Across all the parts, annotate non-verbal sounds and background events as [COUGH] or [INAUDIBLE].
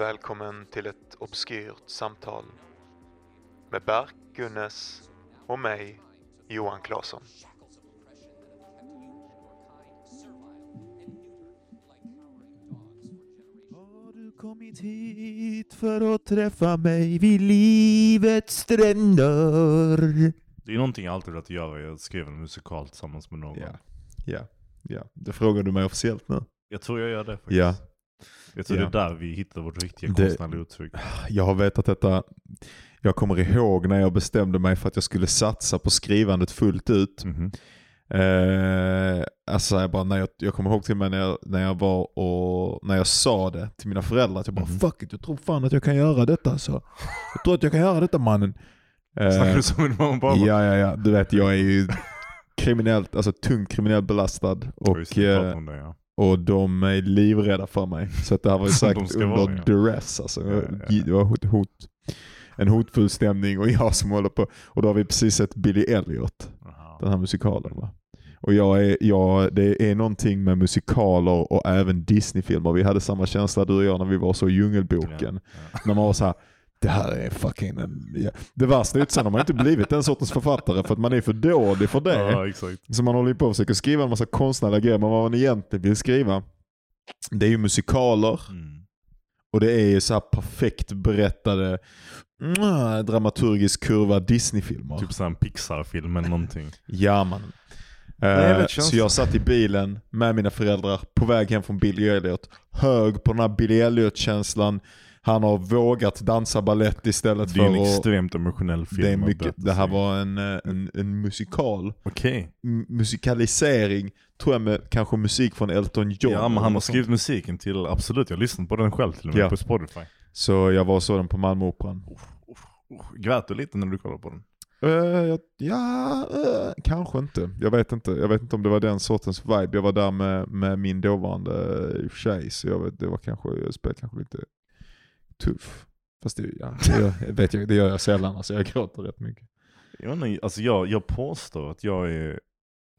Välkommen till ett obskyrt samtal med Berk Gunnes och mig, Johan Claesson. Har du kommit hit för att träffa mig vid livets stränder? Det är någonting jag alltid velat göra, jag skrev en musikal tillsammans med någon. Ja, ja, ja. Det frågar du mig officiellt nu. Jag tror jag gör det faktiskt. Ja, Jag tror Ja. det är där vi hittar vårt riktiga Det- konstnärliga uttryck. jag har vetat detta. Jag kommer ihåg när jag bestämde mig för att jag skulle satsa på skrivandet fullt ut. Mhm. Eh, alltså jag, bara, när jag, jag kommer ihåg till med när jag, när jag var och när jag sa det till mina föräldrar att jag bara Mhm. fuck it, jag tror fan att jag kan göra detta så. Jag tror att jag kan göra detta mannen. Eh, Snackar du som en mamma? Ja, ja, ja. Du vet, jag är ju kriminellt, alltså tungt kriminellt belastad. Ja, Och, det, vi eh, det, ja. Och de är livrädda för mig. Så att det här var ju [LAUGHS] sagt under vara, ja. duress. Alltså. Ja, ja. Det var hot, hot, en hotfull stämning och jag som håller på. Och då har vi precis sett Billy Elliot, Aha. den här musikalen. Va? Och jag är, jag, det är någonting med musikaler och även Disney-filmer. Vi hade samma känsla du och jag när vi var så i Djungelboken. När man var så här. Det här är fucking en... Ja. Det värsta är att sen har man inte blivit den sortens författare för att man är för dålig för det. Ja, exakt. Så man håller på och försöker skriva en massa konstnärliga grejer, men vad man egentligen vill skriva, det är ju musikaler Mm. och det är ju så här perfekt berättade, mm, dramaturgiskt kurva Disney-filmer. Typ såhär en Pixar-film eller någonting. Ja man. vet så jag satt i bilen med mina föräldrar på väg hem från Billy Elliot. Hög på den här Billy Elliot-känslan. Han har vågat dansa ballett istället Det är en för att... extremt emotionell film. Det, är att mycket, det här var en, eh, en, en musikal. M- musikalisering, tror jag med kanske musik från Elton John. Ja men han har skrivit musiken till, absolut jag har lyssnat på den själv till och med Ja. på Spotify. Så jag var och såg den på Malmöoperan. Uh, grät du lite när du kollade på den? Uh, ja, eh, kanske inte. Jag vet inte. Jag vet inte om det var den sortens vibe. Jag var där med, med min dåvarande uh, tjej, så jag vet, det var kanske, jag spelade kanske lite tuff. Fast det, ja, det, gör, [LAUGHS] jag vet jag, det gör jag sällan, alltså jag gråter rätt mycket. Jag, inte, alltså jag, jag påstår att jag är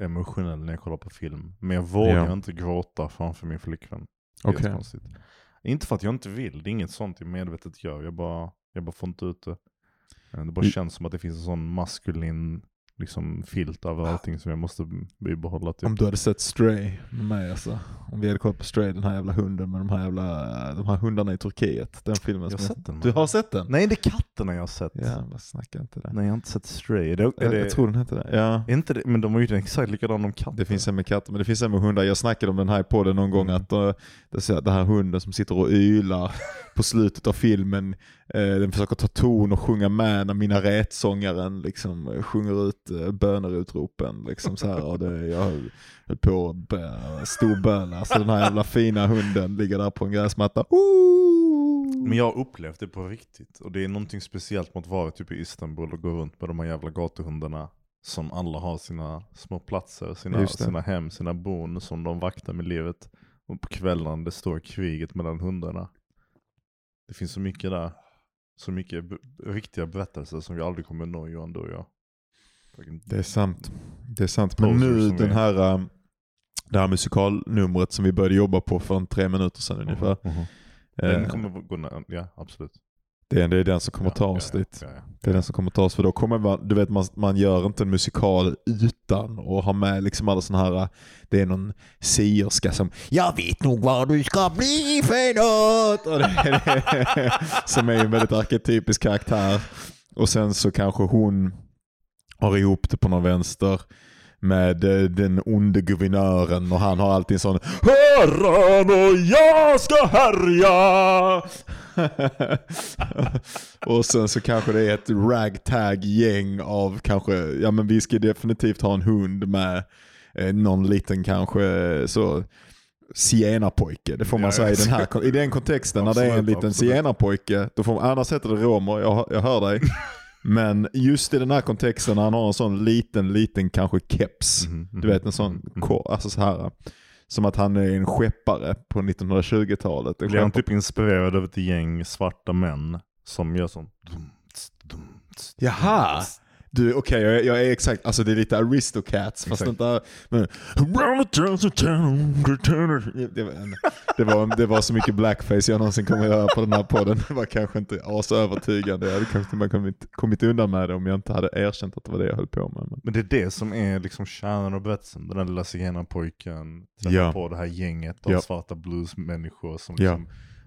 emotionell när jag kollar på film. Men jag vågar Ja. inte gråta framför min flickvän. Jättekonstigt. Inte för att jag inte vill, det är inget sånt jag medvetet gör. Jag bara, jag bara får inte ut det. Eh, Det bara Mm. känns som att det finns en sån maskulin liksom, filt över allting som jag måste bibehålla. Typ. Om du hade sett Stray med mig alltså. Om vi hade kollat på Stray, den här jävla hunden med de här jävla de här hundarna i Turkiet. Den filmen. Jag har sett den. Du har sett den? Nej det är katterna jag har sett. Ja, vad snackar inte det. Nej jag har inte sett Stray. Är det, är jag, det, jag tror den hette det. Ja. är inte det, men de var ju exakt likadana om katter. Det finns en med katter, men det finns en med hundar. Jag snackade om den här på det någon gång, Mm. att uh, det, den här hunden som sitter och ylar [LAUGHS] på slutet av filmen, eh, den försöker ta ton och sjunga med när mina rätsångaren liksom eh, sjunger ut uh, bönerutropen. Liksom så här, och det, jag höll, på att bö- storböla. Alltså den här jävla fina hunden ligger där på en gräsmatta. Ooh! Men jag har upplevt det på riktigt. Och det är någonting speciellt mot att vara typ i Istanbul och gå runt med de här jävla gatuhundarna. Som alla har sina små platser, sina, sina hem, sina bon som de vaktar med livet. Och på kvällarna det står kriget mellan hundarna. Det finns så mycket där. Så mycket riktiga berättelser som vi aldrig kommer nå Johan, du och jag. Det är sant. Det är sant. Men nu den är- här, um, det här musikalnumret som vi började jobba på för en tre minuter sedan ungefär. Mhm. Den eh, kommer gå ja absolut. Det, är, det är den som kommer ja, ta oss ja, dit. Ja. Det är den som kommer ta oss, för då kommer man, du vet man, man gör inte en musikal utan att ha med liksom alla sådana här, det är någon sierska som Jag vet nog vad du ska bli för något! Och det, det, som är en väldigt arketypisk karaktär. Och sen så kanske hon har ihop det på någon vänster med eh, den onde guvernören och han har alltid en sån Herren och jag ska härja! [LAUGHS] och sen så kanske det är ett ragtag-gäng av kanske, ja men vi ska definitivt ha en hund med eh, någon liten kanske eh, så zigenarpojke. Det får man Ja, säga i den, här, absolut. i den kontexten. när det är en Absolut, liten absolut. zigenarpojke, då får man, annars heter det romer, jag, jag hör dig. Men just i den här kontexten när han har en sån liten, liten kanske keps. Mhm, Du vet en sån, mhm. ko- alltså så här. Som att han är en skeppare på 1920-talet. En Blir han typ inspirerad av ett gäng svarta män som gör sån... dum, tss, dum, tss, Jaha! Du, okej jag, är- jag är exakt, alltså det är lite Aristocats fast inte... Men, det, det, var, det var så mycket blackface jag någonsin kommer göra på den här podden. Det var kanske inte asövertygande. Jag hade kanske man kommit, kommit undan med det om jag inte hade erkänt att det var det jag höll på med. Men... Men det är det som är liksom kärnan av berättelsen. Den där lilla zigenarpojken träffar Ja. på det här gänget av Ja. svarta bluesmänniskor som Ja.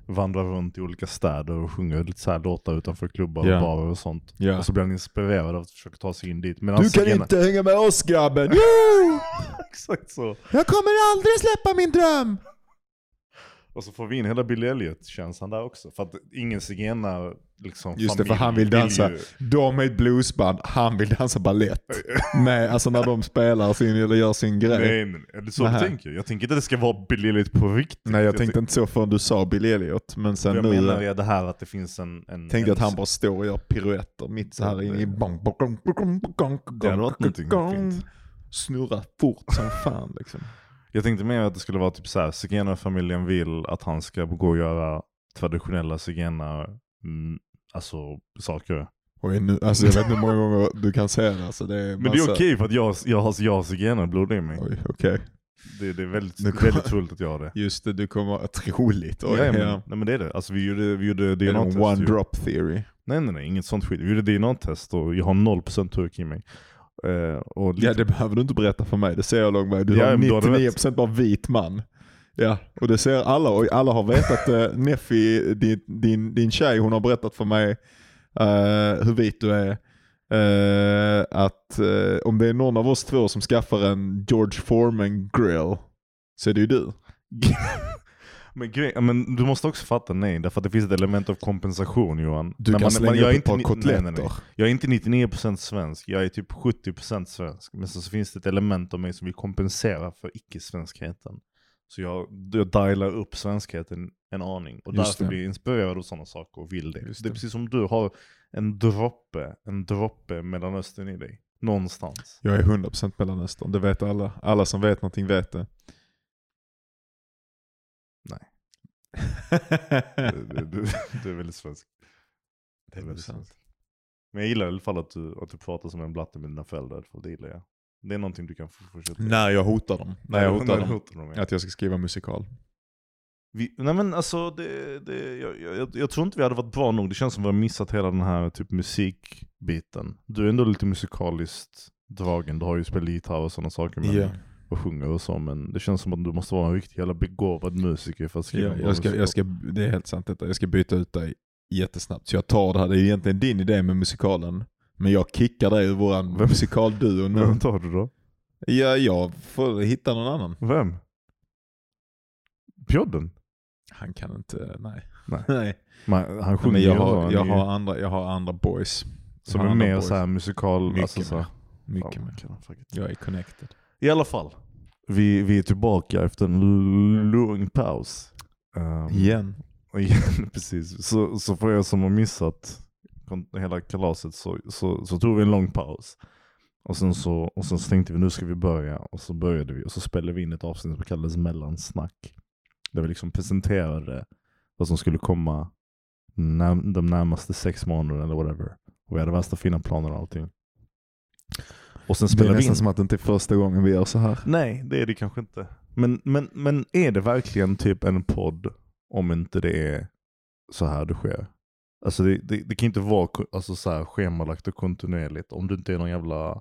Vandrar runt i olika städer och sjunger lite så här låtar utanför klubbar Ja. och barer och sånt. Ja. Och så blir han inspirerad av att försöka ta sig in dit. Medan Du kan inte hänga med oss grabben! [LAUGHS] Exakt så. Jag kommer aldrig släppa min dröm! Och så får vi in hela Billy Elliot-känslan där också. För att ingen zigenar liksom Just det, för han vill dansa. ju- De är ett bluesband, han vill dansa ballett. [LAUGHS] Nej, alltså när de spelar sin, eller gör sin grej. Nej, nej, är det så Nej. du tänker? Jag tänker inte att det ska vara Billy Elliot på riktigt. Nej jag tänkte inte så förrän du sa Billy Elliot. Men sen Jag nu menar eh, det här att det finns en... en tänkte jag en, att han bara står och gör piruetter mitt så här inne i Det hade varit någonting gong. fint. Snurra fort som fan liksom. Jag tänkte mer att det skulle vara typ såhär, zigenarfamiljen vill att han ska gå och göra traditionella zigenar, mm, alltså saker. Oj, nu, alltså jag vet inte hur många gånger du kan säga det. Alltså det är Men det är massa- okej för att jag, jag har, jag har zigenarblod i mig. Oj, okej. Det, det är väldigt, kommer- väldigt troligt att jag har det. Just det, du kommer... Troligt. Oj, ja, men, ja. Nej men det är det. Alltså vi gjorde, vi gjorde DNA-test. one ju. drop theory. Nej nej nej, inget sånt skit. Vi gjorde DNA-test och jag har 0% turk i mig. Och lite, Ja det behöver du inte berätta för mig, det ser jag lång väg. Du Ja, har men du hade 99% bara vit man. Ja, och det ser alla och alla har vetat, uh, Neffi, din, din, din tjej, hon har berättat för mig eh, hur vit du är. Eh, att eh, om det är någon av oss två som skaffar en George Foreman grill så är det ju du. [LAUGHS] men, grej, men du måste också fatta nej, därför att det finns ett element av kompensation Johan. Du När kan man- slänga man- jag upp ett par kotletter. nej, nej, nej. Jag är inte 99% svensk, jag är typ 70% svensk. Men så, så finns det ett element av mig som vill kompensera för icke-svenskheten. Så jag, jag dialar upp svenskheten en aning. Och Just därför det. blir jag inspirerad av sådana saker och vill det. Just Det är det. precis som du har en droppe, en droppe Mellanöstern i dig. Någonstans. Jag är 100% Mellanöstern, det vet alla. Alla som vet någonting vet det. Nej. Du, du, du, du är väldigt svensk. det är väldigt sant. svensk. Men jag gillar i alla fall att du, att du pratar som en blatte med dina föräldrar. För det gillar jag. Det är någonting du kan fortsätta med. När jag hotar dem. När jag hotar dem. hotar dem, ja. Att jag ska skriva musikal. Vi, nej men alltså, det, det, jag, jag, jag tror inte vi hade varit bra nog. Det känns som att vi har missat hela den här typ musikbiten. Du är ändå lite musikaliskt dragen. Du har ju spelat gitarr och sådana saker. Men, Ja. Och sjunger och så. Men det känns som att du måste vara en riktig jävla begåvad musiker för att skriva bra jag ska, jag ska, det är helt sant detta. Jag ska byta ut dig jättesnabbt. Så jag tar det här. Det är egentligen din idé med musikalen. Men jag kickar dig ur våran musikalduo nu. Vem tar du då? Ja, jag får hitta någon annan. Vem? Pjodden? Han kan inte, nej. Nej. [LAUGHS] nej. Han sjunger Men jag har, jag har, andra, jag har andra boys. Som är mer boys. såhär musikal, Mycket alltså så här. Mycket mer. Jag är connected. I alla fall. Vi, vi är tillbaka efter en lång paus. Um, Igen. [LAUGHS] igen, precis. Så, så för er som har missat hela kalaset så, så, så tog vi en lång paus. Och sen, så, och sen så tänkte vi nu ska vi börja. Och så började vi och så spelade vi in ett avsnitt som kallades mellansnack. Där vi liksom presenterade vad som skulle komma när, de närmaste sex månaderna eller whatever. Och vi hade värsta fina planer och allting. Och sen Det är spelade vi in. nästan som att det inte är första gången vi gör så här. Nej, det är det kanske inte. Men, men, men är det verkligen typ en podd om inte det är så här det sker? Alltså det, det, det kan inte vara alltså så här schemalagt och kontinuerligt om du inte är någon jävla,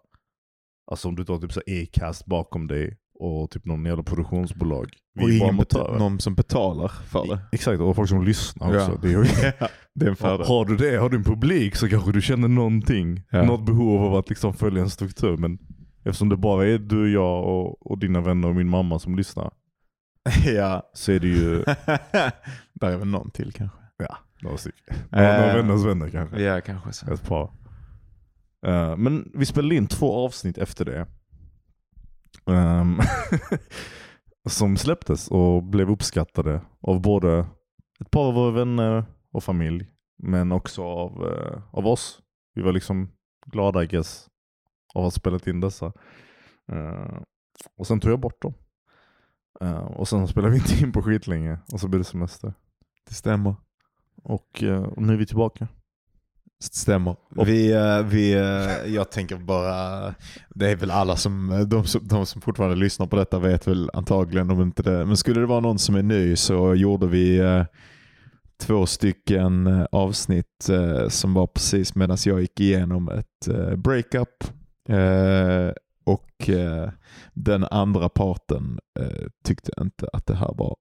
alltså om du inte har typ e-cast bakom dig och typ någon jävla produktionsbolag. Vi Och ingen bet- amatörer. någon som betalar för det. Exakt, och folk som lyssnar också. Ja. Det är, ju- [LAUGHS] Det är en fördel. har du det, har du en publik så kanske du känner någonting. Ja. Något behov av att liksom följa en struktur. Men eftersom det bara är du, jag och, och dina vänner och min mamma som lyssnar. [LAUGHS] ja. Så är det ju [LAUGHS] Där är väl någon till kanske. Ja, några stycken. Några, några Eh, vänners vänner kanske. Ja, kanske så. Ett par. Eh, men vi spelade in två avsnitt efter det. Ehm, [LAUGHS] som släpptes och blev uppskattade av både ett par av våra vänner och familj. Men också av, eh, av oss. Vi var liksom glada I guess av att ha spelat in dessa. Eh, och sen tog jag bort dem. Eh, och sen spelade vi inte in på skitlänge och så blev det semester. Det stämmer. Och, eh, och nu är vi tillbaka. Stämmer. Vi, eh, vi, eh, jag tänker bara, det är väl alla som de, som, de som fortfarande lyssnar på detta vet väl antagligen om inte det. Men skulle det vara någon som är ny så gjorde vi två stycken avsnitt som var precis medan jag gick igenom ett breakup. Och den andra parten tyckte inte att det här var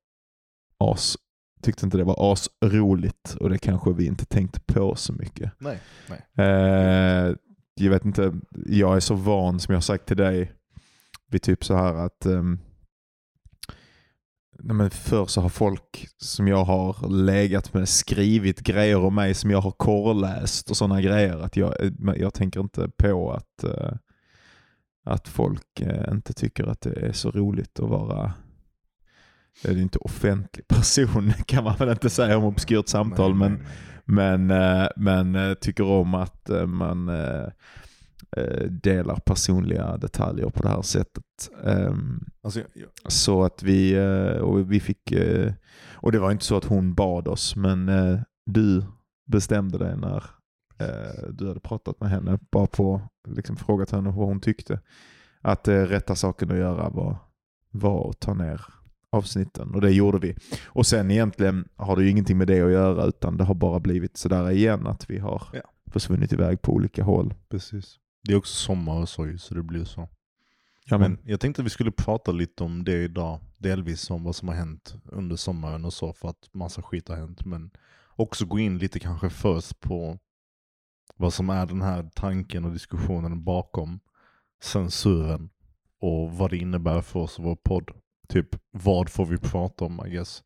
as tyckte inte det var asroligt och det kanske vi inte tänkte på så mycket. Nej, nej. Eh, jag vet inte, jag är så van som jag har sagt till dig vid typ så här att um, nej men förr så har folk som jag har legat med skrivit grejer om mig som jag har korrläst och sådana grejer. Att jag, jag tänker inte på att, uh, att folk uh, inte tycker att det är så roligt att vara det är inte offentlig person [LAUGHS] kan man väl inte säga om obskyrt samtal, Nej, men, nej, nej. men, eh, men eh, tycker om att eh, man delar personliga detaljer på det här sättet. Ehm, Alltså, jag, Så att vi, och vi fick, och det var inte så att hon bad oss, men du bestämde dig när du hade pratat med henne, bara på, liksom frågat henne vad hon tyckte. Att rätta saken att göra var, var att ta ner avsnitten och det gjorde vi. Och sen egentligen har det ju ingenting med det att göra utan det har bara blivit sådär igen att vi har Ja. försvunnit iväg på olika håll. precis. Det är också sommar och så så det blir så. Ja, Men jag tänkte att vi skulle prata lite om det idag. Delvis om vad som har hänt under sommaren och så för att massa skit har hänt. Men också gå in lite kanske först på vad som är den här tanken och diskussionen bakom censuren. Och vad det innebär för oss och vår podd. Typ vad får vi prata om I guess.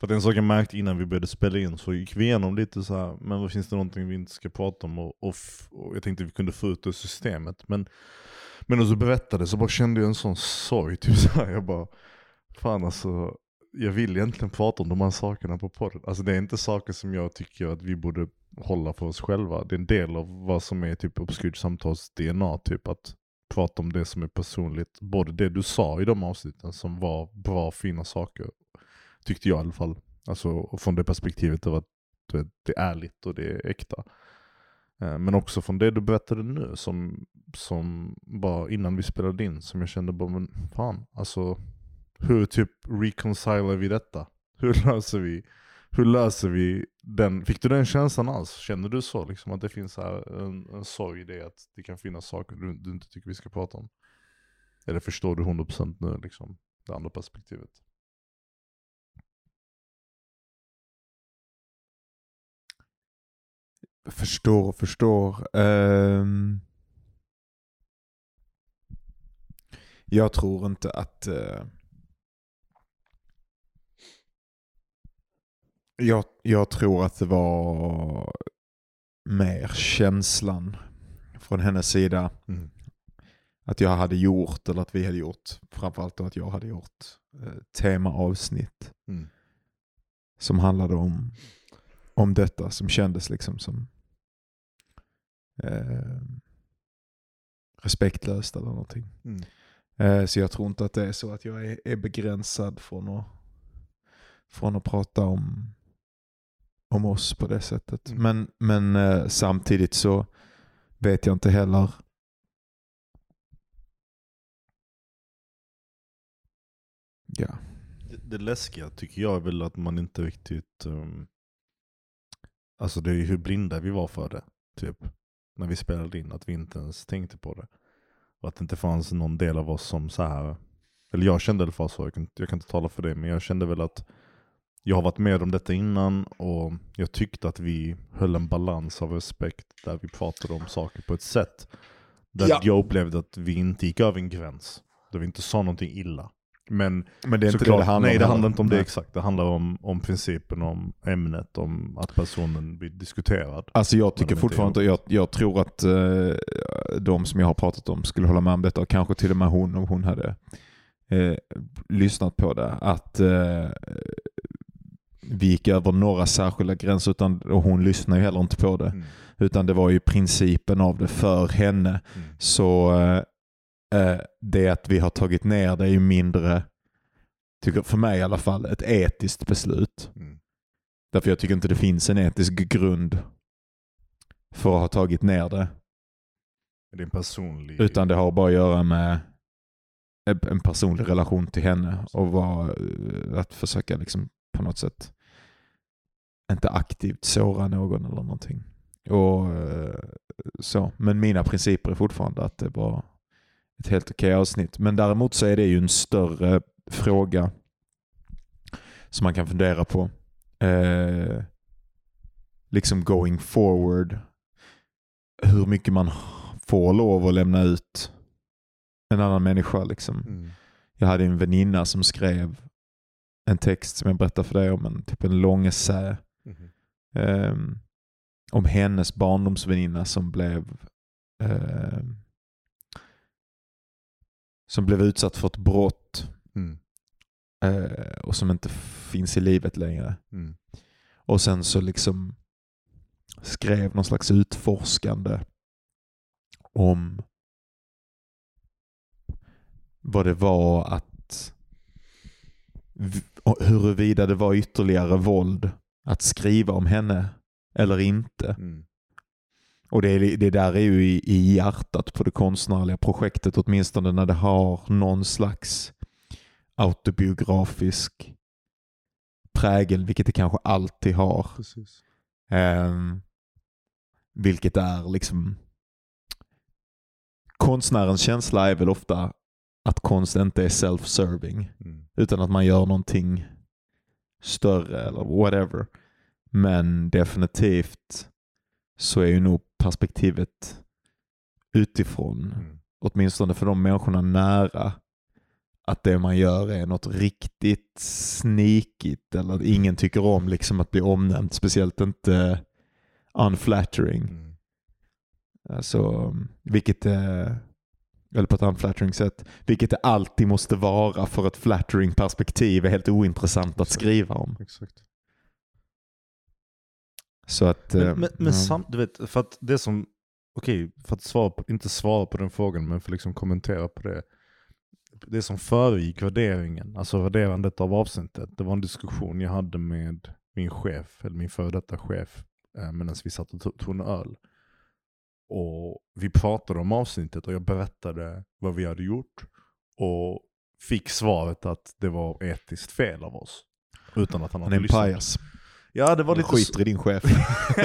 För att en sak jag märkte innan vi började spela in så gick vi igenom lite så här, men vad finns det någonting vi inte ska prata om? Och, och, och jag tänkte att vi kunde få ut det ur systemet. Men men när du berättade så bara kände jag en sån sorg. [LAUGHS] Typ så här, jag bara, fan alltså, jag vill egentligen prata om de här sakerna på podden. Alltså det är inte saker som jag tycker att vi borde hålla för oss själva. Det är en del av vad som är typ Obskyrt samtals DNA. Typ att prata om det som är personligt. Både det du sa i de avsnitten som var bra, fina saker. Tyckte jag i alla fall. Alltså och från det perspektivet av att vet, det är ärligt och det är äkta. Eh, men också från det du berättade nu som, som bara innan vi spelade in som jag kände bara men fan alltså hur typ reconcilar vi detta? Hur [LAUGHS] löser vi hur löser vi den? Fick du den känslan alls? Känner du så liksom att det finns här en, en sorg i det att det kan finnas saker du, du inte tycker vi ska prata om? Eller förstår du 100% nu liksom det andra perspektivet? Förstår, och förstår. Um, jag tror inte att... uh, jag, jag tror att det var mer känslan från hennes sida Mm. att jag hade gjort, eller att vi hade gjort, framförallt då att jag hade gjort eh, temaavsnitt Mm. som handlade om, om detta som kändes liksom som eh, respektlöst eller någonting. Mm. Eh, så jag tror inte att det är så att jag är, är begränsad från att, från att prata om, om oss på det sättet. Mm. Men, men eh, samtidigt så vet jag inte heller Ja. Det, det läskiga tycker jag är väl att man inte riktigt... Um, alltså det är ju hur blinda vi var för det. Typ. När vi spelade in. Att vi inte ens tänkte på det. Och att det inte fanns någon del av oss som så här. Eller jag kände i alla fall så. Jag kan, jag kan inte tala för det. Men jag kände väl att jag har varit med om detta innan. Och jag tyckte att vi höll en balans av respekt. Där vi pratade om saker på ett sätt. Där Ja. jag upplevde att vi inte gick över en gräns. Där vi inte sa någonting illa. Men Men det är inte Såklart, det det handlar nej om. det heller. handlar inte om det Nej. exakt. Det handlar om, om principen, om ämnet, om att personen blir diskuterad. Alltså jag tycker fortfarande, jag, jag tror att eh, de som jag har pratat om skulle hålla med om detta och kanske till och med hon om hon hade eh, lyssnat på det. Att eh, vi gick över några särskilda gränser utan, och hon lyssnade ju heller inte på det. Mm. Utan det var ju principen av det för henne. Mm. Så eh, eh, det att vi har tagit ner det är ju mindre, tycker för mig i alla fall, ett etiskt beslut. Mm. Därför jag tycker inte det finns en etisk grund för att ha tagit ner det. Det personlig... Utan det har bara att göra med en- personlig relation till henne och vara, eh, att försöka liksom på något sätt inte aktivt såra någon eller någonting. Och eh, så. Men mina principer är fortfarande att det var ett helt okej avsnitt. Men däremot så är det ju en större fråga som man kan fundera på. Eh, liksom going forward. Hur mycket man får lov att lämna ut en annan människa. Liksom. Mm. Jag hade en väninna som skrev en text som jag berättade för dig om, en, typ en lång essä Ehm, om hennes barndomsväninna som blev ehm, som blev utsatt för ett brott Mm. eh, och som inte finns i livet längre. Mm. Och sen så liksom skrev någon slags utforskande om vad det var att huruvida det var ytterligare våld att skriva om henne eller inte. Mm. Och det, det där är ju i, i hjärtat på det konstnärliga projektet, åtminstone när det har någon slags autobiografisk prägel, vilket det kanske alltid har. Ehm, vilket är liksom... Konstnärens känsla är väl ofta att konst inte är self-serving. Mm. Utan att man gör någonting större eller whatever. Men definitivt så är ju nog perspektivet utifrån, Mm. åtminstone för de människorna nära, att det man gör är något riktigt sneakigt eller att ingen tycker om liksom att bli omnämnd, speciellt inte unflattering. Mm. Alltså, vilket är, eller på ett unflattering sätt, vilket det alltid måste vara för ett flattering perspektiv är helt ointressant att Exakt. skriva om. Exakt. Så att... eh, Men, men, men ja. samt, du vet, för att det som, okej, för att svara på, inte svara på den frågan, men för liksom kommentera på det. Det som föregick värderingen, alltså värderandet av avsnittet, det var en diskussion jag hade med min chef, eller min före detta chef, eh, medan vi satt och tog en öl. Och vi pratade om avsnittet och jag berättade vad vi hade gjort. Och fick svaret att det var etiskt fel av oss. Utan att han Han hade är en lyssnat. pajas. Ja, det var lite skiter i din chef. [LAUGHS]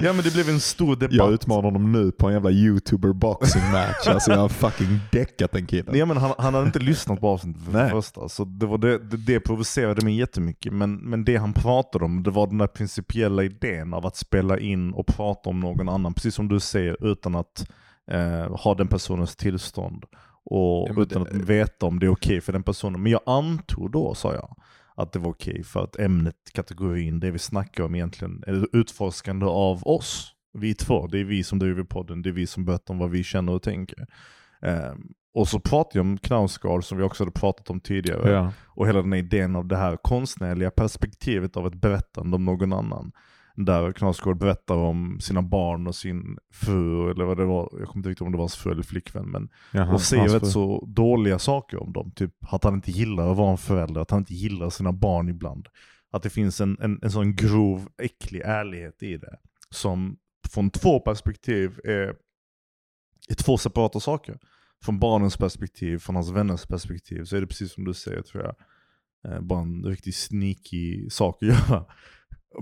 ja men det blev en stor debatt. Jag utmanar honom nu på en jävla youtuber boxing match. Alltså jag har fucking däckat den killen. Ja, men han, han hade inte lyssnat på avsnittet för Nej. det första, så det, var det, det, det provocerade mig jättemycket. Men, men det han pratade om, det var den där principiella idén av att spela in och prata om någon annan, precis som du säger, utan att eh, ha den personens tillstånd. Och Ja, utan det- att veta om det är okej för den personen. Men jag antog då, sa jag, att det var okej för att ämnet, kategorin, det vi snackar om egentligen, är utforskande av oss. Vi två, det är vi som driver podden, det är vi som berättar om vad vi känner och tänker. Ehm, och så pratade jag om Knausgård som vi också hade pratat om tidigare. Ja. Och hela den här idén av det här konstnärliga perspektivet av ett berättande om någon annan. Där Knausgård berättar om sina barn och sin fru, eller vad det var, jag kommer inte riktigt om det var hans fru eller flickvän. Men, Ja, och hans rätt så dåliga saker om dem. Typ att han inte gillar att vara en förälder, att han inte gillar sina barn ibland. Att det finns en, en, en sån grov, äcklig ärlighet i det. Som från två perspektiv är, är två separata saker. Från barnens perspektiv, från hans vänners perspektiv, så är det precis som du säger tror jag. Eh, bara en riktigt sneaky sak att göra.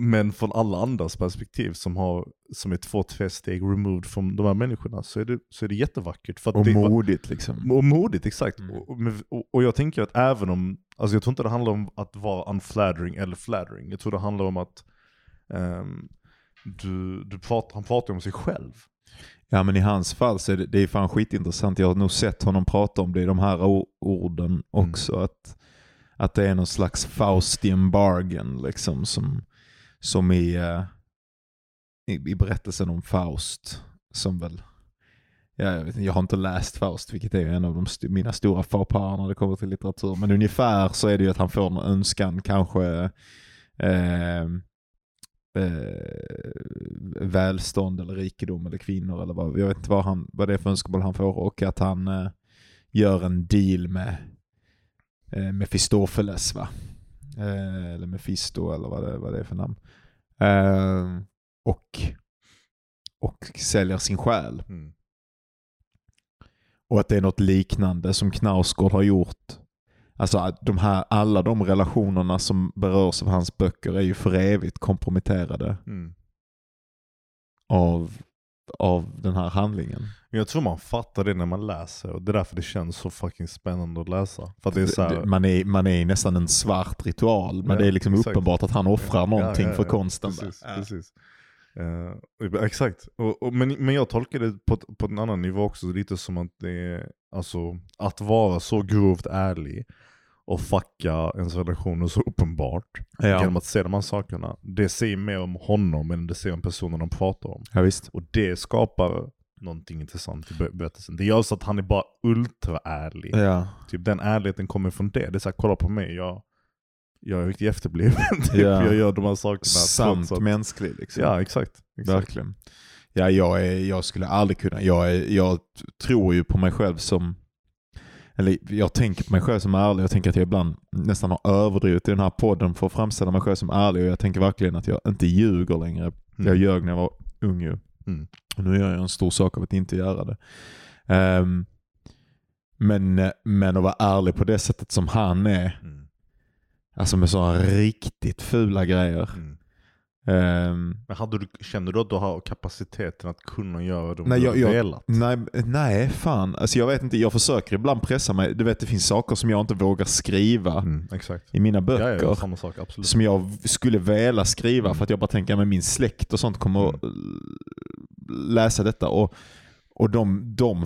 Men från alla andras perspektiv som, har, som är två, tre steg removed från de här människorna så är det, så är det jättevackert. Och det, modigt liksom. och modigt, exakt. Mm. Och, och, och jag tänker att även om, alltså jag tror inte det handlar om att vara unflattering eller flattering. Jag tror det handlar om att ehm, du, du pratar, han pratar om sig själv. Ja men i hans fall så är det, det är fan skitintressant. Jag har nog sett honom prata om det i de här orden också. Att, att det är någon slags Faustian bargain liksom som, som i, eh, i, i berättelsen om Faust. Som väl, ja, jag, vet, inte, jag har inte läst Faust vilket är en av de st- mina stora faux när det kommer till litteratur. Men ungefär så är det ju att han får en önskan kanske eh, eh, välstånd eller rikedom eller kvinnor eller vad, jag vet inte vad, han, vad det är för önskemål han får och att han eh, gör en deal med eh, Mefistofeles va? Eh, eller Mefisto eller vad det, vad det är för namn. Eh, och och säljer sin själ. Mm. Och att det är något liknande som Knausgård har gjort. Alltså att de här, alla de relationerna som berörs av hans böcker är ju för evigt komprometterade Mm. av, av den här handlingen. Men Jag tror man fattar det när man läser och det är därför det känns så fucking spännande att läsa. För att det är så här, Man är, man är nästan en svart ritual, men Ja, det är liksom exakt. uppenbart att han offrar någonting Ja, ja, för ja. konsten. Precis, Ja. precis. Eh, exakt. Och, och, men, men jag tolkar det på, på en annan nivå också, lite som att det är, alltså, att vara så grovt ärlig och fucka ens relationer så uppenbart genom Ja. att se de här sakerna. Det säger mer om honom än det säger om personen de pratar om. ja, visst. Och det skapar någonting intressant i be- berättelsen. Det gör så att han är bara ultra ärlig. Ja. Typ den ärligheten kommer från det. Det är såhär, kolla på mig, jag, jag är riktigt efterbliven. [LAUGHS] typ. Ja. Jag gör de här sakerna Sant trots att... mänsklig liksom. Ja, exakt. exakt. Verkligen. Ja, jag, är, jag skulle aldrig kunna. Jag, är, jag tror ju på mig själv som... Eller jag tänker på mig själv som ärlig. Jag tänker att jag ibland nästan har överdrivit i den här podden för att framställa mig själv som ärlig. Och jag tänker verkligen att jag inte ljuger längre. Mm. Jag ljög när jag var ung ju. Mm. Nu gör jag en stor sak av att inte göra det. Ehm, men, men att vara ärlig på det sättet som han är. Mm. Alltså med sådana riktigt fula grejer. Mm. Ehm, Men hade du, kände du att du har kapaciteten att kunna göra det om Nej, du jag- velat? Nej, nej, fan. Alltså jag vet inte, jag försöker ibland pressa mig. Du vet, det finns saker som jag inte vågar skriva Mm, exakt. i mina Ja, böcker. ja, samma sak, absolut. som jag skulle vilja skriva Mm. för att jag bara tänker att min släkt och sånt kommer Mm. Läsa detta. Och, och de, de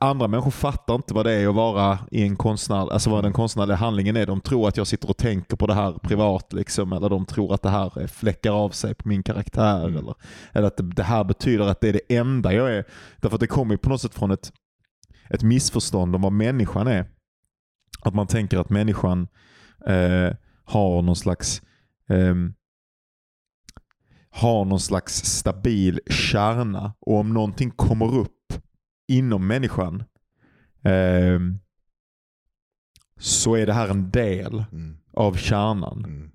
andra människor fattar inte vad det är att vara i en konstnär, alltså vad den konstnärliga handlingen är. De tror att jag sitter och tänker på det här privat liksom, eller de tror att det här är fläckar av sig på min karaktär. Mm. Eller, eller att det, det här betyder att det är det enda jag är. Därför att det kommer på något sätt från ett, ett missförstånd om vad människan är. Att man tänker att människan eh, har någon slags ehm, har någon slags stabil kärna och om någonting kommer upp inom människan ehm, så är det här en del Mm, av kärnan. mm,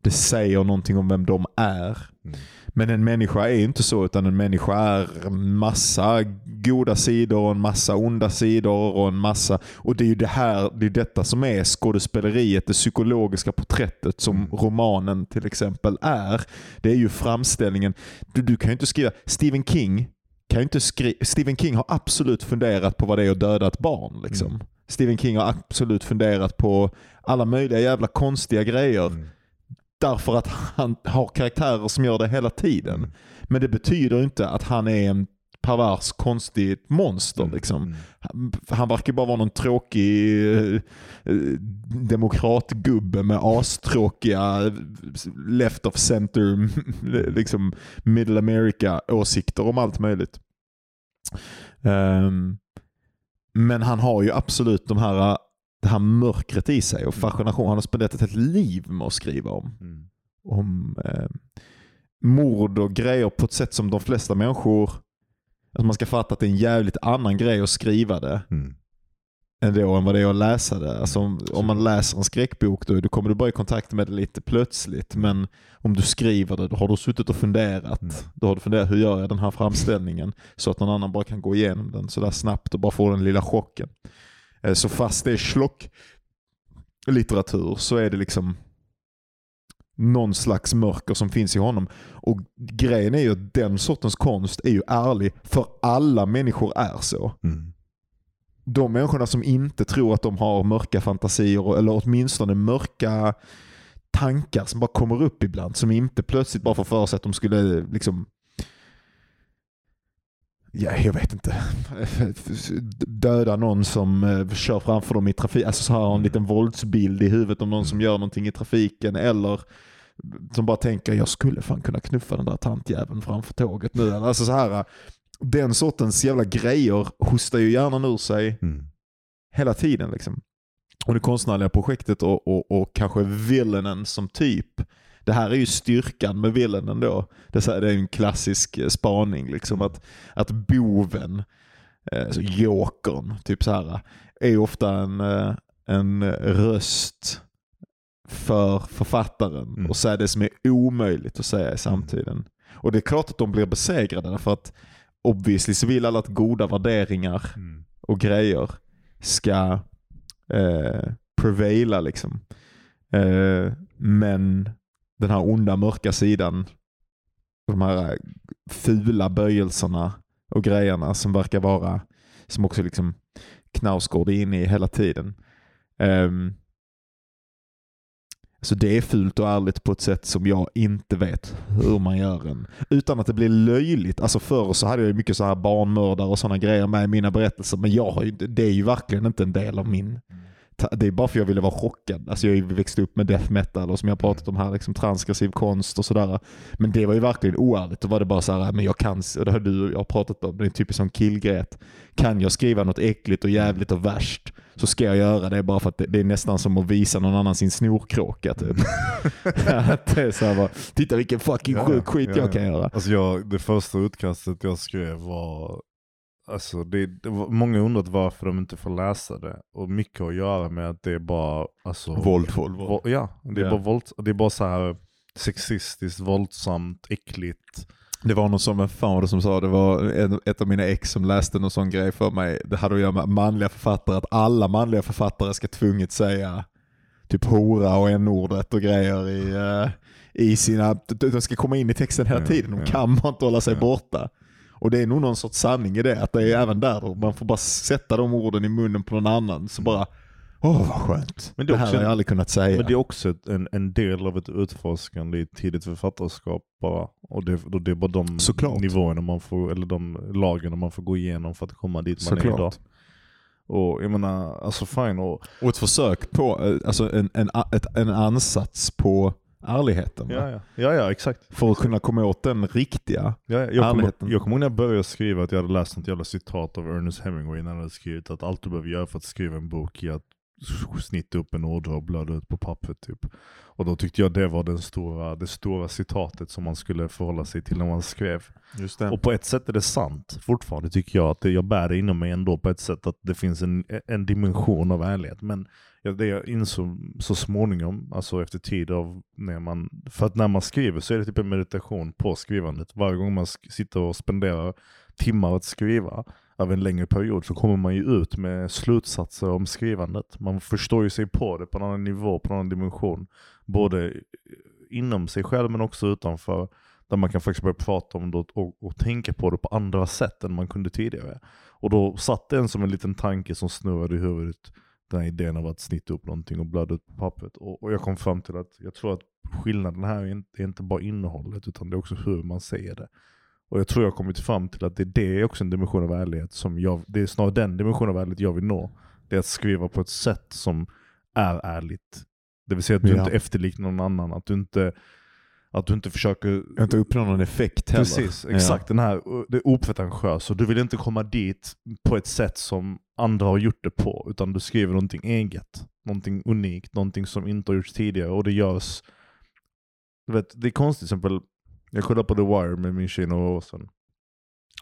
Det säger någonting om vem de är. mm. Men en människa är inte så, utan en människa är massa goda sidor och en massa onda sidor och en massa... Och det är ju det här, det är detta som är skådespeleriet, det psykologiska porträttet som Mm. romanen till exempel är. Det är ju framställningen. Du, du kan ju inte skriva... Stephen King kan inte skriva... Stephen King har absolut funderat på vad det är att döda ett barn. Liksom. Mm. Stephen King har absolut funderat på alla möjliga jävla konstiga grejer. Mm. Därför att han har karaktärer som gör det hela tiden. Men det betyder inte att han är en pervers, konstig monster. Mm. Liksom. Mm. Han, han verkar bara vara någon tråkig eh, demokratgubbe med astråkiga left of center, [LAUGHS] liksom middle America åsikter om allt möjligt. Ehm, men han har ju absolut de här, det här mörkret i sig och fascination. Han har spenderat ett helt liv med att skriva om Mm. om eh, mord och grejer på ett sätt som de flesta människor, alltså man ska fatta att det är en jävligt annan grej att skriva det Mm. ändå än vad det är att läsa det. Alltså om, om man läser en skräckbok då, då kommer du bara i kontakt med det lite plötsligt. Men om du skriver det, då har du suttit och funderat. Mm. Då har du funderat, hur gör jag den här framställningen? Så att någon annan bara kan gå igenom den sådär snabbt och bara få den lilla chocken. Eh, Så fast det är slock litteratur så är det liksom någon slags mörker som finns i honom. Och grejen är ju att den sortens konst är ju ärlig, för alla människor är så Mm. de människorna som inte tror att de har mörka fantasier eller åtminstone mörka tankar som bara kommer upp ibland. Som inte plötsligt bara får för sig att de skulle liksom Ja, jag vet inte. Döda någon som eh, kör framför dem i trafik. Alltså så har en liten våldsbild i huvudet om någon som gör någonting i trafiken. Eller som bara tänker jag skulle fan kunna knuffa den där tantjäveln framför tåget nu. Alltså så här, den sortens jävla grejer hostar ju hjärnan ur sig Mm. hela tiden. Liksom. Och det konstnärliga projektet och, och, och kanske villainen som typ. Det här är ju styrkan med villainen då. Det är, en klassisk eh, spaning. Liksom, att, att boven, alltså jokern, typ så här, är ofta en, eh, en röst för författaren Mm. och säga det som är omöjligt att säga i samtiden. Och det är klart att de blir besegrade därför att obviously så vill alla att goda värderingar Mm. och grejer ska eh, prevaila liksom. Eh, men den här onda mörka sidan, de här eh, fula böjelserna och grejerna som verkar vara, som också liksom Knausgård är inne i hela tiden. Um, så det är fult och ärligt på ett sätt som jag inte vet hur man gör en. Utan att det blir löjligt. Alltså förr så hade jag mycket så här barnmördare och sådana grejer med i mina berättelser. Men jag har ju, det är ju verkligen inte en del av min... Det är bara för jag ville vara chockad. Alltså jag har ju växt upp med death metal och som jag pratat om här, liksom transgressiv konst och sådär. Men det var ju verkligen oärligt. Då var det bara så här, men jag kan, och det har du och jag pratat om, det är en typisk sån killgrej. att Kan jag skriva något äckligt och jävligt och värst så ska jag göra det bara för att det, det är nästan som att visa någon annan sin snorkråka typ. [LAUGHS] [LAUGHS] Att det är så här bara, titta vilken fucking Ja, sjuk skit ja, jag kan göra. Alltså jag, det första utkastet jag skrev var, alltså det, det var, många undrat varför de inte får läsa det. Och mycket att göra med att det är bara, alltså, Våld, våld, våld. Vå- Ja, det är Ja. bara våld, det är bara så här sexistiskt, våldsamt, äckligt. Det var någon som, fan var det som sa, det var ett av mina ex som läste någon sån grej för mig. Det hade att göra med manliga författare, att alla manliga författare ska tvunget säga typ hora och n-ordet och grejer i, eh, i sina, de ska komma in i texten hela tiden. De kan bara inte hålla sig borta. Och det är nog någon sorts sanning i det, att det är även där, man får bara sätta de orden i munnen på någon annan. Så bara, åh vad skönt. Men det, det är här också- har jag aldrig kunnat säga. Men det är också en, en del av ett utforskande i tidigt författarskap bara. Och det, och det är bara de Såklart. nivåerna man får, eller de lagen man får gå igenom för att komma dit man är idag. Såklart. Och jag menar, alltså fine. Och, Och ett försök på, eh, alltså en, en, ett, en ansats på ärligheten. ja, ja. ja, ja, exakt. För att kunna komma åt den riktiga. Ja, ja. jag kommer Ärligheten. jag kommer ihåg när jag började skriva att jag hade läst något jävla citat av Ernest Hemingway när han hade skrivit att allt du behöver göra för att skriva en bok är att snitta upp en ådra och blöda ut på pappret typ. Och då tyckte jag det var den stora, det stora citatet som man skulle förhålla sig till när man skrev. Just det. Och på ett sätt är det sant fortfarande tycker jag. att det, Jag bär det inom mig ändå på ett sätt att det finns en, en dimension av ärlighet. Men ja, det jag insåg så småningom, alltså efter tid av när man, för att när man skriver så är det typ en meditation på skrivandet. Varje gång man sk- sitter och spenderar timmar att skriva över en längre period så kommer man ju ut med slutsatser om skrivandet. Man förstår ju sig på det på en annan nivå, på en annan dimension. Både inom sig själv men också utanför. Där man kan faktiskt börja prata om det och, och, och tänka på det på andra sätt än man kunde tidigare. Och då satt den som en liten tanke som snurrade i huvudet. Den här idén av att snitta upp någonting och blöda ut på pappret. Och, och jag kom fram till att jag tror att skillnaden här är inte, är inte bara innehållet utan det är också hur man säger det. Och jag tror jag har kommit fram till att det, det är också en dimension av ärlighet som jag, det är snarare den dimension av ärlighet jag vill nå. Det är att skriva på ett sätt som är ärligt. Det vill säga att du Ja. inte efterliknar någon annan, att du inte, att du inte försöker inte uppnå någon effekt heller. Precis, exakt. Den här, det är opretentiös och du vill inte komma dit på ett sätt som andra har gjort det på. Utan du skriver någonting eget, någonting unikt, någonting som inte har gjorts tidigare. Och det görs... Du vet, det är konstigt till exempel, jag kollade på The Wire med min tjej några år sedan.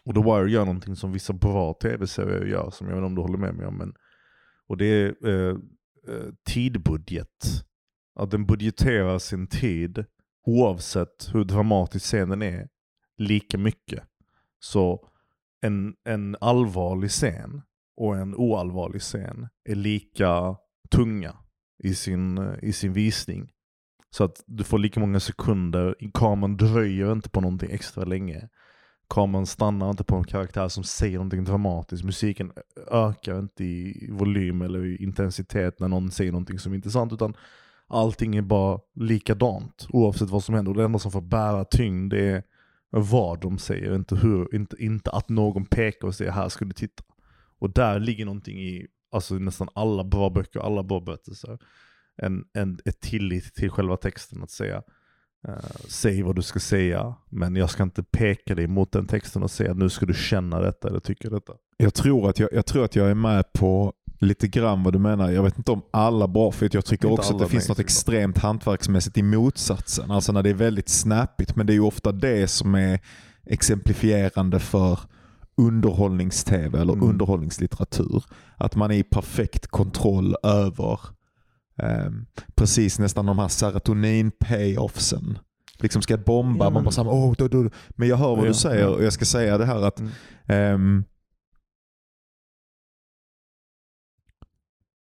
Och The Wire gör någonting som vissa bra tv-serier gör, som jag vet inte om du håller med mig om. Men, och det är eh, eh, tidbudget. Att den budgeterar sin tid oavsett hur dramatisk scenen är, lika mycket. Så en, en allvarlig scen och en oallvarlig scen är lika tunga i sin, i sin visning. Så att du får lika många sekunder, kameran dröjer inte på någonting extra länge. Kameran stannar inte på en karaktär som säger någonting dramatiskt. Musiken ökar inte i volym eller i intensitet när någon säger någonting som är intressant. Utan allting är bara likadant oavsett vad som händer. Och det enda som får bära tyngd är vad de säger, inte, hur, inte, inte att någon pekar och säger här ska du titta. Och där ligger någonting i alltså, nästan alla bra böcker, alla bra berättelser. En, en, ett tillit till själva texten att säga eh, säg vad du ska säga, men jag ska inte peka dig mot den texten och säga nu ska du känna detta eller tycka detta. Jag tror, att jag, jag tror att jag är med på lite grann vad du menar. Jag vet inte om alla bra, för jag tycker också att det finns något extremt hantverksmässigt i motsatsen. Alltså när det är väldigt snappigt, men det är ju ofta det som är exemplifierande för underhållnings-tv eller Mm. underhållningslitteratur. Att man är i perfekt kontroll över ehm, precis nästan de här serotonin-payoffsen. liksom ska bomba. Ja, Man men- bara samma, oh, då, då. Men jag hör vad Ja, du säger ja. och jag ska säga det här att Mm. ehm,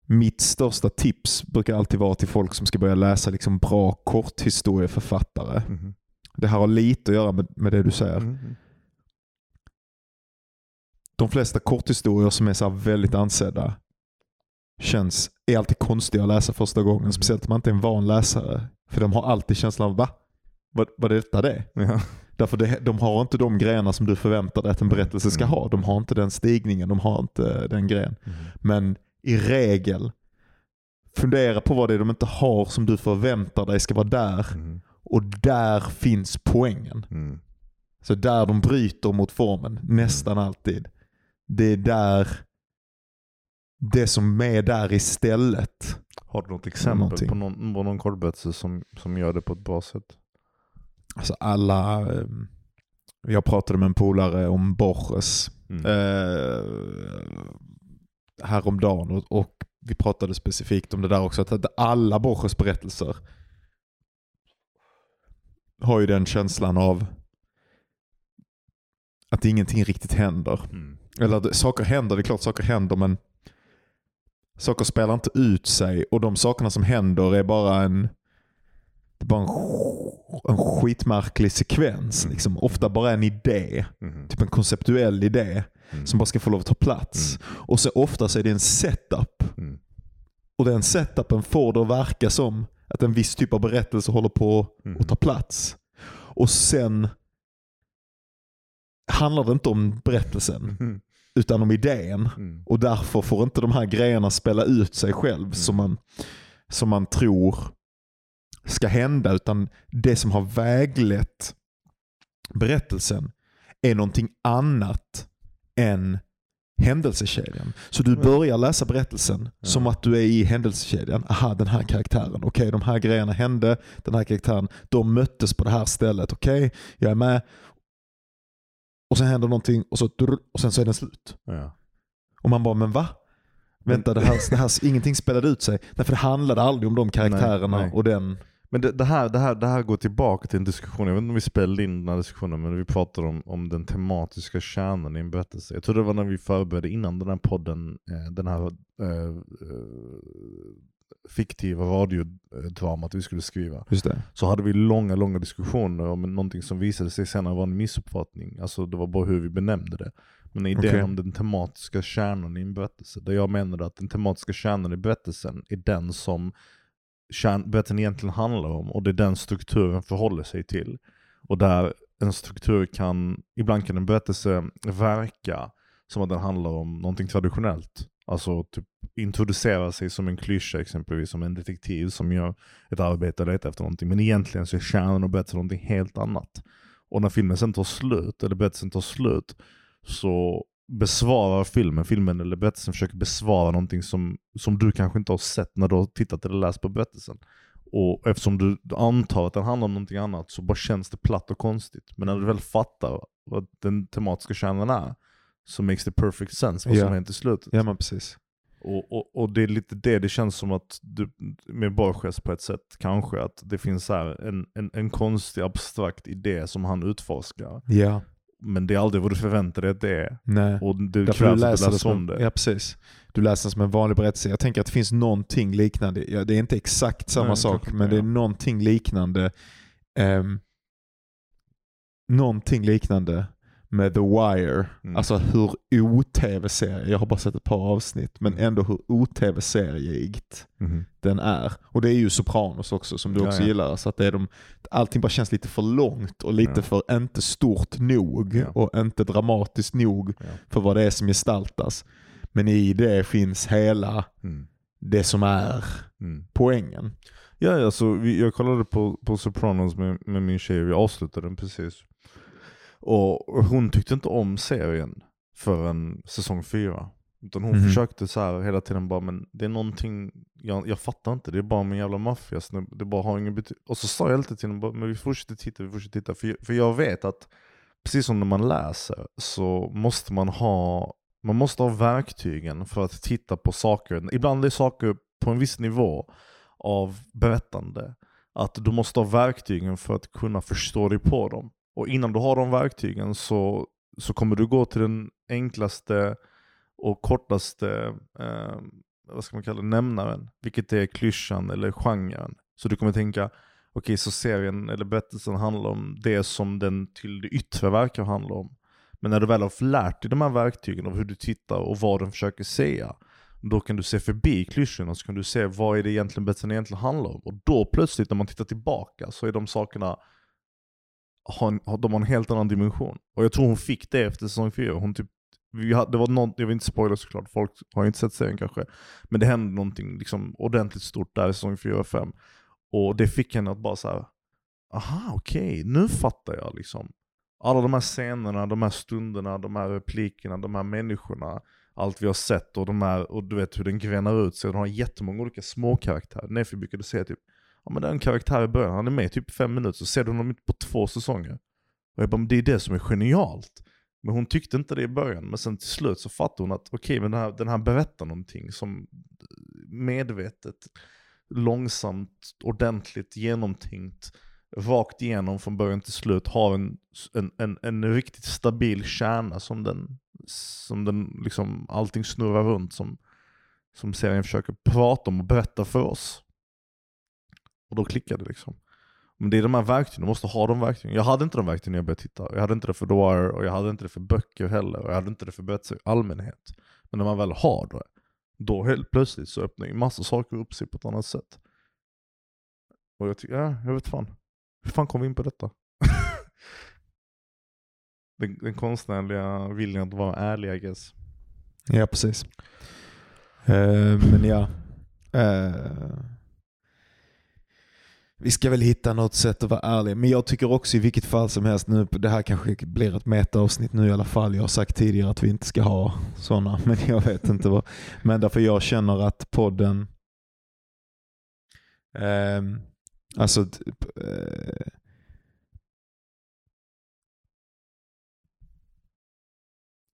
mitt största tips brukar alltid vara till folk som ska börja läsa liksom bra korthistorieförfattare. Mhm. Det här har lite att göra med, med det du säger. Mhm. De flesta korthistorier som är så väldigt ansedda känns, är alltid konstiga att läsa första gången. Mm. Speciellt om man inte är en van läsare. För de har alltid känslan av va? Vad, vad är detta det? Ja. Därför det, de har inte de grejerna som du förväntar dig att en berättelse ska Mm. ha. De har inte den stigningen, de har inte den grejen. Mhm. Men i regel, fundera på vad det är de inte har som du förväntar dig ska vara där. Mhm. Och där finns poängen. Mm. Så där de bryter mot formen, nästan alltid. Det är där, det som är där istället. Har du något exempel Någonting. på någon, på någon kortberättelse som, som gör det på ett bra sätt? Alltså alla, eh, jag pratade med en polare om Borges Mm. eh, häromdagen och, och vi pratade specifikt om det där också. Att alla Borges berättelser har ju den känslan av att ingenting riktigt händer. Mm. Eller saker händer, det är klart saker händer men saker spelar inte ut sig och de sakerna som händer är bara en det är bara en, en skitmärklig sekvens. Mm. Liksom. Ofta bara en idé, Mhm. typ en konceptuell idé Mm. som bara ska få lov att ta plats. Och så ofta så är det en setup Mm. och den setupen får det att verka som att en viss typ av berättelse håller på Mhm. att ta plats. Och sen handlar det inte om berättelsen Mhm. utan om idén. Mm. Och därför får inte de här grejerna spela ut sig själv som, man, som man tror ska hända. Utan det som har väglett berättelsen är någonting annat än händelsekedjan. Så du Mm. börjar läsa berättelsen Ja. som att du är i händelsekedjan. Aha, den här karaktären. Okej, de här grejerna hände. Den här karaktären, de möttes på det här stället. Okej, jag är med. Och sen händer någonting och, så, och sen så är den slut. Ja. Och man bara, men va? Vänta, det här, det här, ingenting spelade ut sig. Nej, för det handlade aldrig om de karaktärerna Nej, nej. och den. Men det, det, här, det, här, det här går tillbaka till en diskussion, jag vet inte om vi spelade in den här diskussionen, men vi pratade om, om den tematiska kärnan i en berättelse. Jag tror det var när vi förberedde innan den här podden, eh, den här eh, eh, fiktiva radiodramat vi skulle skriva. Just det. Så hade vi långa, långa diskussioner om någonting som visade sig senare vara en missuppfattning. Alltså det var bara hur vi benämnde det. Men idén Okej. om den tematiska kärnan i en berättelse, där jag menade att den tematiska kärnan i berättelsen är den som kärnbeten berättelsen egentligen handlar om och det är den strukturen förhåller sig till. Och där en struktur kan, ibland kan en berättelse verka som att den handlar om någonting traditionellt. Alltså typ introducera sig som en klyscha exempelvis, som en detektiv som gör ett arbete och letar efter någonting. Men egentligen så är kärnan och berättelsen någonting helt annat. Och när filmen sen tar slut, eller berättelsen tar slut, så besvarar filmen, filmen eller berättelsen försöker besvara någonting som, som du kanske inte har sett när du har tittat eller läst på berättelsen. Och eftersom du antar att den handlar om någonting annat så bara känns det platt och konstigt. Men när du väl fattar vad den tematiska kärnan är, så makes the perfect sense vad som Ja. hänt i slutet. Ja men precis. Och, och, och det är lite det det känns som att du, med Borges på ett sätt kanske, att det finns här en, en, en konstig abstrakt idé som han utforskar. Ja. Men det är aldrig vad du förväntar dig att det är. Nej. Och det Därför krävs du att läser du det läser om det. Ja precis. Du läser den som en vanlig berättelse. Jag tänker att det finns någonting liknande. Ja, det är inte exakt samma Nej, sak men det är någonting liknande. Um, någonting liknande med The Wire. Mm. Alltså hur o-tv-serie, jag har bara sett ett par avsnitt, men Mm. ändå hur o-tv-serieigt Mhm. den är. Och det är ju Sopranos också som du Ja, också ja. gillar. Så att det är de, allting bara känns lite för långt och lite Ja. för inte stort nog och inte dramatiskt nog för vad det är som gestaltas. Men i det finns hela Mm. det som är Mm. poängen. Ja, alltså, jag kollade på, på Sopranos med, med min tjej, vi avslutade den precis. Och och hon tyckte inte om serien förrän säsong fyra. Utan hon Mhm. försökte så här hela tiden bara, men det är någonting, jag, jag fattar inte, det är bara en jävla maffiasnubbe, det bara har ingen betydelse. Och så sa jag till henne, bara, men vi fortsätter titta, vi fortsätter titta. För, för jag vet att, precis som när man läser, så måste man ha, man måste ha verktygen för att titta på saker. Ibland är saker på en viss nivå av berättande. att du måste ha verktygen för att kunna förstå dig på dem. Och innan du har de verktygen så, så kommer du gå till den enklaste och kortaste eh, vad ska man kalla det, nämnaren. Vilket är klyschan eller genren. Så du kommer tänka, okej okay, så serien eller berättelsen handlar om det som den till det yttre verkar handla om. Men när du väl har lärt dig de här verktygen och hur du tittar och vad den försöker säga. Då kan du se förbi klyschorna och så kan du se vad är det egentligen berättelsen egentligen handlar om. Och då plötsligt när man tittar tillbaka så är de sakerna har, de har en helt annan dimension. Och jag tror hon fick det efter säsong 4. Hon typ, vi hade, det var något, jag vill inte spoila såklart, folk har inte sett serien kanske. Men det hände någonting liksom ordentligt stort där i säsong 4 och 5. Och det fick henne att bara såhär, aha okej, okay, nu fattar jag liksom. Alla de här scenerna, de här stunderna, de här replikerna, de här människorna. Allt vi har sett och de här, och du vet hur den grenar ut sig. Den har jättemånga olika små karaktärer. Nefi brukade säga typ, ja men det är en karaktär i början, han är med i typ fem minuter, så ser du honom inte på två säsonger. Och jag bara, men det är det som är genialt. Men hon tyckte inte det i början, men sen till slut så fattade hon att okej, okay, men den här, den här berättar någonting som medvetet, långsamt, ordentligt, genomtänkt, rakt igenom från början till slut har en, en, en, en riktigt stabil kärna som den, som den liksom, allting snurrar runt som, som serien försöker prata om och berätta för oss. Och då klickade det liksom. Men det är de här verktygen, du måste ha de verktygen. Jag hade inte de verktygen när jag började titta. Jag hade inte det för Dwyer och jag hade inte det för böcker heller. Och jag hade inte det för berättelser i allmänhet. Men när man väl har det, då helt plötsligt så öppnar ju massa saker upp sig på ett annat sätt. Och jag tycker, ja, jag vet fan. Hur fan kom vi in på detta? [LAUGHS] den, den konstnärliga viljan att vara ärlig I guess. Ja precis. Uh, men ja. Uh, vi ska väl hitta något sätt att vara ärliga. Men jag tycker också i vilket fall som helst nu, det här kanske blir ett metaavsnitt nu i alla fall. Jag har sagt tidigare att vi inte ska ha sådana, [LAUGHS] men jag vet inte vad. Men därför jag känner att podden, ehm, alltså, eh, alltså eh,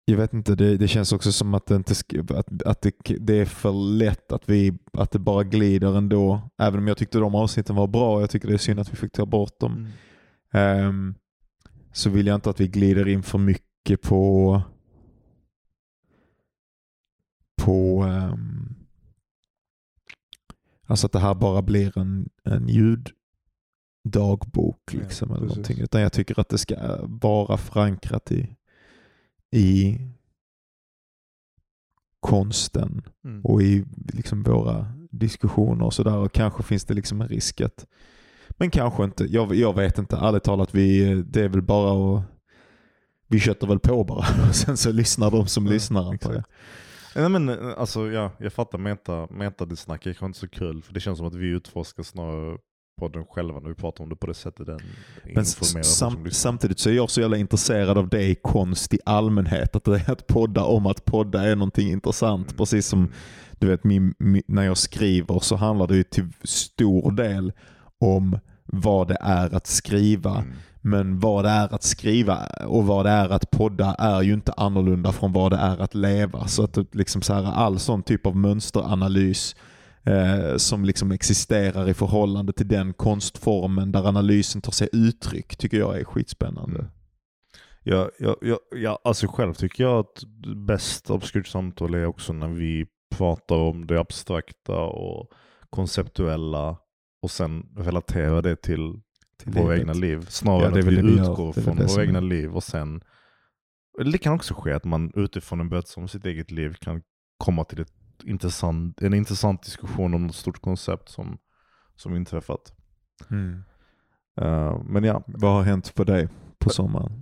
Jag vet inte, det, det känns också som att, det, inte, att, att det, det, är för lätt att, vi, att det bara glider ändå. Även om jag tyckte de avsnitten var bra, jag tycker det är synd att vi fick ta bort dem. Mm. Um, så vill jag inte att vi glider in för mycket på på um, alltså att det här bara blir en, en ljuddagbok liksom, ja, eller någonting. Utan jag tycker att det ska vara förankrat i i konsten mm. och i liksom våra diskussioner och sådär. Och kanske finns det liksom en risk att, men kanske inte. Jag, jag vet inte. Ärligt talat, vi, det är väl bara att vi köttar väl på bara [LAUGHS] och sen så lyssnar de som ja, lyssnar antar jag. Nej, men, alltså, ja, jag fattar meta, meta det snacket, kanske inte så kul för det känns som att vi utforskar snarare podden själva när vi pratar om det på det sättet. Den Men sam samtidigt så är jag så jävla intresserad av det i konst i allmänhet. Att det är att podda om att podda är någonting intressant. Mm. Precis som du vet, min, min, när jag skriver så handlar det ju till stor del om vad det är att skriva. Mm. Men vad det är att skriva och vad det är att podda är ju inte annorlunda från vad det är att leva. Så att liksom så här, all sån typ av mönsteranalys eh, som liksom existerar i förhållande till den konstformen där analysen tar sig uttryck tycker jag är skitspännande. Mm. Ja, ja, ja, ja, alltså själv tycker jag att bäst obskyrt samtal är också när vi pratar om det abstrakta och konceptuella och sen relaterar det till, till våra egna liv. Snarare ja, att vi utgår från våra egna liv och sen det kan också ske att man utifrån en berättelse om sitt eget liv kan komma till ett intressant, en intressant diskussion om något stort koncept som, som inträffat. Mm. Uh, men ja. Vad har hänt på dig på sommaren? [LAUGHS] [LAUGHS]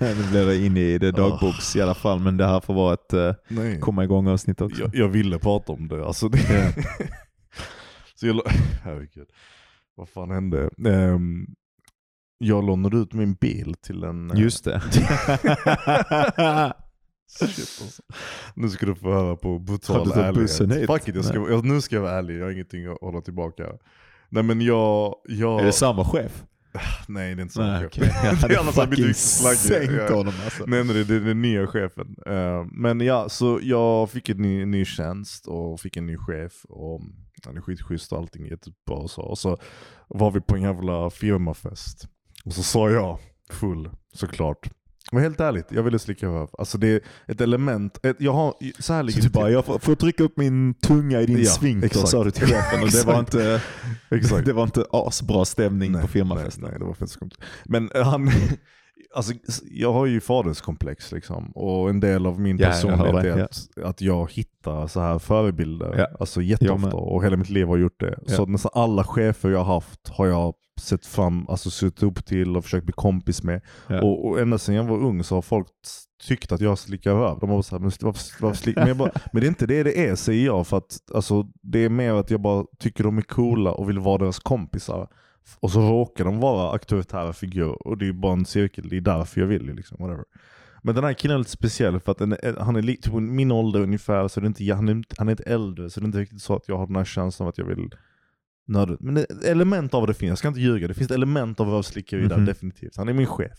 nu blir det in i det dagboks oh. i alla fall, men det här får vara ett uh, komma igång avsnitt också. Jag, jag, ville prata om det. Alltså det yeah. [LAUGHS] Så jag, herregud. Vad fan hände? Um, jag lånade ut min bil till en... Eh, Just det. Shit alltså. Nu ska du få höra på brutal ärlighet. Fuck it, jag ska, jag, nu ska jag vara ärlig, jag har ingenting att hålla tillbaka. Nej men jag... jag... Är det samma chef? Nej det är inte samma nej, chef. Okay. [LAUGHS] det är annars hade blivit sänkt honom alltså. Nej, nej det är den nya chefen. Uh, men ja, så jag fick en ny, ny tjänst och fick en ny chef. Och Han är skitschysst och allting är jättebra och så. Och så var vi på en jävla firmafest. Och så sa jag, full såklart. Men helt ärligt, jag ville slicka röv. Alltså det är ett element, ett, jag har, så här ligger Så du bara, jag får, får trycka upp min tunga i din Ja, exakt. sa du till chefen. Och det var inte, [LAUGHS] det var inte asbra stämning på firmafesten. Nej, nej, det var fett skumt. Men eh, han, [LAUGHS] alltså, jag har ju faderskomplex liksom. Och en del av min Ja, personlighet är ja. att, att jag hittar så här förebilder. Ja. Alltså jätteofta. Och hela mitt liv har gjort det. Så nästan alla chefer jag har haft har jag sett fram, alltså sett upp till och försökt bli kompis med. Och, och ända sedan jag var ung så har folk tyckt att jag slickar röv. De har såhär, men varför, varför slick? men, bara, men det är inte det det är säger jag. För att alltså, det är mer att jag bara tycker de är coola och vill vara deras kompisar. Och så råkar de vara auktoritära figurer. Och det är bara en cirkel, det är därför jag vill. Liksom, whatever. Men den här killen är lite speciell för att den han är typ min ålder ungefär, så det är inte, han, är, han är inte äldre. Så det är inte riktigt så att jag har den här känslan av att jag vill nörda. Men det, element av det finns, jag ska inte ljuga. Det finns element av rövslickeri där Mhm. definitivt. Han är min chef.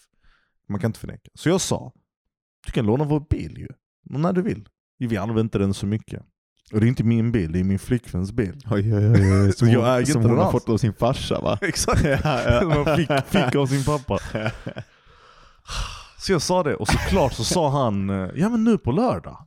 Man kan inte förneka. Så jag sa, du kan låna vår bil ju. När du vill. Vi använder inte den så mycket. Och det är inte min bil, det är min flickväns bil. Oj, oj, oj. [LAUGHS] Så jag äger som inte hon har fått av sin farsa va? [LAUGHS] Exakt. [LAUGHS] ja, Man fick, fick av sin pappa. Så jag sa det, och såklart så sa han eh, ja men nu på lördag.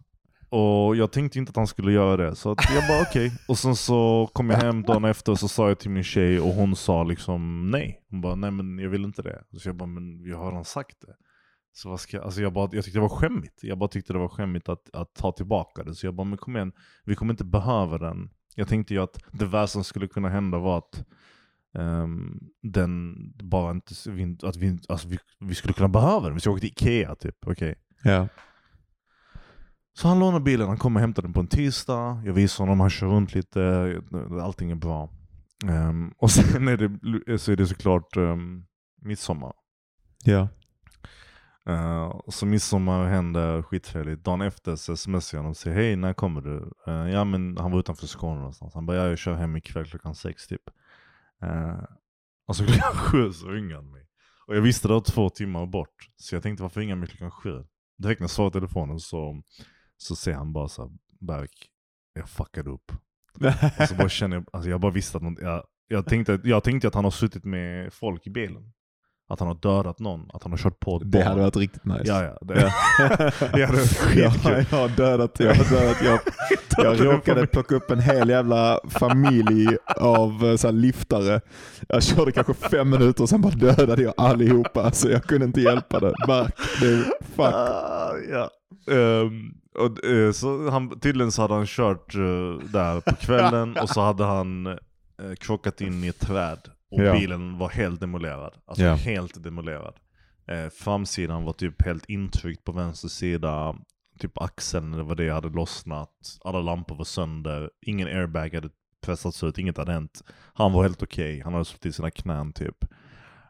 Och jag tänkte inte att han skulle göra det, så jag bara okej. Och sen så kom jag hem dagen efter och så sa jag till min tjej och hon sa liksom nej. Hon bara nej men jag vill inte det. Så jag bara men jag har redan sagt det. Så vad ska jag, alltså jag, bara, jag tyckte det var skämmigt. Jag bara tyckte det var skämmigt att, att ta tillbaka det. Så jag bara men kom igen, vi kommer inte behöva den. Jag tänkte ju att det värsta som skulle kunna hända var att Ehm, den bara inte, att vi, alltså vi, vi skulle kunna behöva den. Vi ska åka till Ikea typ. Okej. ja. Så han lånar bilen, han kommer och hämtar den på en tisdag. Jag visar honom, han kör runt lite. Allting är bra. Ehm, och [LAUGHS] sen är det, så är det såklart um, midsommar. ja. Uh, så midsommar händer skittrevligt. Dagen efter så smsar jag honom och säger hej, när kommer du? Uh, ja men han var utanför Skåne någonstans. Han bara, ja, jag kör hem ikväll klockan sex typ. Uh, och så klockan sju så ringer han mig. Och jag visste det var två timmar bort. Så jag tänkte varför ringer han mig klockan sju? Direkt när jag svarade telefonen så, så ser han bara såhär Berk, jag fuckade upp. Och så bara känner jag, alltså jag bara visste att någon, jag, jag, tänkte, jag tänkte att han har suttit med folk i bilen. Att han har dödat någon, att han har kört på ett Det barn. hade varit riktigt nice. Ja, ja. Det, [LAUGHS] det hade varit skitkul. jag har dödat, jag har dödat, jag, [LAUGHS] jag råkade plocka upp en hel jävla familj av eh, så här liftare. Jag körde kanske fem minuter och sen bara dödade jag allihopa. Så jag kunde inte hjälpa det. Mark, det fuck. Ah, ja. Ehm, och, eh, så han, tydligen så hade han kört eh, där på kvällen [LAUGHS] och så hade han uh, krockat in i ett träd. Och Ja. bilen var helt demolerad. Alltså Ja. helt demolerad. Eh, framsidan var typ helt intryckt på vänster sida. Typ axeln eller vad det hade lossnat. Alla lampor var sönder. Ingen airbag hade pressats ut, inget hade hänt. Han var helt okej, han hade suttit i sina knän typ.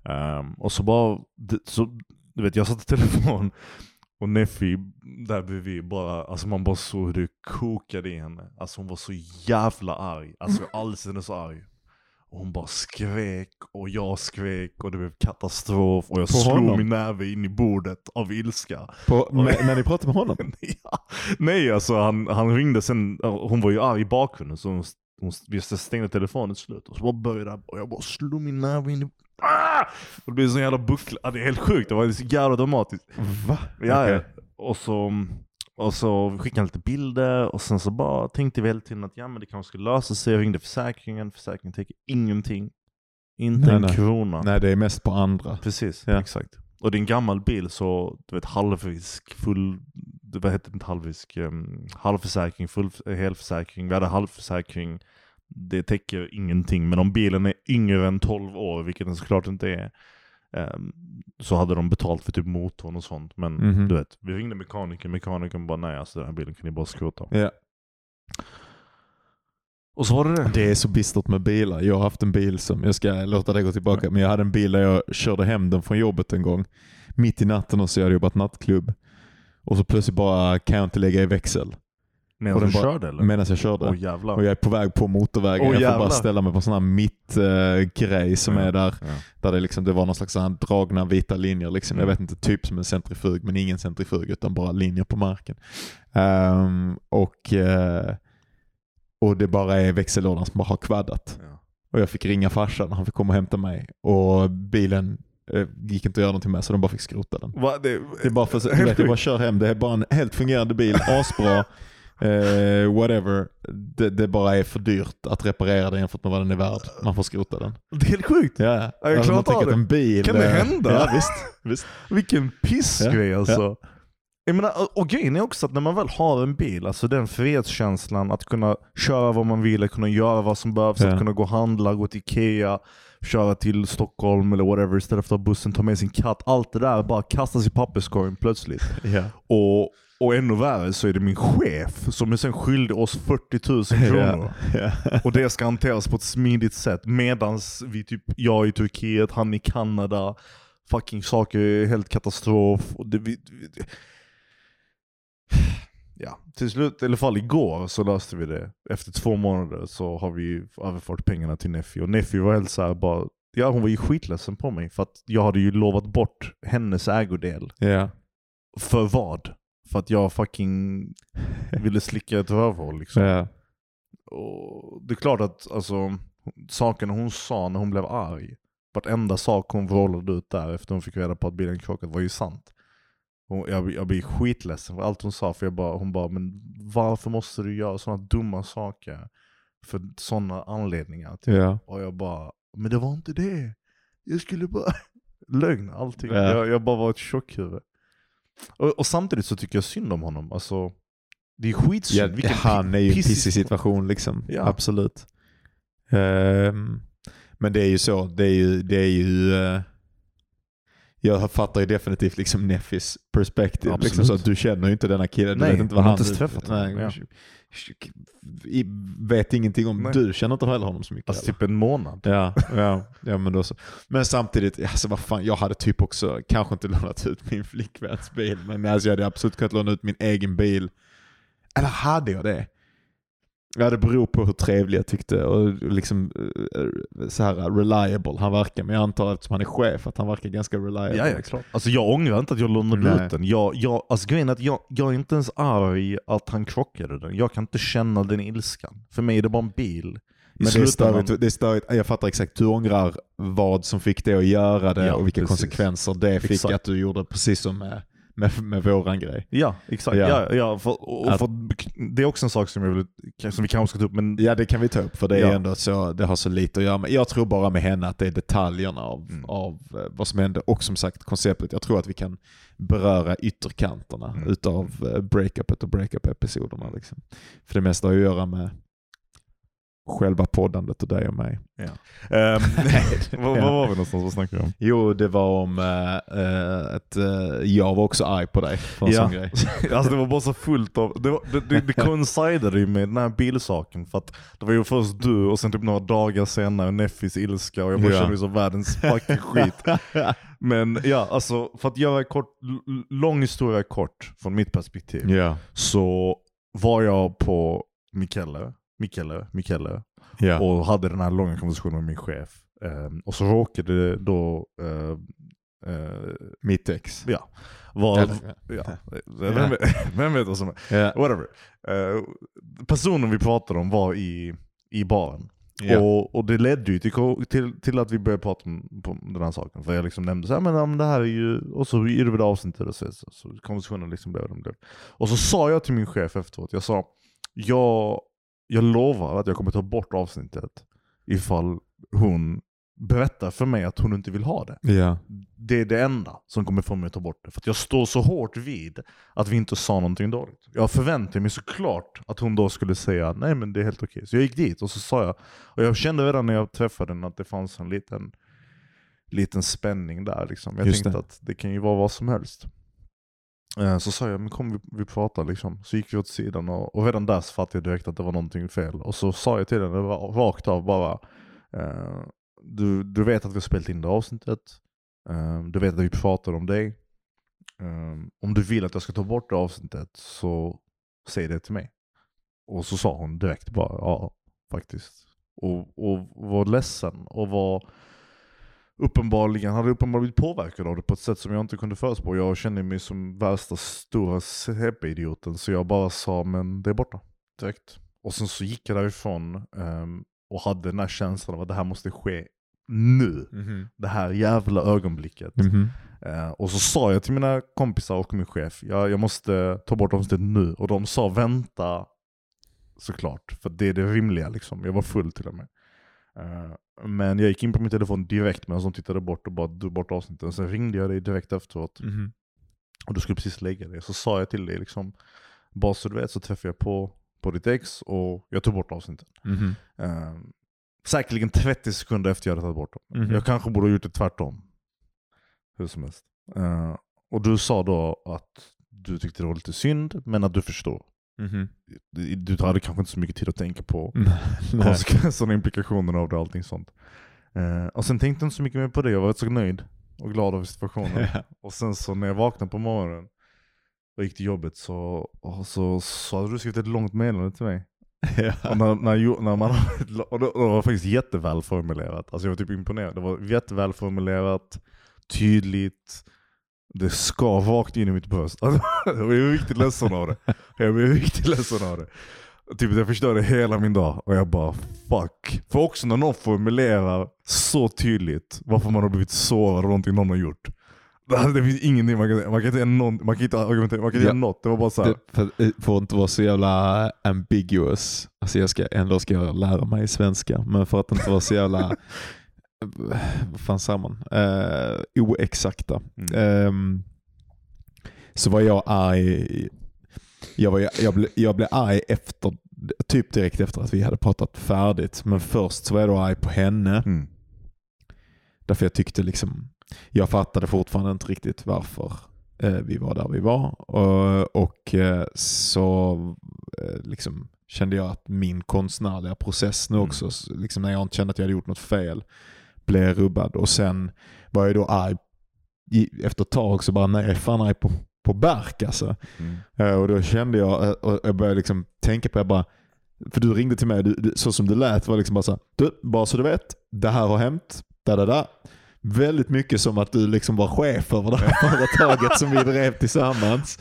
Ehm, och så bara, det- så, du vet jag satt i telefon [LAUGHS] och Neffi där bredvid bara, alltså man bara såg hur det kokade i henne. Alltså hon var så jävla arg. Alltså jag har aldrig sett henne så arg. Och hon bara skrek och jag skrek och det blev katastrof och jag På slog honom? min näve in i bordet av ilska. På, med, när ni pratade med honom? [LAUGHS] ja. Nej alltså han, han ringde sen, hon var ju arg i bakgrunden så hon, hon, stängde telefonen till slut och så bara började och jag bara slog min näve in i Ah! Och det blev sån jävla buckla, det är helt sjukt, det var så jävla dramatiskt. Va? Ja, ja. Och så, och så skickade han lite bilder och sen så bara tänkte vi hela tiden att ja men det kanske skulle lösa sig. Jag ringde försäkringen, försäkringen täcker ingenting. Inte Nej, en nej. krona. Nej, det är mest på andra. Precis, Ja. exakt. Och det är en gammal bil så du vet halvrisk, full, vad heter det inte halvrisk, um, halvförsäkring, full, helförsäkring. Vi hade halvförsäkring. Det täcker ingenting. Men om bilen är yngre än 12 år, vilket den såklart inte är, ehm, så hade de betalt för typ motorn och sånt. Men Mhm. du vet, vi ringde mekanikern, mekanikern bara nej alltså den här bilen kan ni bara skrota. Ja. Och så var det det. Det är så bistert med bilar. Jag har haft en bil som, jag ska låta det gå tillbaka, men jag hade en bil där jag körde hem den från jobbet en gång. Mitt i natten och så hade jag jobbat nattklubb. Och så plötsligt bara kan jag inte lägga i växel. Medan du bara- körde eller? Medan jag körde. Jävlar. Och jag är på väg på motorvägen. Åh, jag får jävlar. bara ställa mig på sån här mittgrej som Ja, är där. ja. Där det, liksom, det var någon slags här dragna vita linjer. Liksom. Jag Mm. vet inte, typ som en centrifug, men ingen centrifug utan bara linjer på marken. Ehm, och eh, och det bara är växellådan som bara har kvaddat. Ja. Och jag fick ringa farsan, han fick komma och hämta mig. Och bilen eh, gick inte att göra någonting med så de bara fick skrota den. Va, det, Det är bara för du vet, jag bara kör hem, det är bara en helt fungerande bil, [LAUGHS] asbra, eh, whatever. Det, det bara är för dyrt att reparera den jämfört med vad den är värd. Man får skrota den. det är helt sjukt. Ja, Ja, jag Alltså, man tänker att en bil... Kan det eh, hända? Ja, visst. visst. Vilken pissgrej Ja, alltså. Jag menar, och grejen är också att när man väl har en bil, alltså den frihetskänslan att kunna köra vad man vill, att kunna göra vad som behövs, Ja. att kunna gå och handla, gå till Ikea, köra till Stockholm eller whatever istället för att ta bussen, ta med sin katt. Allt det där bara kastas i papperskorgen plötsligt. Ja. Och, och ännu värre så är det min chef som är sen skyldig oss 40 000 [LAUGHS] kronor. Ja. Och det ska hanteras på ett smidigt sätt. Medans vi typ, jag i Turkiet, han i Kanada. Fucking saker är helt katastrof. Det, vi, vi, ja, till slut, i alla fall igår så löste vi det. Efter två månader så har vi överfört pengarna till Neffi. Och Neffi var helt såhär bara, ja hon var ju skitledsen på mig. För att jag hade ju lovat bort hennes ägodel. Ja. För vad? För att jag fucking [LAUGHS] ville slicka ett rövhål liksom. Ja. Och det är klart att alltså, sakerna hon sa när hon blev arg, vartenda sak hon vrålade ut där efter hon fick reda på att bilen krockat var ju sant. Och jag, jag blir skitledsen för allt hon sa, för jag bara, hon bara men varför måste du göra sådana dumma saker för sådana anledningar? Typ. Ja. Och jag bara, men det var inte det. Jag skulle bara... [LAUGHS] Lögn, allting. Ja. Jag, jag bara var ett tjockhuvud. Och, och samtidigt så tycker jag synd om honom. Alltså, det är skitsynd. Ja, Vilken han är ju en pissig- situation liksom. Ja. Absolut. Ehm, men det är ju så. Det är ju... Det är ju eh, jag fattar ju definitivt liksom Neffis perspektiv. Liksom så att du känner ju inte denna killen. Du Nej, vet inte vad man har han... inte träffat honom, ja. Vet ingenting om... Nej. Du känner inte heller honom så mycket. Alltså eller? typ en månad. Ja, ja, ja men då så. Men samtidigt, alltså vad fan, jag hade typ också, kanske inte lånat ut min flickväns bil, men alltså jag hade absolut kunnat låna ut min egen bil. Eller hade jag det? Ja, det beror på hur trevlig jag tyckte och liksom eh, så här reliable han verkar. Men jag antar eftersom han är chef att han verkar ganska reliable. Ja, ja, klart. Alltså jag ångrar inte att jag lånade ut den. Jag, jag, alltså grejen är att jag, jag är inte ens arg att han krockade den. Jag kan inte känna den ilskan. För mig är det bara en bil. I Men det är, störigt, det är störigt, jag fattar exakt, du ångrar vad som fick dig att göra det Ja, och vilka precis. konsekvenser det fick Exakt. att du gjorde precis som med, med, med våran grej. Ja, exakt. Ja. Ja. Ja, för, och, Att- för, det är också en sak som, jag vill, som vi kanske ska ta upp. Men Ja det kan vi ta upp för det är Ja. ändå så, det har så lite att göra med. Jag tror bara med henne att det är detaljerna av, Mm. av eh, vad som hände och som sagt konceptet. Jag tror att vi kan beröra ytterkanterna Mm. utav eh, breakupet och breakup-episoderna. Liksom. För det mesta har att göra med själva poddandet och dig och mig. Ja. [LAUGHS] [LAUGHS] vad var vi någonstans? Vad snackade vi om? Jo, det var om eh, eh, att eh, jag var också arg på dig för en Ja. sån grej. [LAUGHS] Alltså det var bara så fullt av, det, var, det, det, det coincidade ju med den här bilsaken för att det var ju först du och sen typ några dagar senare Neffis ilska och jag bara Ja. kände mig som världens fucking skit. Men ja, alltså för att göra kort, lång historia kort från mitt perspektiv. ja, Så var jag på Mikelle, Mikelle, Mikelle ja. och hade den här långa konversationen med min chef. Ehm, och så råkade då eh, eh, Mitt ex. Ja. Var, Eller- ja. Vem, vet- [LAUGHS] vem vet vad som är? Ja. Whatever. Eh, personen vi pratade om var i, i baren. Ja. Och, och det ledde ju till, till, till att vi började prata om, på den här saken. För jag liksom nämnde så här, men, ja, men det här är ju, och så vi det avsnittet så, så, så konversationen liksom blev vad den blev. Och så sa jag till min chef efteråt, jag sa, jag, jag lovar att jag kommer ta bort avsnittet ifall hon berättar för mig att hon inte vill ha det ja. det är det enda som kommer få mig att ta bort det. För att jag står så hårt vid att vi inte sa någonting dåligt. Jag förväntade mig såklart att hon då skulle säga nej men det är helt okej. Så jag gick dit och så sa jag, och jag kände redan när jag träffade henne att det fanns en liten, liten spänning där. Liksom. Jag Just tänkte det. att det kan ju vara vad som helst. Eh, så sa jag, men kom vi, vi pratar liksom. Så gick vi åt sidan och, och redan där så fattade jag direkt att det var någonting fel. Och så sa jag till henne rakt av bara, eh, du, du vet att vi har spelat in det avsnittet. Eh, du vet att vi pratar om dig. Eh, om du vill att jag ska ta bort det avsnittet så säg det till mig. Och så sa hon direkt bara ja, faktiskt. Och, och var ledsen och var uppenbarligen, hade uppenbarligen blivit påverkad av det på ett sätt som jag inte kunde förutspå. Jag kände mig som värsta stora CP-idioten så jag bara sa men det är borta direkt. och sen så gick jag därifrån ehm, och hade den här känslan av att det här måste ske nu. Mhm. Det här jävla ögonblicket. Mhm. Eh, och så sa jag till mina kompisar och min chef, jag, jag måste ta bort avsnittet nu. Och de sa vänta, såklart. För det är det rimliga liksom. Jag var full till och med. Eh, men jag gick in på min telefon direkt medan de tittade bort och bara drog bort avsnittet. Sen ringde jag dig direkt efteråt. Mhm. Och du skulle precis lägga dig. Så sa jag till dig liksom, bara så du vet så träffade jag på, på ditt ex och jag tog bort avsnittet. Mhm. Eh, säkerligen 30 sekunder efter jag hade tagit bort dem. Mhm. Jag kanske borde ha gjort det tvärtom. Hur som helst. Eh, och du sa då att du tyckte det var lite synd, men att du förstår. Mhm. Du, du hade kanske inte så mycket tid att tänka på [LAUGHS] konsekvenserna och implikationerna av det och allting sånt. Eh, och sen tänkte jag inte så mycket mer på det, jag var rätt så nöjd och glad över situationen. [LAUGHS] Och sen så när jag vaknade på morgonen och gick till jobbet så, så, så hade du skrivit ett långt meddelande till mig. [LAUGHS] Och, när, när, när man, och det var faktiskt jättevälformulerat. Alltså jag var typ imponerad. Det var jättevälformulerat, tydligt. Det ska rakt in i mitt bröst. [LAUGHS] Alltså, jag blev riktigt ledsen av det. Jag blev riktigt ledsen av det. Typ det förstörde hela min dag. Och jag bara fuck. För också när någon formulerar så tydligt varför man har blivit sårad av någonting någon har gjort. Det finns ingenting man kan Man kan inte göra någon, man kan inte argumentera, man kan inte Ja. något. Det var bara så här. Det får inte vara så jävla ambiguous. Alltså jag ska, ändå ska jag lära mig svenska, men för att inte vara så jävla, vad fan säger man, eh, oexakta. Mm. Ehm, så var jag arg, jag, var, jag, ble, jag blev arg efter, typ direkt efter att vi hade pratat färdigt. Men först så var jag då arg på henne. Mm. Därför jag tyckte liksom, jag fattade fortfarande inte riktigt varför eh, vi var där vi var. Och, och eh, så eh, liksom kände jag att min konstnärliga process nu Mm. också, s- liksom när jag inte kände att jag hade gjort något fel, blev rubbad. Och sen var jag då arg, efter ett tag så bara, nej jag är fan arg på, på Berk alltså. Mm. Eh, Och då kände jag, eh, och jag började liksom tänka på, jag bara, för du ringde till mig, du, du, så som du lät var liksom bara så här, du, bara så du vet, det här har hänt, da, da, da. Väldigt mycket som att du liksom var chef över det här företaget som vi drev tillsammans.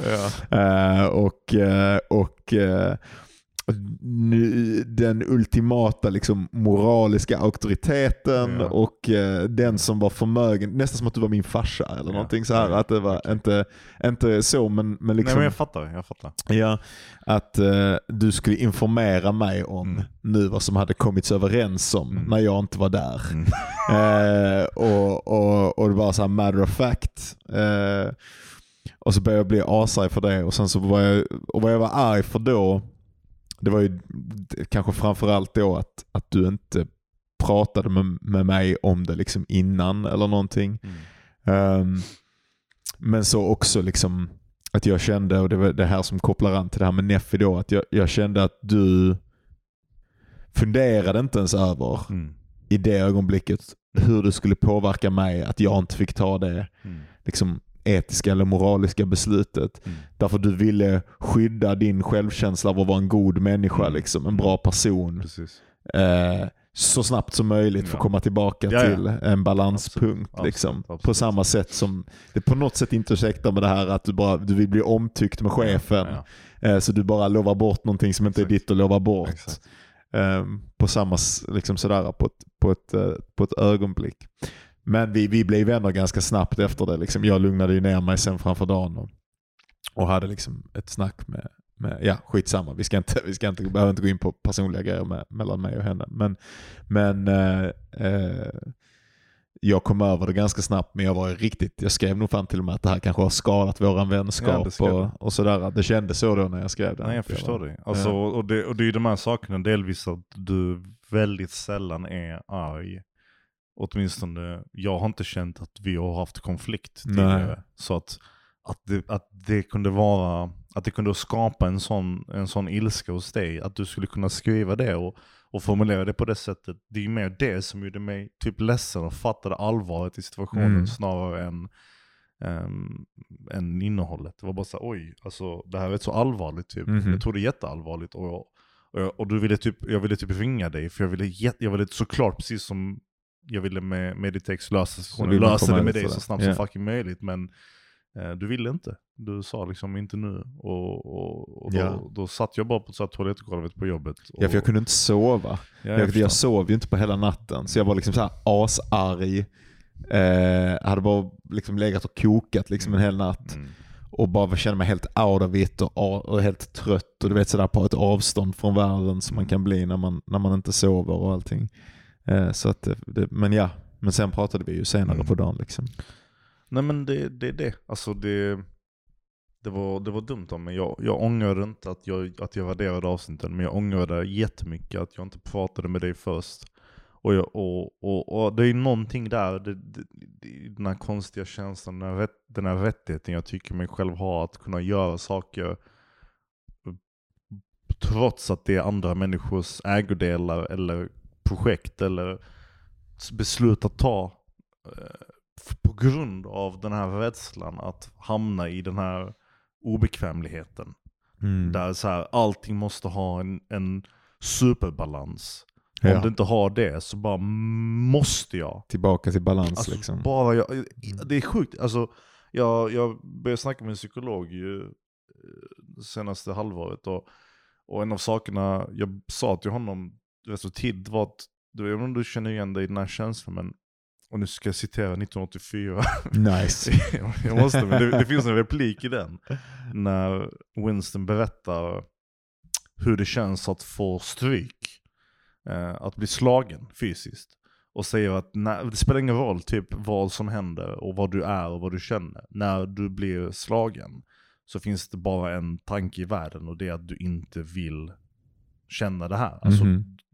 Ja. Eh, och eh, och nu, den ultimata liksom, moraliska auktoriteten Ja. och eh, den som var förmögen, nästan som att du var min farsa eller Ja. någonting så här. Att det var inte, inte så men, men liksom. Nej men jag fattar, jag fattar. Ja, att eh, du skulle informera mig om Mm. nu vad som hade kommits överens om Mm. när jag inte var där. Mm. [LAUGHS] Eh, och, och, och det var så här matter of fact. Eh, och så började jag bli asarg för det och sen så var jag, och vad jag var arg för då, det var ju kanske framförallt då att, att du inte pratade med, med mig om det liksom innan eller någonting. Mm. Ehm, men så också liksom att jag kände, och det var det här som kopplar an till det här med Neffi då, att jag, jag kände att du funderade inte ens över Mm. i det ögonblicket hur det skulle påverka mig att jag inte fick ta det Mm. liksom, etiska eller moraliska beslutet. Mm. Därför du ville skydda din självkänsla av att vara en god människa, Mm. liksom, en bra person. Eh, så snabbt som möjligt för att Ja. komma tillbaka Ja, ja. till en balanspunkt. Absolut, liksom. absolut. På samma sätt som det på något sätt intersektar med det här att du, bara, du vill bli omtyckt med chefen. Ja, Eh, så du bara lovar bort någonting som inte Exakt. är ditt att lova bort. Ehm, på samma liksom sådär, på ett, på ett, eh, på ett ögonblick. Men vi, vi blev vänner ganska snabbt efter det. Liksom. Jag lugnade ju ner mig sen framför dagen och, och hade liksom ett snack med, med ja skitsamma. Vi ska inte, [LAUGHS] vi ska inte, behöver inte gå in på personliga grejer med, mellan mig och henne. Men, men eh, eh, jag kom över det ganska snabbt men jag var riktigt, jag skrev nog fan till och med att det här kanske har skadat våran Ja, vänskap du. och, och sådär. Det kändes så då när jag skrev det. Nej jag förstår det. Alltså, och, det. Och det är ju de här sakerna, delvis att du väldigt sällan är arg. Åtminstone, jag har inte känt att vi har haft konflikt tidigare. Nej. Så att, att, det, att det kunde vara, att det kunde skapa en sån, en sån ilska hos dig, att du skulle kunna skriva det och, och formulera det på det sättet. Det är ju mer det som gjorde mig typ ledsen och fattade allvaret i situationen Mm. snarare än um, än innehållet. Det var bara så här, oj, alltså det här är så allvarligt typ. Mhm. Jag tror det jätteallvarligt. Och, och, jag- och du ville typ, jag ville typ ringa dig, för jag ville, jag ville såklart, precis som jag ville med, med ditt ex lösa situationen, lösa det med dig så snabbt Ja. som fucking möjligt. Men Eh, du ville inte. Du sa liksom inte nu. Och, och, och då, Ja. då satt jag bara på så toalettgolvet på jobbet. Och, Ja, för jag kunde inte sova. Ja, Jag, jag, förstår. sov ju inte på hela natten, så jag var liksom så här asarg. Eh, hade bara liksom legat och kokat liksom en hel natt. Mm. Och bara kände mig helt out of it och, och helt trött. Och du vet sådär på ett avstånd från världen som man kan bli när man, när man inte sover och allting. Eh, så att det, det, men ja, men sen pratade vi ju senare Mm. på dagen liksom. Nej men det är det, det. Alltså det, det, var, det var dumt av mig. Jag, jag ångrar inte att jag, att jag värderade avsnitten, men jag ångrade jättemycket att jag inte pratade med dig först. Och, jag, och, och, och det är någonting där, det, det, det, den här konstiga känslan, den här, rätt, den här rättigheten jag tycker mig själv ha att kunna göra saker trots att det är andra människors ägodelar eller projekt eller beslut att ta. eh, På grund av den här rädslan att hamna i den här obekvämligheten. Mm. Där så här, allting måste ha en, en superbalans. Ja. Om det inte har det så bara måste jag. Tillbaka till balans Alltså, liksom. bara jag, det är sjukt. Alltså, jag, jag började snacka med en psykolog ju, eh, senaste halvåret. Och, och en av sakerna jag sa till honom rätt så tidigt var att, du vet om du känner igen dig i den här känslan, men, och nu ska jag citera 1984. Nice. [LAUGHS] jag måste, men det, det finns en [LAUGHS] replik i den. När Winston berättar hur det känns att få stryk. Eh, att bli slagen fysiskt. Och säger att när, det spelar ingen roll typ vad som händer och vad du är och vad du känner. När du blir slagen så finns det bara en tanke i världen och det är att du inte vill känna det här. Alltså, Mhm. det,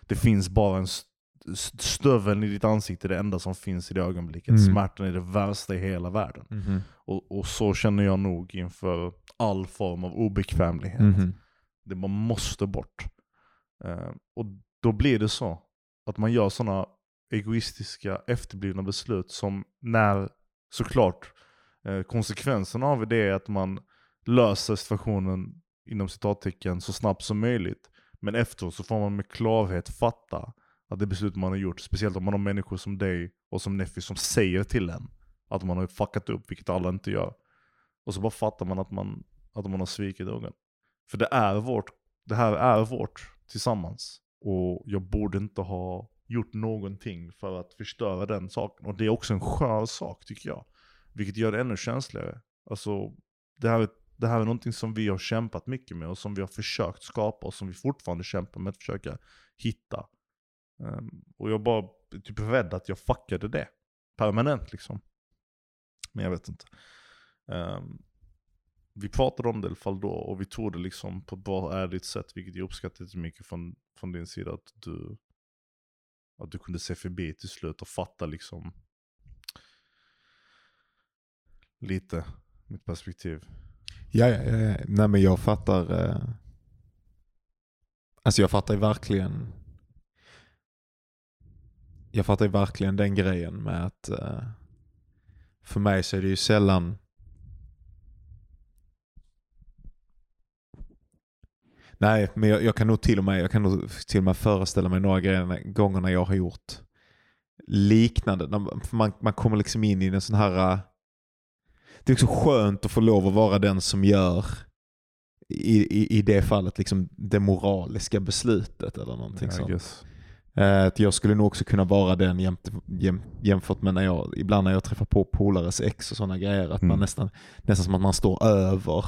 det finns bara en st- st- stöveln i ditt ansikte, det enda som finns i det ögonblicket. Mm. Smärtan är det värsta i hela världen. Mhm. Och, och så känner jag nog inför all form av obekvämlighet. Mhm. Det man måste bort. Eh, och då blir det så att man gör sådana egoistiska efterblivna beslut som när såklart eh, konsekvensen av det är att man löser situationen inom citattecken så snabbt som möjligt. Men efteråt så får man med klarhet fatta att det beslut man har gjort, speciellt om man har människor som dig och som Neffi som säger till en att man har fuckat upp, vilket alla inte gör. Och så bara fattar man att man, att man har svikit ungen. För det är vårt, det här är vårt tillsammans. Och jag borde inte ha gjort någonting för att förstöra den saken. Och det är också en skör sak tycker jag. Vilket gör det ännu känsligare. Alltså, det här, är- det här är någonting som vi har kämpat mycket med och som vi har försökt skapa och som vi fortfarande kämpar med att försöka hitta. Um, och jag bara typ rädd att jag fuckade det. Permanent liksom. Men jag vet inte. Um, vi pratade om det i alla fall då och vi tog det liksom på ett bra ärligt sätt vilket jag uppskattade mycket från, från din sida att du, att du kunde se förbi till slut och fatta liksom lite mitt perspektiv. Ja, ja, ja, ja. Nej men jag fattar. Eh... Alltså jag fattar ju verkligen. Jag fattar ju verkligen den grejen med att eh... för mig så är det ju sällan Nej, men jag, jag kan nog till och med, jag kan nog till och med föreställa mig några grejer, gånger när jag har gjort liknande. Man- Man, kommer liksom in i en sån här eh, det är också skönt att få lov att vara den som gör i, i, i det fallet liksom det moraliska beslutet eller någonting I sånt. guess. Eh, att jag skulle nog också kunna vara den jäm, jämfört med när jag, ibland när jag träffar på polares ex och sådana grejer, att man Mm. nästan, nästan som att man står över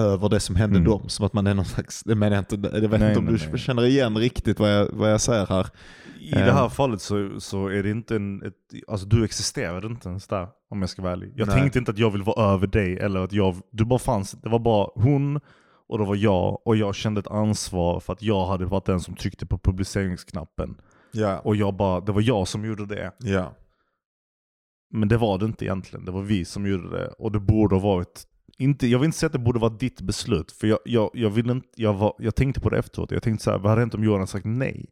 över det som hände Mm. dem. Som att man är någon slags, det menar jag inte, jag vet Nej, inte om men du nej. känner igen riktigt vad jag, vad jag säger här. I det här Ehm. fallet så, så är det inte en, ett, alltså du existerade inte ens där om jag ska vara ärlig. Jag Nej. tänkte inte att jag vill vara över dig eller att jag, du bara fanns, det var bara hon och det var jag och jag kände ett ansvar för att jag hade varit den som tryckte på publiceringsknappen. Ja. Och jag bara, det var jag som gjorde det. ja. Men det var det inte egentligen, det var vi som gjorde det. Och det borde ha varit, inte, jag vill inte säga att det borde vara ditt beslut. För jag, jag, jag, vill inte, jag, var, jag tänkte på det efteråt, jag tänkte så här, vad hade hänt om Johan hade sagt nej?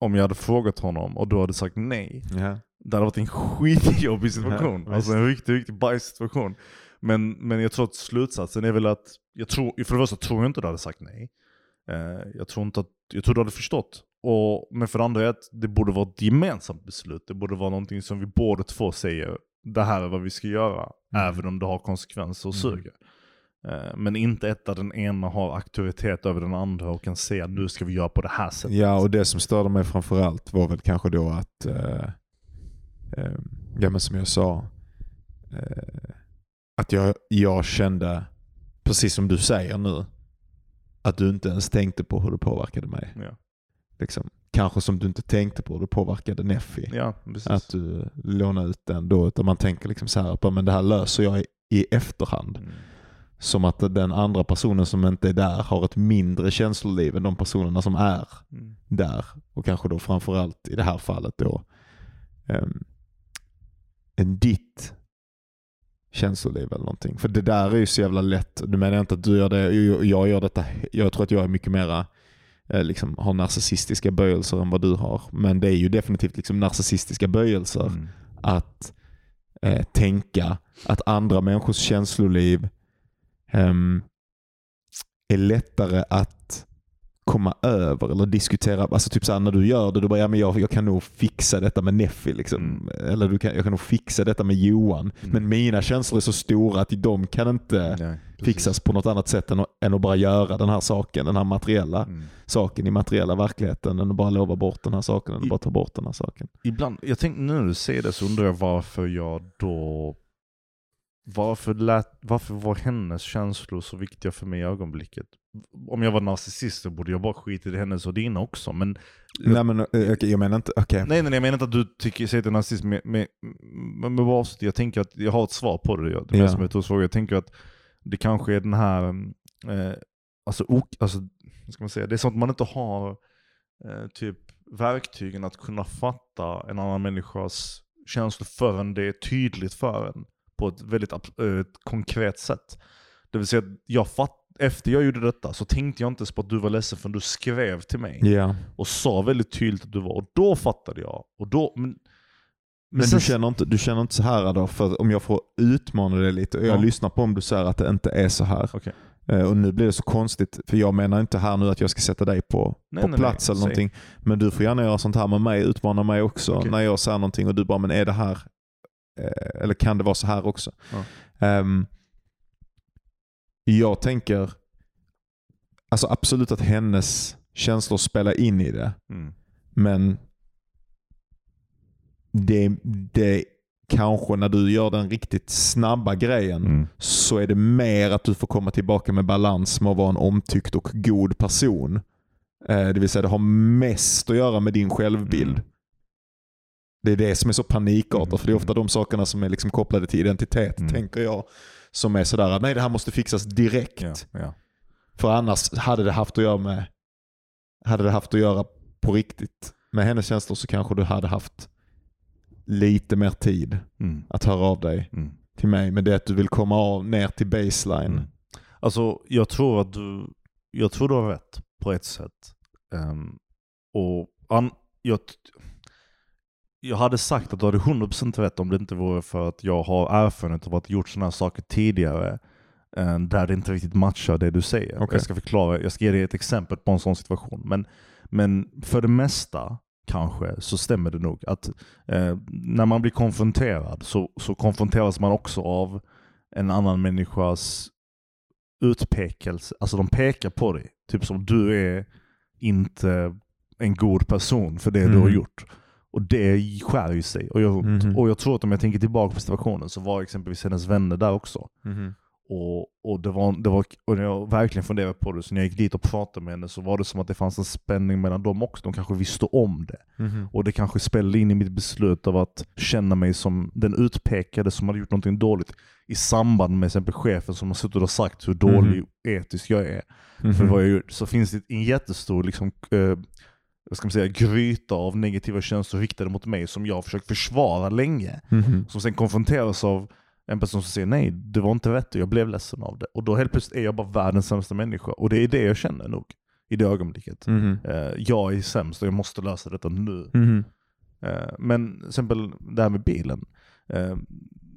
Om jag hade frågat honom och du hade sagt nej. ja. Det hade varit en skitjobbig situation. Ja, alltså en riktigt, riktigt bajssituation. Men, men jag tror att slutsatsen är väl att, jag tror, för det första tror jag inte du hade sagt nej. Eh, jag tror inte att, jag tror du hade förstått. Och, men för det andra är att det borde vara ett gemensamt beslut. Det borde vara någonting som vi båda två säger, det här är vad vi ska göra, Mm. även om det har konsekvenser och Mm. suger. Eh, Men inte ett där den ena har auktoritet över den andra och kan säga nu ska vi göra på det här sättet. Ja, och det som störde mig framförallt var väl kanske då att, eh, eh, ja men som jag sa, eh, att jag, jag kände, precis som du säger nu, att du inte ens tänkte på hur det påverkade mig. Ja, Liksom. Kanske som du inte tänkte på det påverkade Neffi. ja. Att du lånar ut den då, utan man tänker liksom så här, men det här löser jag i, i efterhand. Mm. Som att den andra personen som inte är där har ett mindre känsloliv än de personerna som är Mm. där. Och kanske då framförallt i det här fallet då um, en ditt känsloliv eller någonting. För det där är ju så jävla lätt. Du menar inte att du gör det, jag gör detta, jag tror att jag är mycket mera liksom, har narcissistiska böjelser än vad du har. Men det är ju definitivt liksom narcissistiska böjelser Mm. att eh, tänka att andra människors känsloliv ehm, är lättare att komma över eller diskutera. Alltså typ såhär när du gör det, du bara ja, men jag, jag kan nog fixa detta med Neffi. Liksom. Mm. Eller du kan, jag kan nog fixa detta med Johan. Mm. Men mina känslor är så stora att de kan inte Nej, fixas på något annat sätt än att, än att bara göra den här saken, den här materiella Mm. saken i materiella verkligheten. Än att bara lova bort den här saken, eller bara ta bort den här saken. Ibland, jag tänkte nu när du säger det så undrar jag varför jag då varför, lät, varför var hennes känslor så viktiga för mig i ögonblicket? Om jag var narcissist så borde jag bara skita i hennes och dina också. Men, Nej men eh, okej, jag menar inte, okej. nej, nej, jag menar inte att du tycker, säger att du är narcissist, men, men, men bara, jag tänker att jag har ett svar på det. Jag, det är Ja. som jag. Jag tänker att det kanske är den här, eh, alltså, ok, alltså, ska man säga, det är att man inte har eh, typ verktygen att kunna fatta en annan människas känslor förrän det är tydligt för en på ett väldigt eh, ett konkret sätt. Det vill säga, att jag fatt, efter jag gjorde detta så tänkte jag inte ens på att du var ledsen förrän du skrev till mig Ja. och sa väldigt tydligt att du var, och då fattade jag. Och då, men, Men sen- du, känner inte, du känner inte så här då, för om jag får utmana dig lite, och jag Ja. lyssnar på om du säger att det inte är så här. Okej. Eh, Och nu blir det så konstigt, för jag menar inte här nu att jag ska sätta dig på, Nej, på nej, plats nej, eller säg. någonting. Men du får gärna göra sånt här med mig, utmana mig också Okej. när jag säger någonting och du bara, men är det här, eh, eller kan det vara så här också? Ja. Ehm, jag tänker, alltså absolut att hennes känslor spelar in i det. Mm. Men det, det kanske när du gör den riktigt snabba grejen Mm. så är det mer att du får komma tillbaka med balans med att vara en omtyckt och god person. Eh, det vill säga det har mest att göra med din självbild. Mm. Det är det som är så panikartat, Mm. för det är ofta de sakerna som är liksom kopplade till identitet, Mm. tänker jag. Som är sådär att nej det här måste fixas direkt. Ja, ja. För annars hade det haft att göra med hade det haft att göra på riktigt med hennes känslor så kanske du hade haft lite mer tid Mm. att höra av dig Mm. till mig. Men det är att du vill komma av ner till baseline. Mm. Alltså, jag tror att du, jag tror du har rätt på ett sätt. Ehm, och an, jag, jag hade sagt att du hade 100% rätt om det inte vore för att jag har erfarenhet av att gjort sådana här saker tidigare. eh, där det inte riktigt matchar det du säger. Okej. Jag ska förklara, jag ska ge dig ett exempel på en sån situation. Men, men för det mesta kanske så stämmer det nog att eh, när man blir konfronterad så, så konfronteras man också av en annan människas utpekelse. Alltså de pekar på dig. Typ som du är inte en god person för det du har Mm. gjort. Och det skär ju sig och gör ont. Mhm. Och jag tror att om jag tänker tillbaka på situationen så var exempelvis hennes vänner där också. Mhm. Och, och, det var, det var, och när jag verkligen funderade på det, så när jag gick dit och pratade med henne så var det som att det fanns en spänning mellan dem också. De kanske visste om det. Mhm. Och det kanske spelade in i mitt beslut av att känna mig som den utpekade som hade gjort någonting dåligt. I samband med exempel chefen som har suttit och sagt hur dålig etisk jag är. För Mhm. vad jag gjort. Så finns det en jättestor liksom, eh, vad ska man säga, gryta av negativa känslor riktade mot mig som jag har försökt försvara länge. Mhm. Som sen konfronteras av en person som säger nej, det var inte rätt och jag blev ledsen av det. Och då helt plötsligt är jag bara världens sämsta människa. Och det är det jag känner nog i det ögonblicket. Mhm. Eh, jag är sämst och jag måste lösa detta nu. Mhm. Eh, men till exempel det här med bilen. Eh,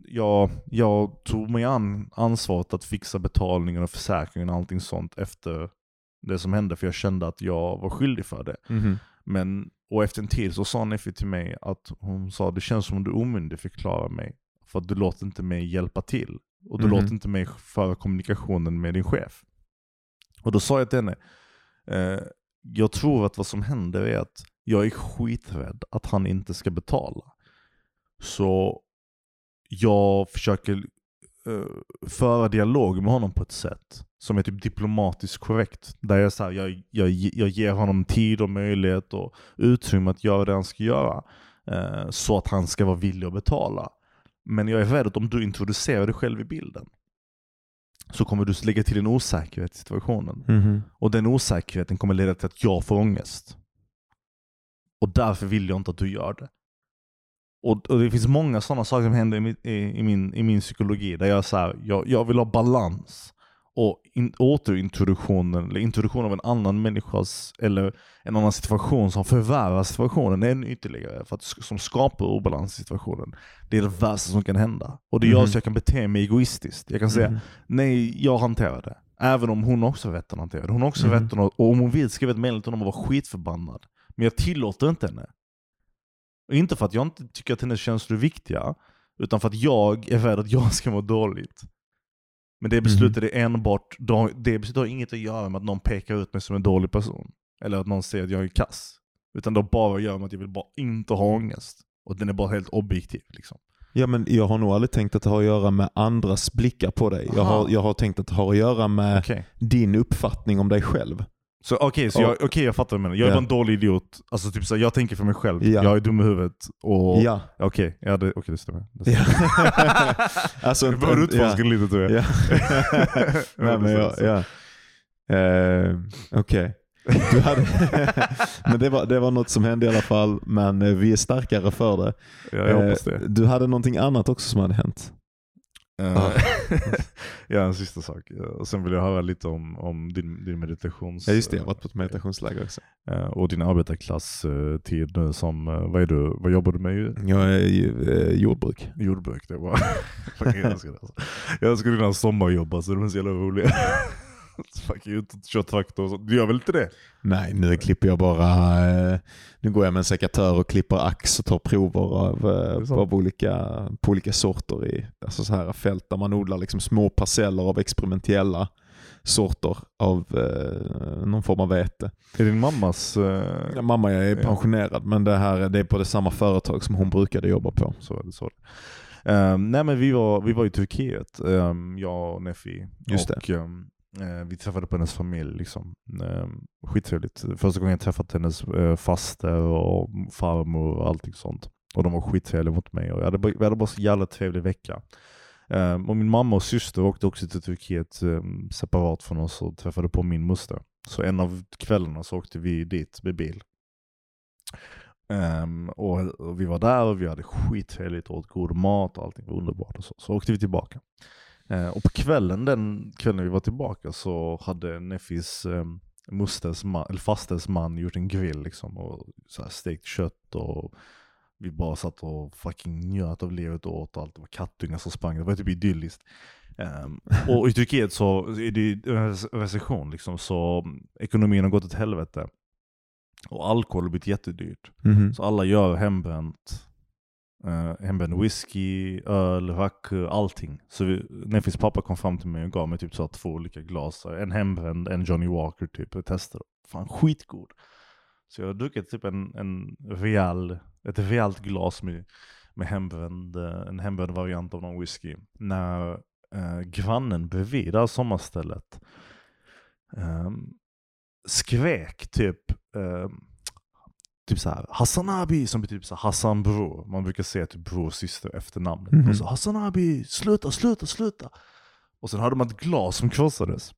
jag, jag tog mig an ansvaret att fixa betalningen och försäkringen och allting sånt efter det som hände, för jag kände att jag var skyldig för det. Mhm. Men, och efter en tid så sa Neffi till mig att hon sa det känns som om du omyndigförklarar mig för att du låter inte mig hjälpa till. Och du Mhm. låter inte mig föra kommunikationen med din chef. Och då sa jag till henne, eh, jag tror att vad som händer är att jag är skiträdd att han inte ska betala. Så jag försöker eh, föra dialog med honom på ett sätt som är typ diplomatiskt korrekt. Där jag, så här, jag, jag, jag ger honom tid och möjlighet och utrymme att göra det han ska göra. Eh, så att han ska vara villig att betala. Men jag är rädd att om du introducerar dig själv i bilden så kommer du lägga till en osäkerhet i situationen. Mhm. Och den osäkerheten kommer leda till att jag får ångest. Och därför vill jag inte att du gör det. Och, och det finns många sådana saker som händer i min, i, i min, i min psykologi där jag, så här, jag, jag vill ha balans. Och in, återintroduktionen, eller introduktion av en annan människas, eller en annan situation som förvärrar situationen ännu ytterligare, för att, som skapar obalans i situationen. Det är det värsta som kan hända. Och det gör Mhm. så jag kan bete mig egoistiskt. Jag kan säga, Mhm. nej jag hanterar det. Även om hon också rätten att hantera det. Hon har också Mhm. rätten att, och om hon vill skriva ett meddelande till honom och vara skitförbannad. Men jag tillåter inte henne. Och inte för att jag inte tycker att hennes känslor är viktiga, utan för att jag är rädd att jag ska må dåligt. Men det beslutet är enbart, det beslutet har inget att göra med att någon pekar ut mig som en dålig person. Eller att någon säger att jag är kass. Utan det har bara att göra med att jag vill bara inte ha ångest. Och den är bara helt objektiv liksom. Ja men jag har nog aldrig tänkt att det har att göra med andras blickar på dig. Jag har, jag har tänkt att det har att göra med Okej. din uppfattning om dig själv. Så okej, så Ja. jag, okej, jag fattar vad du menar. Jag är Ja. bara en dålig idiot. Alltså typ så här, jag tänker för mig själv. Ja. Jag är dum i huvudet. Och... Ja. Okej, ja, det, okej, det stämmer. Det stämmer. [LAUGHS] alltså, Du behöver utforska ja. lite tror jag. [LAUGHS] Nej, men jag, ja. Eh, Okej. Hade- [LAUGHS] men det var, det var något som hände i alla fall, men eh, vi är starkare för det. Ja, jag hoppas Eh, det. Du hade någonting annat också som hade hänt. Eh, [LAUGHS] ja, en sista sak. Eh, Och sen vill jag höra lite om, om din, din meditations... Ja just det, jag har varit på ett meditationsläger också. eh, Och din arbetarklass-tid nu som, eh, vad är du, vad jobbar du med? Jag är ju eh, jordbruk. Jordbruk, det var... [LAUGHS] Jag älskar det alltså. Jag älskar dina sommarjobb alltså, de är så jävla roliga. [LAUGHS] [LAUGHS] Fucking ut och kör traktor och så. Du gör väl inte det? Nej, nu klipper jag bara, eh, nu går jag med en sekatör och klipper ax och tar prover av, eh, av olika, på olika sorter i alltså så här fält där man odlar liksom små parceller av experimentella sorter av eh, någon form av vete. Är din mammas... eh, Ja, mamma jag är Ja. pensionerad men det här det är på det samma företag som hon brukade jobba på. Så det. Så. Ehm, nej men vi var, vi var i Turkiet, um, jag och Nefi. Just och eh, Eh, vi träffade på hennes familj. Liksom. Eh, skittrevligt. Första gången jag träffat hennes eh, faster och farmor och allting sånt. Och de var skittrevliga mot mig. Och jag hade, bara- vi hade bara så jävla trevlig vecka. Ehm, och min mamma och syster åkte också till Turkiet ehm, separat från oss och träffade på min moster. Så en av kvällarna så åkte vi dit med bil. Um, och, och vi var där och vi hade skittrevligt och åt god mat och allting var underbart. Och så. så åkte vi tillbaka. Eh, och på kvällen, den kvällen vi var tillbaka så hade Neffis um, musters man, eller fasters man gjort en grill liksom och så här stekt kött och vi bara satt och fucking njöt av livet och åt allt. Det var kattungar som sprang, det var typ idylliskt. Ehm, och i Turkiet så är det recession liksom, så ekonomin har gått åt helvete. Och alkohol har blivit jättedyrt. Mhm. Så alla gör hembränt. Eh, uh, hembränd whisky, öl, rack, allting. Så vi, Neffis pappa kom fram till mig och gav mig typ så här två olika glas. En hembränd, en Johnny Walker typ. Jag testade. Fan skitgod. Så jag har druckit typ en, en real, ett rejält glas med, med hembränd, eh, en hembränd variant av någon whisky. När eh, grannen bredvid det här sommarstället ehm, skrek typ ehm, typ så här Hassan Abi som betyder så här, Hassan bror. Man brukar säga typ bror syster efter namnet. Mhm. Och så Hassan Abi, sluta, sluta, sluta. Och sen hörde man ett glas som krossades.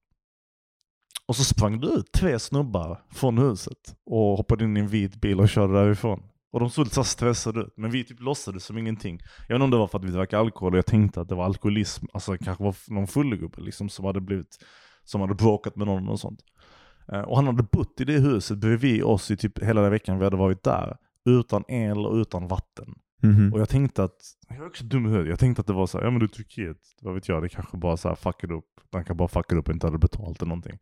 Och så sprang det ut tre snubbar från huset och hoppade in i en vit bil och körde därifrån. Och de såg lite så stressade ut, men vi typ låtsades som ingenting. Jag vet inte om det var för att vi drack alkohol och jag tänkte att det var alkoholism, alltså det kanske var någon fullgubbe liksom som hade blivit, som hade bråkat med någon och sånt. Eh, Och han hade bott i det huset bredvid oss i typ hela den veckan vi hade varit där. Utan el och utan vatten. Mhm. Och jag tänkte att, jag är också dum i huvudet, jag tänkte att det var så här, ja men du är Turkiet, vad vet jag, det kanske bara så här fuckade upp, han kan bara fucka upp och inte hade betalt eller någonting.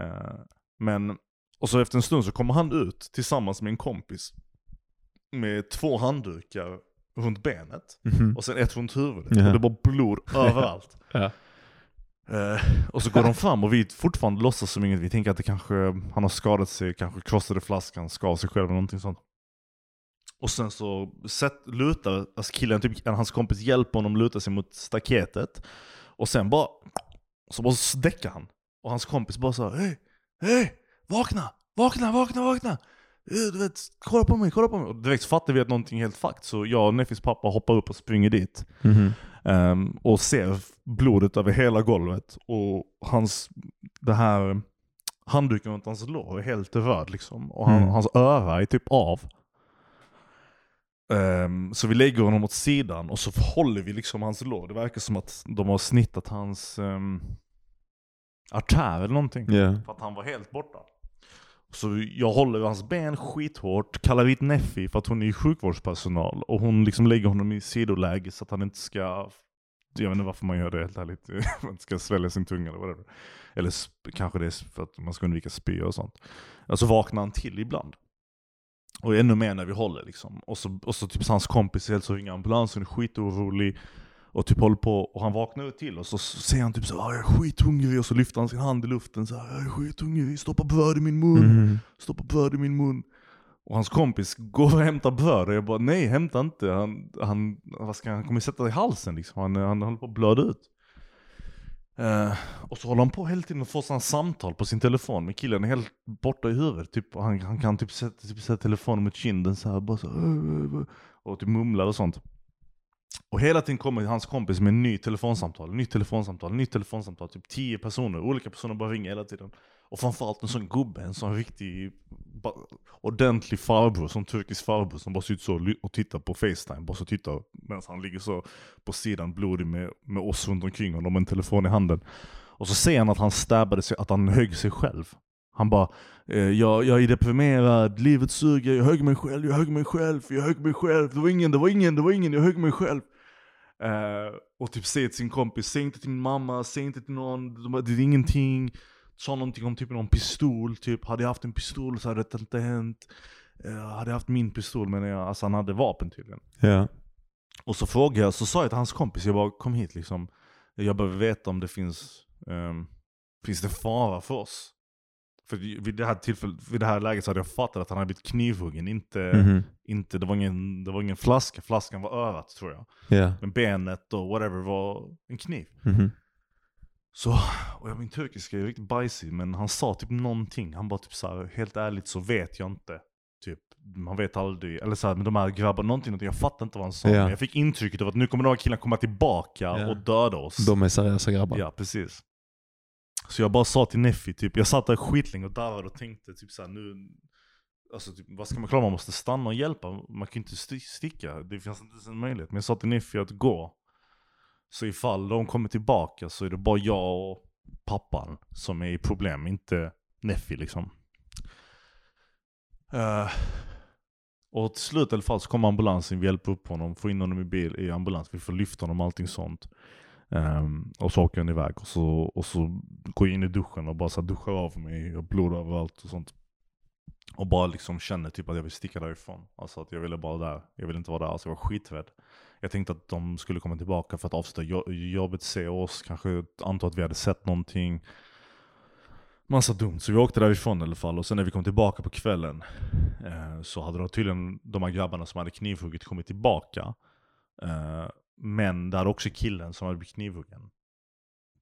Eh, men, och så efter en stund så kommer han ut tillsammans med en kompis. Med två handdukar runt benet. Mhm. Och sen ett runt huvudet. Ja. Och det bara blod [LAUGHS] överallt. Ja. Eh, och så går de fram och vi fortfarande låtsas som inget. Vi tänker att det kanske, han har skadat sig, kanske krossade flaskan, skav sig själv eller någonting sånt. Och sen så sätt, lutar, alltså killen, typ, hans kompis hjälper honom luta sig mot staketet. Och sen bara, så bara däckar han. Och hans kompis bara så hej, hej, vakna, vakna, vakna, vakna. Eh, Du vet, kolla på mig, kolla på mig. Och direkt fattar vi att någonting är helt fucked. Så jag och Neffis pappa hoppar upp och springer dit. Mhm. Ehm, och ser blodet över hela golvet. Och hans, det här handduken runt hans lår är helt röd liksom. Och han, Mm. hans öra är typ av. Ehm, så vi lägger honom åt sidan och så håller vi liksom hans lår. Det verkar som att de har snittat hans um, artär eller någonting. Ja. För att han var helt borta. Så jag håller hans ben skithårt, kallar dit Neffi för att hon är sjukvårdspersonal. Och hon liksom lägger honom i sidoläge så att han inte ska, jag vet inte varför man gör det helt ärligt, [LAUGHS] man ska svälja sin tunga eller whatever. Eller kanske det är för att man ska undvika spy och sånt. Alltså vaknar han till ibland. Och ännu mer när vi håller liksom. Och så, och så typ hans kompis är helt så ringer ambulansen, är skitorolig. Och typ håller på, och han vaknar till och så säger han typ så "Ah, jag är skithungrig och så lyfter han sin hand i luften så här, jag är skithungrig, stoppa bröd i min mun, Mhm. stoppa bröd i min mun. Och hans kompis går och hämtar bröd och jag bara nej hämta inte, han, han, vad ska han, kommer sätta det i halsen liksom, han, han håller på att blöda ut. Eh, och så håller han på hela tiden och får sådana samtal på sin telefon, men killen är helt borta i huvudet. Typ, han, han kan typ sätta, typ sätta telefonen mot kinden så här, bara så här, och typ mumlar och sånt. Och hela tiden kommer hans kompis med en ny telefonsamtal, nytt telefonsamtal, nytt telefonsamtal. Typ tio personer, olika personer bara ringer hela tiden. Och framförallt en sån gubbe, en sån riktig ordentlig farbror, som turkisk farbror som bara sitter så och och tittar på Facetime. Bara så tittar medan han ligger så på sidan blodig med, med oss runt omkring honom med en telefon i handen. Och så ser han att han stabbade sig, att han högg sig själv. Han bara, eh, jag, jag är deprimerad, livet suger, jag högg mig själv, jag högg mig själv, jag högg mig själv, det var ingen, det var ingen, det var ingen, jag högg mig själv. Eh, och typ säger till sin kompis, säg inte till min mamma, säg inte till någon, det är ingenting. Sa någonting om typ någon pistol, typ hade jag haft en pistol så hade det inte hänt. Eh, hade jag haft min pistol men jag, alltså han hade vapen tydligen. Ja. Och så frågade jag, så sa jag till hans kompis, jag bara kom hit liksom. Jag behöver veta om det finns, ehm, finns det fara för oss? För vid det här tillfället, vid det här läget så hade jag fattat att han hade blivit knivhuggen, inte, Mhm. inte det, var ingen, det var ingen flaska, flaskan var örat tror jag. Ja. Men benet och whatever var en kniv. Mhm. Så, och jag, min turkiska är riktigt bajsig, men han sa typ någonting. Han bara typ så här, helt ärligt så vet jag inte. Typ, man vet aldrig. Eller så här, men de här grabbarna, någonting, någonting. Jag fattar inte vad han sa. Ja. Men jag fick intrycket av att nu kommer de här killarna komma tillbaka Ja. och döda oss. De är seriösa grabbar. Ja, precis. Så jag bara sa till Neffi, typ, jag satt där skitlänge och darrade och tänkte typ såhär nu, alltså typ, vad ska man klara? Man måste stanna och hjälpa, man kan ju inte st sticka, det finns inte ens en möjlighet. Men jag sa till Neffi att gå. Så ifall de kommer tillbaka så är det bara jag och pappan som är i problem, inte Neffi liksom. Uh, och till slut i alla fall så kommer ambulansen, vi hjälper upp honom, får in honom i bil i ambulans, vi får lyfta honom och allting sånt. Um, och så åker han iväg och så, och så går jag in i duschen och bara så duschar av mig, jag har blod överallt och sånt. Och bara liksom känner typ att jag vill sticka därifrån. Alltså att jag ville bara där, jag ville inte vara där, alltså jag var skiträdd. Jag tänkte att de skulle komma tillbaka för att avsluta jobbet, se oss, kanske anta att vi hade sett någonting. Massa dumt, så vi åkte därifrån i alla fall. Och sen när vi kom tillbaka på kvällen eh, så hade då tydligen de här grabbarna som hade knivhuggit kommit tillbaka. Eh, men det hade också killen som hade blivit knivhuggen.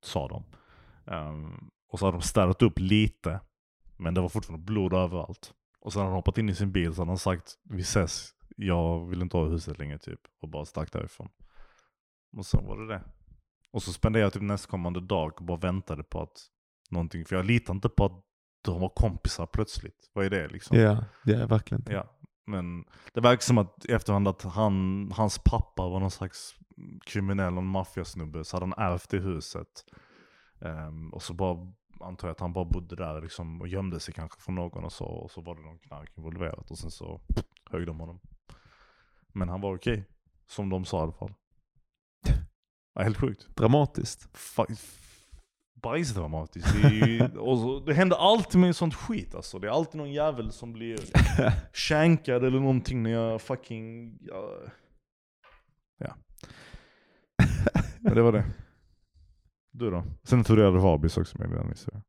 Sa de. Ehm, och så hade de städat upp lite. Men det var fortfarande blod överallt. Och sen hade han hoppat in i sin bil så hade han sagt vi ses, jag vill inte ha huset längre typ. Och bara stack därifrån. Och så var det det. Och så spenderade jag typ nästkommande dag och bara väntade på att någonting, för jag litar inte på att de var kompisar plötsligt. Vad är det liksom? Ja, det är verkligen inte. Ja, men det verkar som att i efterhand att han, hans pappa var någon slags kriminell, någon maffiasnubbe, så hade han ärvt det huset. Ehm, och så bara, antar jag att han bara bodde där liksom, och gömde sig kanske från någon och så, och så var det någon knark involverat och sen så högg de honom. Men han var okej, som de sa i alla fall. [LAUGHS] Ja, helt sjukt. Dramatiskt. Bajsdramatiskt. Det, ju- [LAUGHS] så, det händer alltid med sånt skit alltså. Det är alltid någon jävel som blir [LAUGHS] shankad eller någonting när jag fucking... Jag, Men det var det. Du då? Sen tog du hade rabies också med den historien.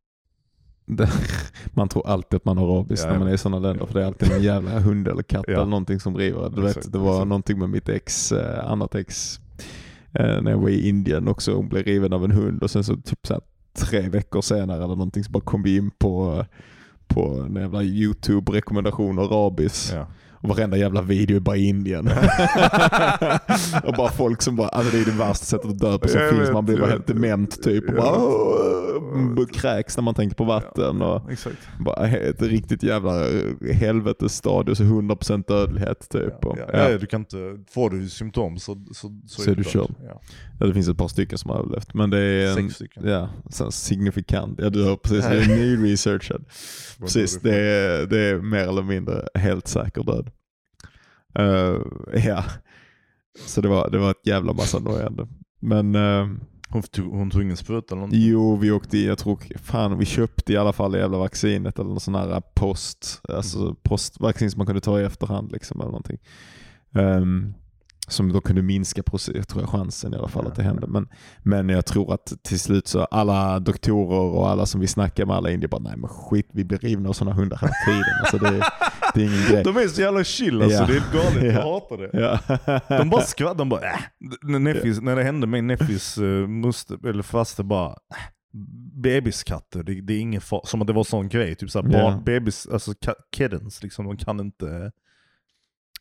Det, [LAUGHS] man tror alltid att man har rabies Ja, när man är i sådana länder för det är alltid en jävla hund eller katt Ja. eller någonting som driver. Du Exakt, vet, det var exakt. någonting med mitt ex, eh, annat ex, eh, när jag var i Indien också. Hon blev riven av en hund och sen så typ så här, tre veckor senare eller någonting så bara kom vi in på, på en jävla YouTube-rekommendation av rabies. Ja. Och varenda jävla video är bara Indien. [LAUGHS] och bara folk som bara, alltså det är det värsta sättet att dö på som Jag finns. vet, Man blir bara helt dement typ. Och Ja. bara, åh, kräks när man tänker på vatten. Och, Exakt. bara ett riktigt jävla helvetesstadie, så 100% dödlighet typ. Ja, ja. ja. Ja, du kan inte, får du symptom så, så, Så är du körd. Ja. Ja, det finns ett par stycken som har överlevt. Men det är en, Sex stycken. ja, så signifikant. Ja du hör precis, det är nyresearchad. [LAUGHS] Vad Precis, det är, det är mer eller mindre helt säker död. Eh, [LAUGHS] ja, så det var, det var ett jävla massa nojande. Men eh, på? Hon tog, hon tog ingen spruta eller någonting? jo, vi åkte i, jag tror, fan vi köpte i alla fall det jävla vaccinet eller någon sån här post, alltså postvaccin som man kunde ta i efterhand liksom eller någonting. Ehm, som då kunde minska tror jag, chansen i alla fall Ja, att det hände. Men, men jag tror att till slut så alla doktorer och alla som vi snackar med, alla indier bara nej men skit vi blir rivna av sådana hundar hela tiden. Alltså det, det är ingen grej. De är så jävla chill alltså, Ja. det är helt galet. Jag Ja. hatar det. Ja. De bara skrattar, de bara äh. När, Neffis, när det hände med Neffis uh, muster, eller faste bara äh. Bebiskatter, det, det är ingen far, som att det var sån grej. Typ såhär, barn, bebis, alltså kittens liksom, de kan inte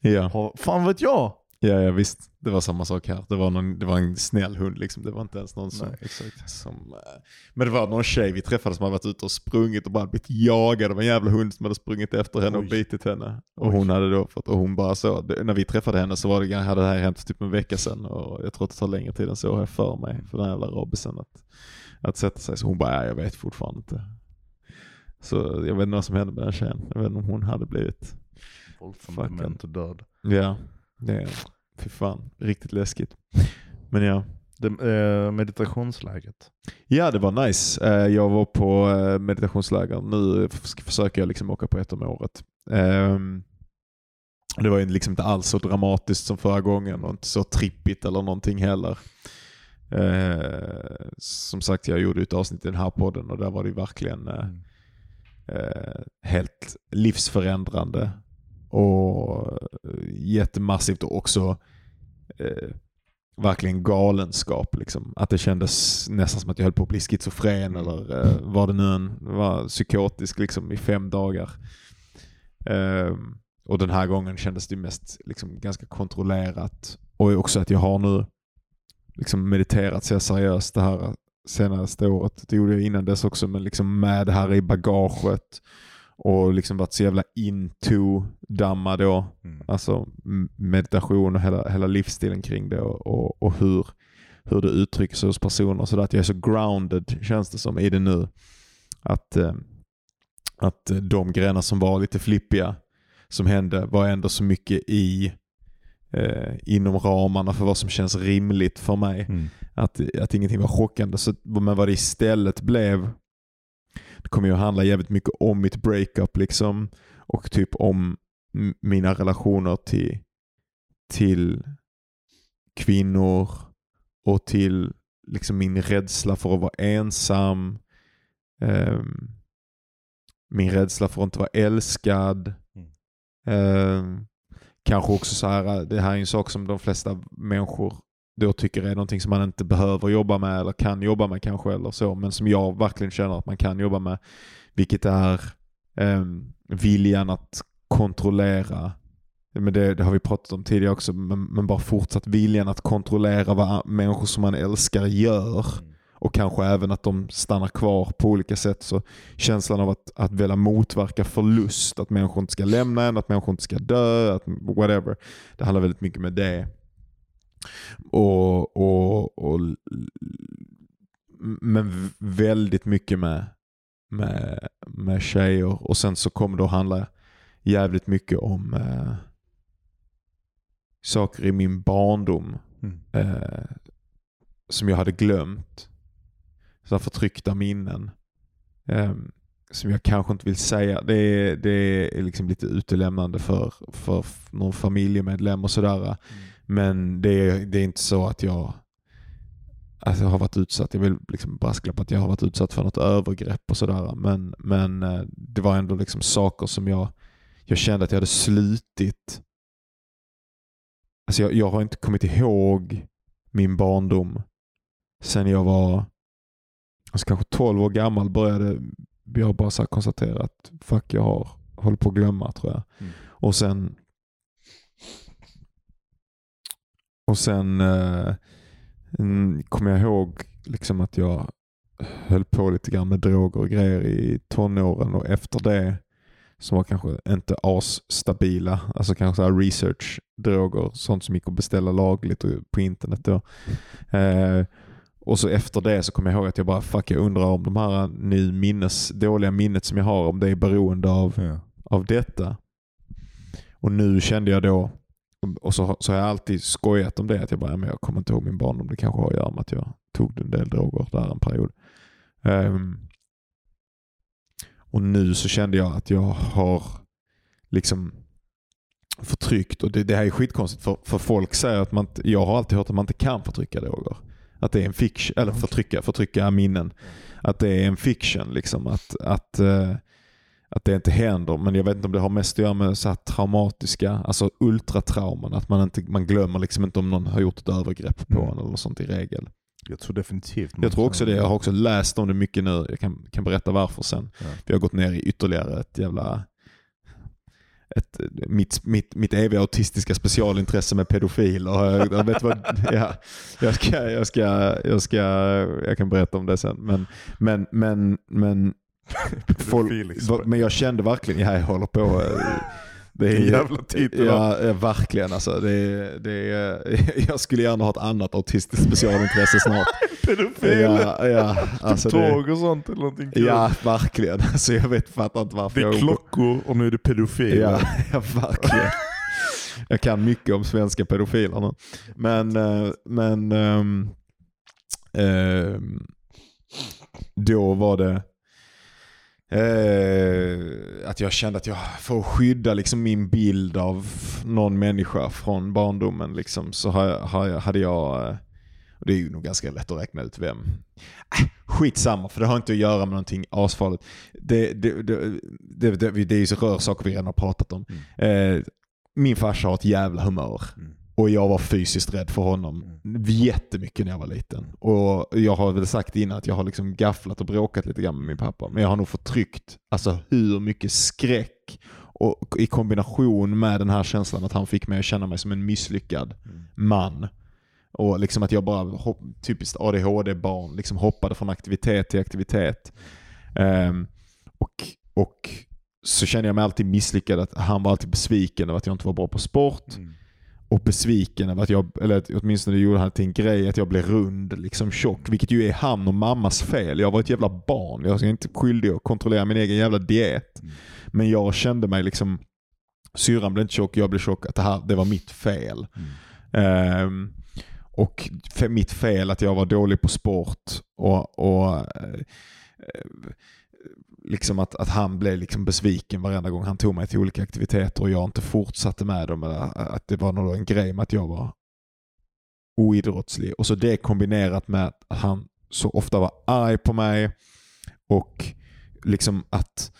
Ja. ha, fan vet jag? Ja, ja visst. Det var samma sak här. Det var, någon, det var en snäll hund liksom. Det var inte ens någon som... Nej, exakt. som eh, men det var någon tjej vi träffade som hade varit ute och sprungit och bara blivit jagad av en jävla hund som hade sprungit efter henne och Oj. bitit henne. Och Oj. hon hade då fått, och hon bara så, det, när vi träffade henne så var det, hade det här hänt typ en vecka sedan och jag tror att det tar längre tid än så har jag för mig för den här jävla rabiesen att, att sätta sig. Så hon bara, ja, jag vet fortfarande inte. Så jag vet inte vad som hände med den tjejen. Jag vet inte om hon hade blivit, Våldsam Fucking- dement och död. ja, det är, fy fan, riktigt läskigt. Men ja. Det, eh, meditationsläget. Ja, det var nice. Eh, Jag var på eh, meditationsläger. Nu försöker jag liksom åka på ett om året. Ehm, Det var ju liksom inte alls så dramatiskt som förra gången och inte så trippigt eller någonting heller. Eh, Som sagt, jag gjorde ett avsnitt i den här podden och där var det verkligen eh, eh, helt livsförändrande och eh, jättemassivt och också eh, verkligen galenskap. Liksom. Att det kändes nästan som att jag höll på att bli schizofren eller eh, var det nu än var psykotisk liksom, i fem dagar. Ehm, och den här gången kändes det mest liksom, ganska kontrollerat. Och också att jag har nu liksom, mediterat så seriöst det här senaste året. Det gjorde jag innan dess också, men liksom med det här i bagaget och liksom varit så jävla into damma då. Mm. Alltså meditation och hela, hela livsstilen kring det och, och, och hur, hur det uttrycker sig hos personer. Så att jag är så grounded känns det som i det nu. Att, eh, att de grejerna som var lite flippiga som hände var ändå så mycket i eh, inom ramarna för vad som känns rimligt för mig. Mm. Att, att ingenting var chockande. Så, men vad det istället blev, kommer ju att handla jävligt mycket om mitt breakup liksom. Och typ om mina relationer till, till kvinnor och till liksom min rädsla för att vara ensam. Ehm, min rädsla för att inte vara älskad. Mm. Ehm, kanske också så här, det här är en sak som de flesta människor då tycker är någonting som man inte behöver jobba med eller kan jobba med kanske eller så, men som jag verkligen känner att man kan jobba med. Vilket är ehm, viljan att kontrollera, men det, det har vi pratat om tidigare också, men, men bara fortsatt viljan att kontrollera vad människor som man älskar gör och kanske även att de stannar kvar på olika sätt. Så känslan av att, att vilja motverka förlust, att människor inte ska lämna en, att människor inte ska dö, att whatever. Det handlar väldigt mycket med det. Och, och, och, men väldigt mycket med, med, med tjejer. Och sen så kommer det att handla jävligt mycket om eh, saker i min barndom Mm. eh, som jag hade glömt. Så förtryckta minnen. Eh, som jag kanske inte vill säga. Det är, det är liksom lite utelämnande för, för någon familjemedlem och sådär. Men det är, det är inte så att jag alltså jag har varit utsatt, jag vill liksom brasklappa att jag har varit utsatt för något övergrepp och sådär. Men, men eh, det var ändå liksom saker som jag, jag kände att jag hade slutit. Alltså jag, jag har inte kommit ihåg min barndom sen jag var alltså kanske 12 år gammal började jag bara så konstatera att fuck jag har håller på att glömma tror jag. Mm. Och sen och sen eh, mm, kommer jag ihåg liksom att jag höll på lite grann med droger och grejer i tonåren och efter det som var kanske inte asstabila, alltså kanske så research-droger, sånt som gick att beställa lagligt på internet då. Eh, och så efter det så kommer jag ihåg att jag bara, fuck jag undrar om de här nu minnes, dåliga minnet som jag har, om det är beroende av Ja. av detta. Och nu kände jag då, och så, så har jag alltid skojat om det, att jag bara, "Ja, men jag kommer inte ihåg min barndom. Det kanske har att göra med att jag tog en del droger där en period. Ehm, och nu så kände jag att jag har liksom förtryckt, och det, det här är skitkonstigt för, för folk säger att man jag har alltid hört att man inte kan förtrycka droger. Att det är en fiction, eller förtrycka, förtrycka minnen. Att det är en fiction liksom. Att, att, eh, att det inte händer. Men jag vet inte om det har mest att göra med så här traumatiska, alltså ultratrauman. Att man, inte, man glömmer liksom inte om någon har gjort ett övergrepp på Mm. en eller något sånt i regel. Jag tror definitivt Jag tror också det. Jag har också läst om det mycket nu. Jag kan, kan berätta varför sen. Ja. Vi har gått ner i ytterligare ett jävla... Ett, mitt, mitt, mitt eviga autistiska specialintresse med pedofiler. Jag, jag, vet vad, [LAUGHS] ja, jag, ska, jag, ska, jag, ska, jag kan berätta om det sen. Men, men, men, men, folk, men jag kände verkligen, ja, jag håller på. eh, Det En jävla titel, Ja, ja, verkligen. Alltså, det, är- det, är- [LAUGHS] jag skulle gärna ha ett annat autistiskt specialintresse snart. [LAUGHS] Pedofil! Ja, ja, alltså [LAUGHS] det, Tåg och sånt eller någonting kul. ja, verkligen. Alltså, jag vet, fattar inte varför Det är jag klockor och nu är det pedofiler. Ja, ja, verkligen. Jag kan mycket om svenska pedofiler nu. Men, eh, men ehm, ehm, då var det eh, att jag kände att jag, att skydda liksom min bild av någon människa från barndomen liksom, så har jag, har jag, hade jag, eh, och det är ju nog ganska lätt att räkna ut vem. Äh, skitsamma, för det har inte att göra med någonting asfarligt. Det, det, det, det, det, det är ju så rörsaker vi redan har pratat om. Eh, min farsa har ett jävla humör. Mm. Och jag var fysiskt rädd för honom jättemycket när jag var liten. Och jag har väl sagt innan att jag har liksom gafflat och bråkat lite grann med min pappa. Men jag har nog förtryckt alltså hur mycket skräck och i kombination med den här känslan att han fick mig att känna mig som en misslyckad man. Och liksom att jag bara, hopp, typiskt ADHD-barn, liksom hoppade från aktivitet till aktivitet. Ehm, och, och så kände jag mig alltid misslyckad. Att han var alltid besviken över att jag inte var bra på sport. Mm. Och besviken över att jag, eller åtminstone det gjorde han till en grej, att jag blev rund, liksom tjock. Vilket ju är han och mammas fel. Jag var ett jävla barn. Jag är inte skyldig att kontrollera min egen jävla diet. Mm. Men jag kände mig liksom, syrran blev inte tjock, jag blev tjock. Att det här det var mitt fel. Ehm, och fe- mitt fel att jag var dålig på sport och, och eh, liksom att, att han blev liksom besviken varenda gång han tog mig till olika aktiviteter och jag inte fortsatte med dem. Att det var någon, en grej med att jag var oidrottslig. Och så det kombinerat med att han så ofta var arg på mig och liksom att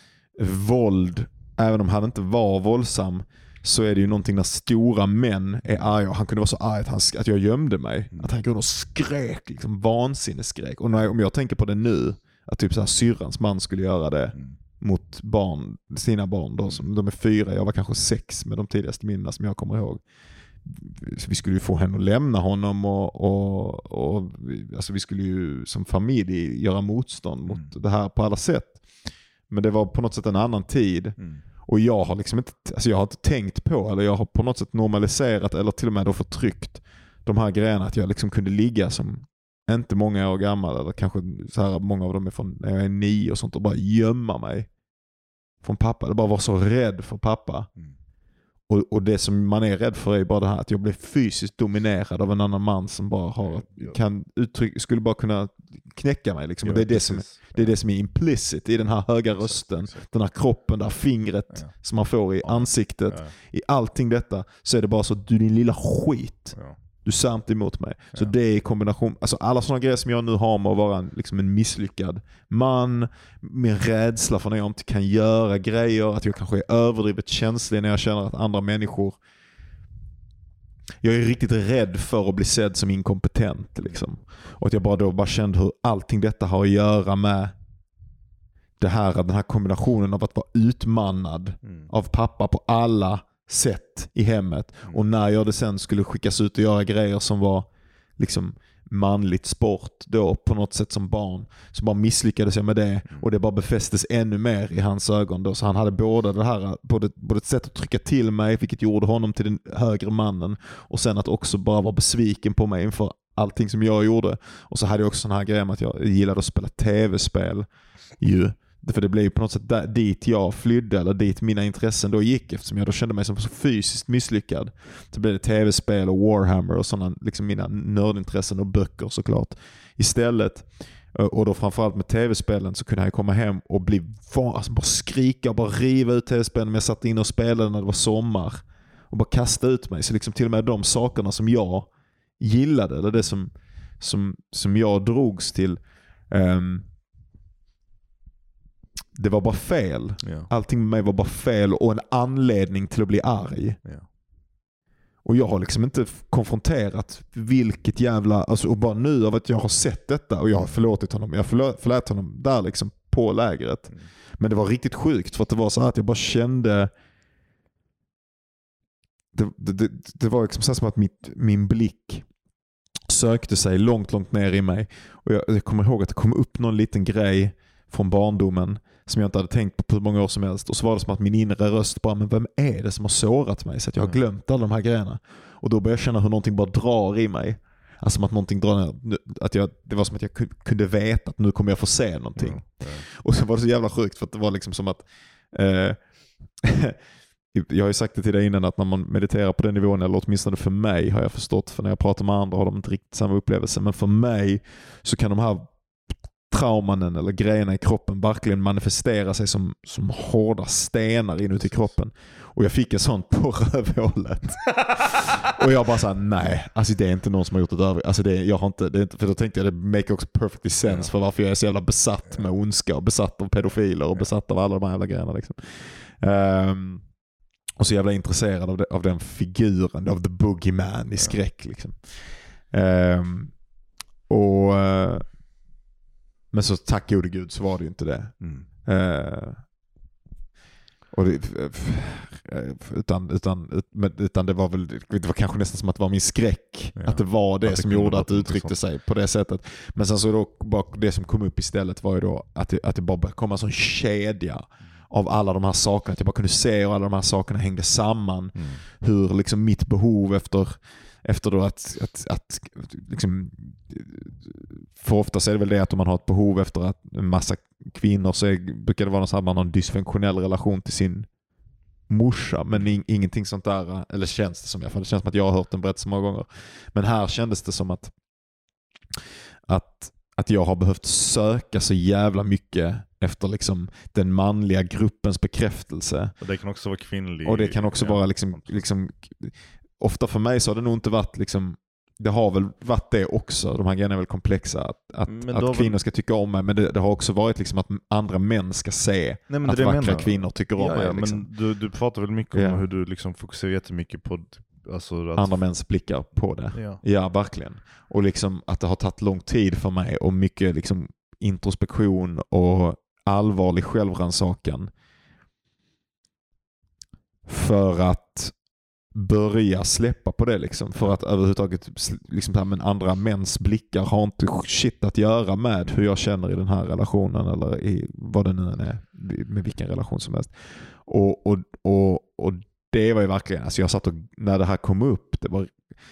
våld, även om han inte var våldsam, så är det ju någonting när stora män är arga. Han kunde vara så arg att, han, att jag gömde mig. Mm. Att han kunde och skrek, liksom vansinnesskrek. Och jag- om jag tänker på det nu, att typ så här syrrans man skulle göra det Mm. mot barn, sina barn. Då, som, de är fyra, jag var kanske sex med de tidigaste minnena som jag kommer ihåg. Så vi skulle ju få henne att lämna honom och, och, och alltså vi skulle ju som familj göra motstånd mot Mm. det här på alla sätt. Men det var på något sätt en annan tid. Mm. Och jag har liksom inte, alltså jag har inte tänkt på, eller jag har på något sätt normaliserat eller till och med då förtryckt de här grejerna. Att jag liksom kunde ligga som inte många år gammal, eller kanske så här, många av dem är från när jag är nio och sånt och bara gömma mig från pappa. Eller bara vara så rädd för pappa. Mm. och, och det som man är rädd för är bara det här att jag blir fysiskt dominerad av en annan man som bara har, Ja. kan uttryck, skulle bara kunna knäcka mig. Liksom. och det, är det, som, precis. det är det som är implicit i den här höga Exakt, rösten, exakt. den här kroppen, det här fingret Ja. som man får i Ja. ansiktet. Ja, I allting detta så är det bara så du din lilla skit. Du sa inte emot mig. Så Ja. det är i kombination, alltså alla sådana grejer som jag nu har med att vara en, liksom en misslyckad man, min rädsla för när jag inte kan göra grejer, att jag kanske är överdrivet känslig när jag känner att andra människor jag är riktigt rädd för att bli sedd som inkompetent. Liksom. Och att jag bara då bara kände hur allting detta har att göra med det här, den här kombinationen av att vara utmannad Mm. av pappa på alla sätt i hemmet. Mm. Och när jag det sen skulle skickas ut och göra grejer som var liksom manligt sport då på något sätt som barn. Så bara misslyckades jag med det Mm. och det bara befästes ännu mer i hans ögon då. Så han hade båda det här, både, både ett sätt att trycka till mig, vilket gjorde honom till den högre mannen. Och sen att också bara vara besviken på mig inför allting som jag gjorde. Och så hade jag också sån här grej med att jag gillade att spela tv-spel. Ju. För det blev ju på något sätt där, dit jag flydde, eller dit mina intressen då gick eftersom jag då kände mig som så fysiskt misslyckad. Så blev det tv-spel och Warhammer och sådana, liksom mina nördintressen och böcker såklart. Istället, eh, och då framförallt med tv-spelen så kunde jag komma hem och bli alltså bara skrika och bara riva ut tv-spelen men jag satt inne och spelade när det var sommar. Och bara kasta ut mig. Så liksom till och med de sakerna som jag gillade, eller det som, som, som jag drogs till, um, det var bara fel. Ja. Allting med mig var bara fel och en anledning till att bli arg. Ja. Och jag har liksom inte konfronterat vilket jävla, alltså och bara nu av att jag har sett detta och jag har förlåtit honom. Jag förlät honom där liksom på lägret. Mm. Men det var riktigt sjukt för att det var så här att jag bara kände det, det, det, det var liksom så som att mitt, min blick sökte sig långt, långt ner i mig. Och jag, jag kommer ihåg att det kom upp någon liten grej från barndomen som jag inte hade tänkt på på hur många år som helst. Och så var det som att min inre röst bara, men vem är det som har sårat mig? Så att jag har Mm. glömt alla de här grejerna. Och då började jag känna hur någonting bara drar i mig. Alltså att någonting drar ner. Att jag, det var som att jag ku- kunde veta att nu kommer jag få se någonting. Ja. Ja. Och så var det så jävla sjukt för att det var liksom som att eh, [LAUGHS] Jag har ju sagt det till dig innan att när man mediterar på den nivån, eller åtminstone för mig har jag förstått, för när jag pratar med andra har de inte riktigt samma upplevelse, men för mig så kan de här traumanen eller grejerna i kroppen verkligen manifestera sig som, som hårda stenar inuti kroppen. Och jag fick en sån på [LAUGHS] rövhålet. och jag bara såhär, nej, alltså det är inte någon som har gjort ett övrigt. Alltså det, jag har inte, det är inte, för då tänkte jag det make också perfectly sense för varför jag är så jävla besatt med ondska och besatt av pedofiler och besatt av alla de här jävla grejerna. Liksom. Ehm, och så jävla intresserad av, det, av den figuren, av the boogeyman i skräck. Liksom. Ehm, och, eh, men så tack gode gud så var det ju inte det. Mm. Eh, och det, utan, utan, ut- men- utan det var väl det var kanske nästan som att det var min skräck. Ja. Att det var det det som gjorde att det uttryckte sig på det sättet. Men sen så då, det som kom upp istället var ju då att det, att det bara komma en sån kedja av alla de här sakerna. Att jag bara kunde se hur alla de här sakerna hängde samman Mm. hur liksom mitt behov efter, efter då att, att, att liksom, för ofta så är det väl det att om man har ett behov efter att en massa kvinnor så är, brukar det vara så att man har en dysfunktionell relation till sin morsa. Men in, ingenting sånt där, eller känns det som i alla fall. Det känns som att jag har hört den berättelsen många gånger. Men här kändes det som att, att, att jag har behövt söka så jävla mycket efter liksom den manliga gruppens bekräftelse. Och det kan också vara kvinnlig. Och det kan också ja. vara liksom, liksom, ofta för mig så har det nog inte varit liksom, det har väl varit det också, de här grejerna är väl komplexa, att, att, då att kvinnor väl- ska tycka om mig, men det, det har också varit liksom att andra män ska se Nej, att vackra kvinnor tycker om ja, mig. ja, Liksom. Men du, du pratar väl mycket om Ja. hur du liksom fokuserar jättemycket på alltså, att, Andra mäns blickar på det. Ja. Ja, verkligen. Och liksom att det har tagit lång tid för mig och mycket liksom introspektion och allvarlig självrannsakan. För att börja släppa på det liksom. För att överhuvudtaget sl- liksom här, men andra mäns blickar har inte shit att göra med hur jag känner i den här relationen eller i vad det nu än är. Med vilken relation som helst. Och, och, och, och det var ju verkligen, alltså jag satt och, när det här kom upp, det var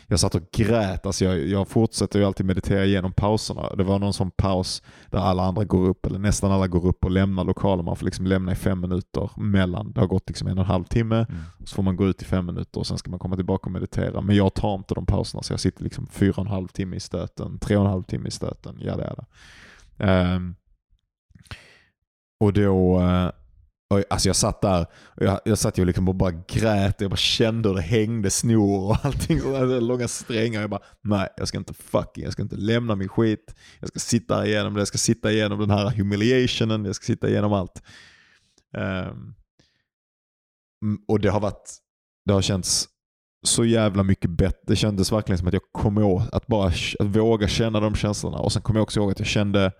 jag satt och grät. Alltså jag, jag fortsätter ju alltid meditera igenom pauserna. Det var någon sån paus där alla andra går upp, eller nästan alla går upp och lämnar lokalen. Man får liksom lämna i fem minuter mellan. Det har gått liksom en och en halv timme. Mm. Så får man gå ut i fem minuter och sen ska man komma tillbaka och meditera. Men jag tar inte de pauserna så jag sitter liksom fyra och en halv timme i stöten, tre och en halv timme i stöten, jada jada. Ehm, och då, eh, och, alltså jag satt där, och jag, jag satt ju liksom och bara grät, jag bara kände hur det hängde snor och allting, och hade långa strängar. Jag bara, nej jag ska inte fucking, jag ska inte lämna min skit. Jag ska sitta igenom det, jag ska sitta igenom den här humiliationen, jag ska sitta igenom allt. Um, och det har varit, det har känts så jävla mycket bättre. Det kändes verkligen som att jag kom ihåg att bara att våga känna de känslorna. Och sen kommer jag också ihåg att jag kände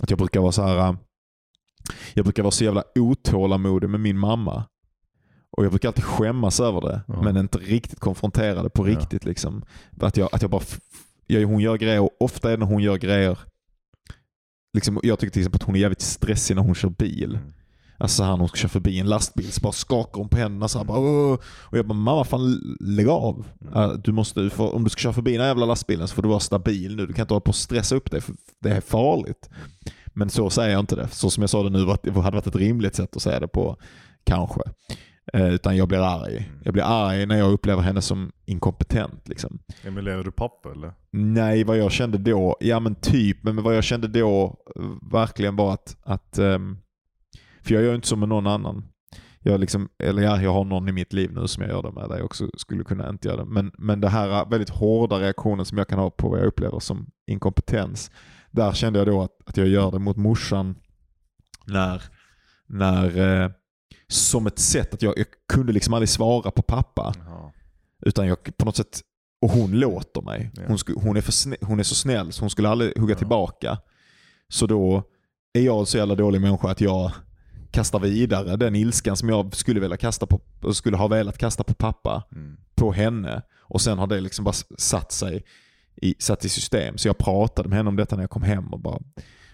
att jag brukar vara så här. Jag brukar vara så jävla otålamodig med min mamma. Och jag brukar alltid skämmas över det, Ja. men inte riktigt konfrontera det på Ja. riktigt. Liksom. Att, jag, att jag bara, jag, hon gör grejer, och ofta är det när hon gör grejer, liksom, jag tycker till exempel att hon är jävligt stressig när hon kör bil. Mm. Alltså så här när hon ska köra förbi en lastbil så bara skakar hon på händerna så här, bara, "Åh." Och jag bara, mamma fan lägg av. Mm. Äh, Du måste, för, om du ska köra förbi den här jävla lastbilen så får du vara stabil nu. Du kan inte hålla på och stressa upp dig för det är farligt. Men så säger jag inte det. Så som jag sa det nu, det hade varit ett rimligt sätt att säga det på, kanske. Eh, utan jag blir arg. Jag blir arg när jag upplever henne som inkompetent. Liksom. Emil, lever du pappa eller? Nej, vad jag kände då, ja men typ, men vad jag kände då verkligen var att, att ehm, för jag gör inte så med någon annan. Jag, liksom, eller ja, jag har någon i mitt liv nu som jag gör det med, där jag också skulle kunna inte göra det. Men, men det här väldigt hårda reaktionen som jag kan ha på vad jag upplever som inkompetens, där kände jag då att, att jag gör det mot morsan när, när eh, som ett sätt att jag, jag kunde liksom aldrig svara på pappa. Jaha. Utan jag på något sätt, och hon låter mig. Ja. Hon, sku, hon, är för snä, hon är så snäll så hon skulle aldrig hugga Ja. tillbaka. Så då är jag så jävla dålig människa att jag kastar vidare den ilskan som jag skulle vilja kasta på, skulle ha velat kasta på pappa, Mm. på henne. Och sen har det liksom bara satt sig i, satt i system. Så jag pratade med henne om detta när jag kom hem och, bara,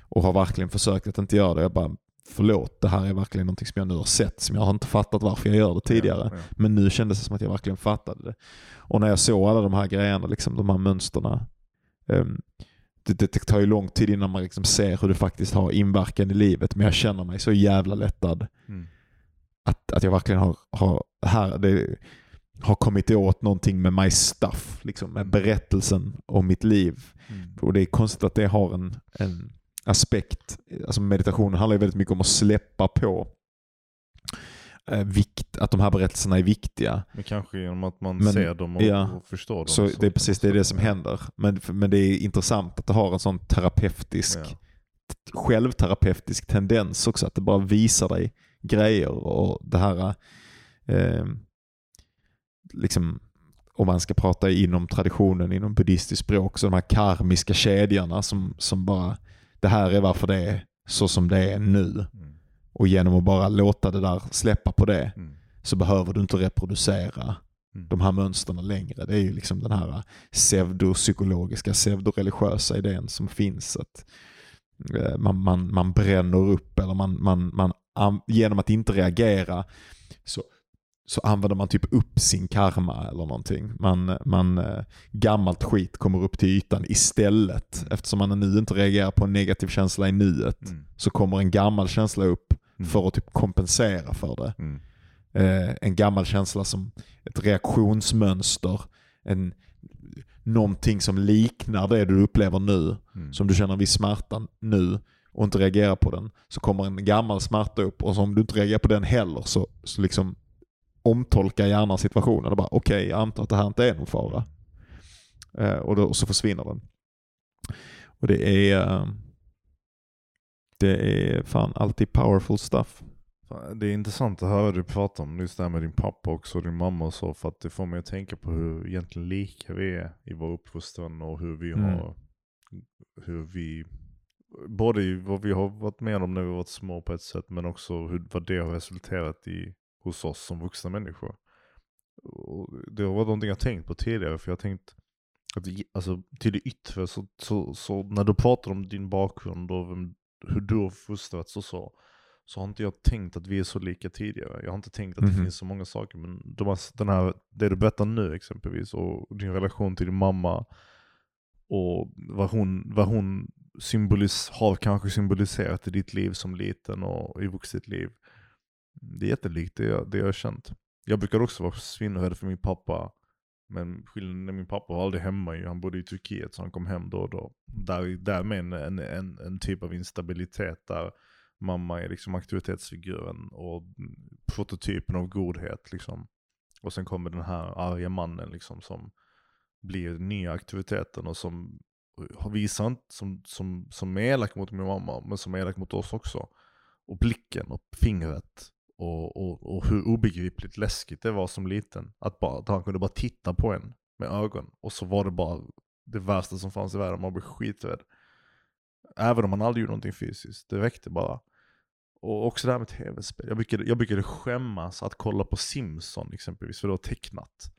och har verkligen försökt att inte göra det. Jag bara, förlåt, det här är verkligen någonting som jag nu har sett, som jag har inte fattat varför jag gör det tidigare. Ja, ja. Men nu kändes det som att jag verkligen fattade det. Och när jag såg alla de här grejerna, liksom, de här mönsterna. det, det, det tar ju lång tid innan man liksom ser hur det faktiskt har inverkan i livet. Men jag känner mig så jävla lättad Mm. att, att jag verkligen har, har, här, det, har kommit åt någonting med my stuff. Liksom, med berättelsen om mitt liv. Mm. Och det är konstigt att det har en, en aspekt. Alltså meditationen handlar ju väldigt mycket om att släppa på eh, vikt, att de här berättelserna är viktiga. Men kanske genom att man Men- ser dem och, ja. och förstår dem. Så det är precis det, är det som händer. Men, men det är intressant att det har en sån terapeutisk, Ja. självterapeutisk tendens också. Att det bara visar dig grejer och det här, eh, liksom, om man ska prata inom traditionen, inom buddhistiskt språk, så de här karmiska kedjorna som, som bara, det här är varför det är så som det är nu. Mm. Och genom att bara låta det där släppa på det Mm. så behöver du inte reproducera Mm. de här mönstren längre. Det är ju liksom den här pseudopsykologiska, pseudoreligiösa idén som finns. att eh, man, man, man bränner upp eller man, man, man an- genom att inte reagera så, så använder man typ upp sin karma eller någonting. Man, man, eh, gammalt skit kommer upp till ytan istället. Eftersom man nu inte reagerar på en negativ känsla i nuet Mm. så kommer en gammal känsla upp Mm. för att typ kompensera för det Mm. eh, en gammal känsla som ett reaktionsmönster. En, någonting som liknar det du upplever nu. Mm. Som du känner en viss smärta nu och inte reagerar på den. Så kommer en gammal smärta upp och så om du inte reagerar på den heller så, så liksom omtolkar hjärnan situationen och bara okej, jag antar att det här inte är någon fara. Eh, och, då, och så försvinner den. Och det är eh, det är fan alltid powerful stuff. Det är intressant att höra dig prata om just det här med din pappa också och din mamma och så. För att det får mig att tänka på hur egentligen lika vi är i vår uppfostran och hur vi Mm. har, hur vi, både i vad vi har varit med om när vi varit små på ett sätt men också hur, vad det har resulterat i hos oss som vuxna människor. Och det varit någonting jag tänkt på tidigare för jag har tänkt att alltså, till det yttre så, så, så när du pratar om din bakgrund och vem, hur du har fostrats och så så har inte jag tänkt att vi är så lika tidigare. Jag har inte tänkt att det Mhm. finns så många saker. Men de har, den här, det du berättar nu exempelvis, och din relation till din mamma, och vad hon, vad hon symbolis, har kanske symboliserat i ditt liv som liten och i vuxet liv. Det är jättelikt det jag, det jag har känt. Jag brukar också vara svinrädd för min pappa. Men skillnaden är min pappa var aldrig hemma, ju. han bodde i Turkiet så han kom hem då och då. Där, därmed en, en, en, en typ av instabilitet där mamma är liksom auktoritetsfiguren och prototypen av godhet. Liksom. Och sen kommer den här arga mannen liksom, som blir den nya auktoriteten och som visar inte, som, som, som är elak mot min mamma, men som är elak mot oss också. Och blicken och fingret och, och, och hur obegripligt läskigt det var som liten. Att, bara, att han kunde bara titta på en med ögon och så var det bara det värsta som fanns i världen, man blev skiträdd. Även om man aldrig gjorde någonting fysiskt, det räckte bara. Och också det här med tv-spel. Jag brukade, jag brukade skämmas att kolla på Simpson exempelvis, för det var tecknat.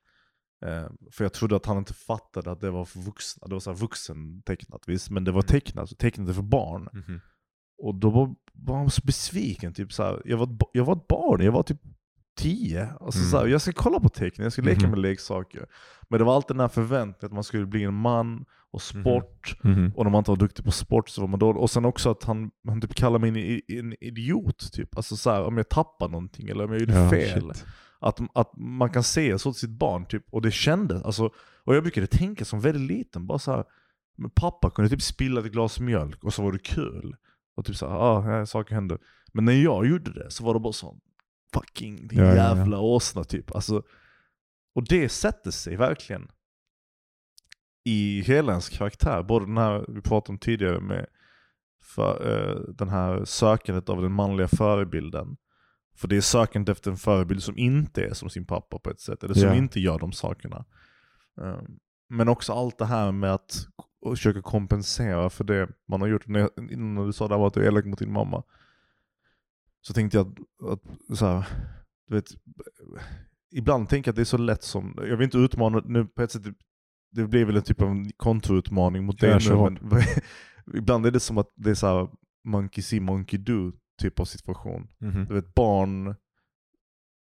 Eh, för jag trodde att han inte fattade att det var för vuxna. Det var så vuxentecknat visst, men det var tecknat, så tecknat för barn. Mhm. Och då var, var han så besviken. Typ så jag, var, jag var ett barn, jag var typ tio. Alltså, Mm. så jag ska kolla på teckning, jag ska leka Mhm. med leksaker. Men det var alltid den här förväntningen att man skulle bli en man och sport. Mhm. Och när man inte var duktig på sport så var man dålig. Och sen också att han, han typ kallade mig en, en idiot. Typ. Alltså så om jag tappar någonting eller om jag gjorde Ja, fel. shit. Att, att man kan se så till sitt barn, typ, och det kändes. Alltså, och jag brukade tänka som väldigt liten, bara så pappa kunde typ spilla ett glas mjölk och så var det kul. Och typ såhär, ah, ja, saker händer. Men när jag gjorde det så var det bara sån, fucking din Ja, ja, ja. jävla åsna typ. Alltså, och det sätter sig verkligen i hela ens karaktär. Både den här vi pratade om tidigare med för, eh, den här sökandet av den manliga förebilden. För det är sökandet efter en förebild som inte är som sin pappa på ett sätt, eller som Ja. inte gör de sakerna. Eh, men också allt det här med att k- försöka kompensera för det man har gjort. När jag, innan du sa det här att du är elak mot din mamma. Så tänkte jag att, att så här, du vet, ibland tänker jag att det är så lätt som, jag vill inte utmana, nu på ett sätt, det blir väl en typ av kontoutmaning mot kör nu, men [LAUGHS] ibland är det som att det är så här monkey see, monkey do typ av situation. Mhm. Du vet, barn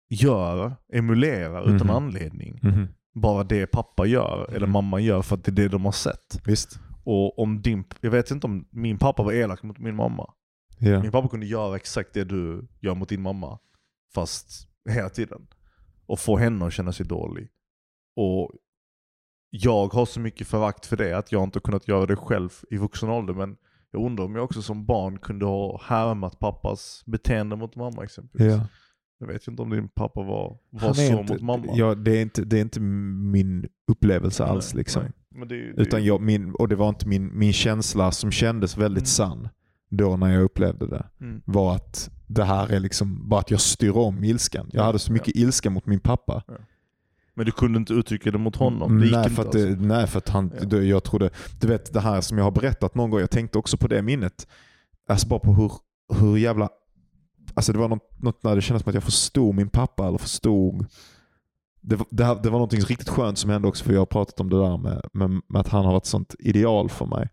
gör, emulerar utan Mhm. anledning. Mhm. Bara det pappa gör, eller Mhm. mamma gör för att det är det de har sett. Visst. Och om din, jag vet inte om min pappa var elak mot min mamma. Ja. Min pappa kunde göra exakt det du gör mot din mamma, fast hela tiden. Och få henne att känna sig dålig. Och jag har så mycket förakt för det att jag inte kunnat göra det själv i vuxen ålder. Men jag undrar om jag också som barn kunde ha härmat pappas beteende mot mamma exempelvis. Ja. Jag vet inte om din pappa var, var så inte, mot mamma. Ja, det, är inte, det är inte min upplevelse Nej, alls. Liksom. det, det, Utan jag, min, och det var inte min, min känsla som kändes väldigt Mm. sann då när jag upplevde det. Mm. Var att det här är liksom bara att jag styr om ilskan. Jag Ja, hade så mycket ilska mot min pappa. Men du kunde inte uttrycka det mot honom? Det nej, för att alltså. nej, för att han, Ja. jag trodde, du vet det här som jag har berättat någon gång, jag tänkte också på det minnet. Alltså bara på hur, hur jävla, alltså det var något, något när det kändes som att jag förstod min pappa eller förstod det, var- det, här, det var något riktigt skönt som hände också för jag har pratat om det där med, med, med att han har varit ett sånt ideal för mig.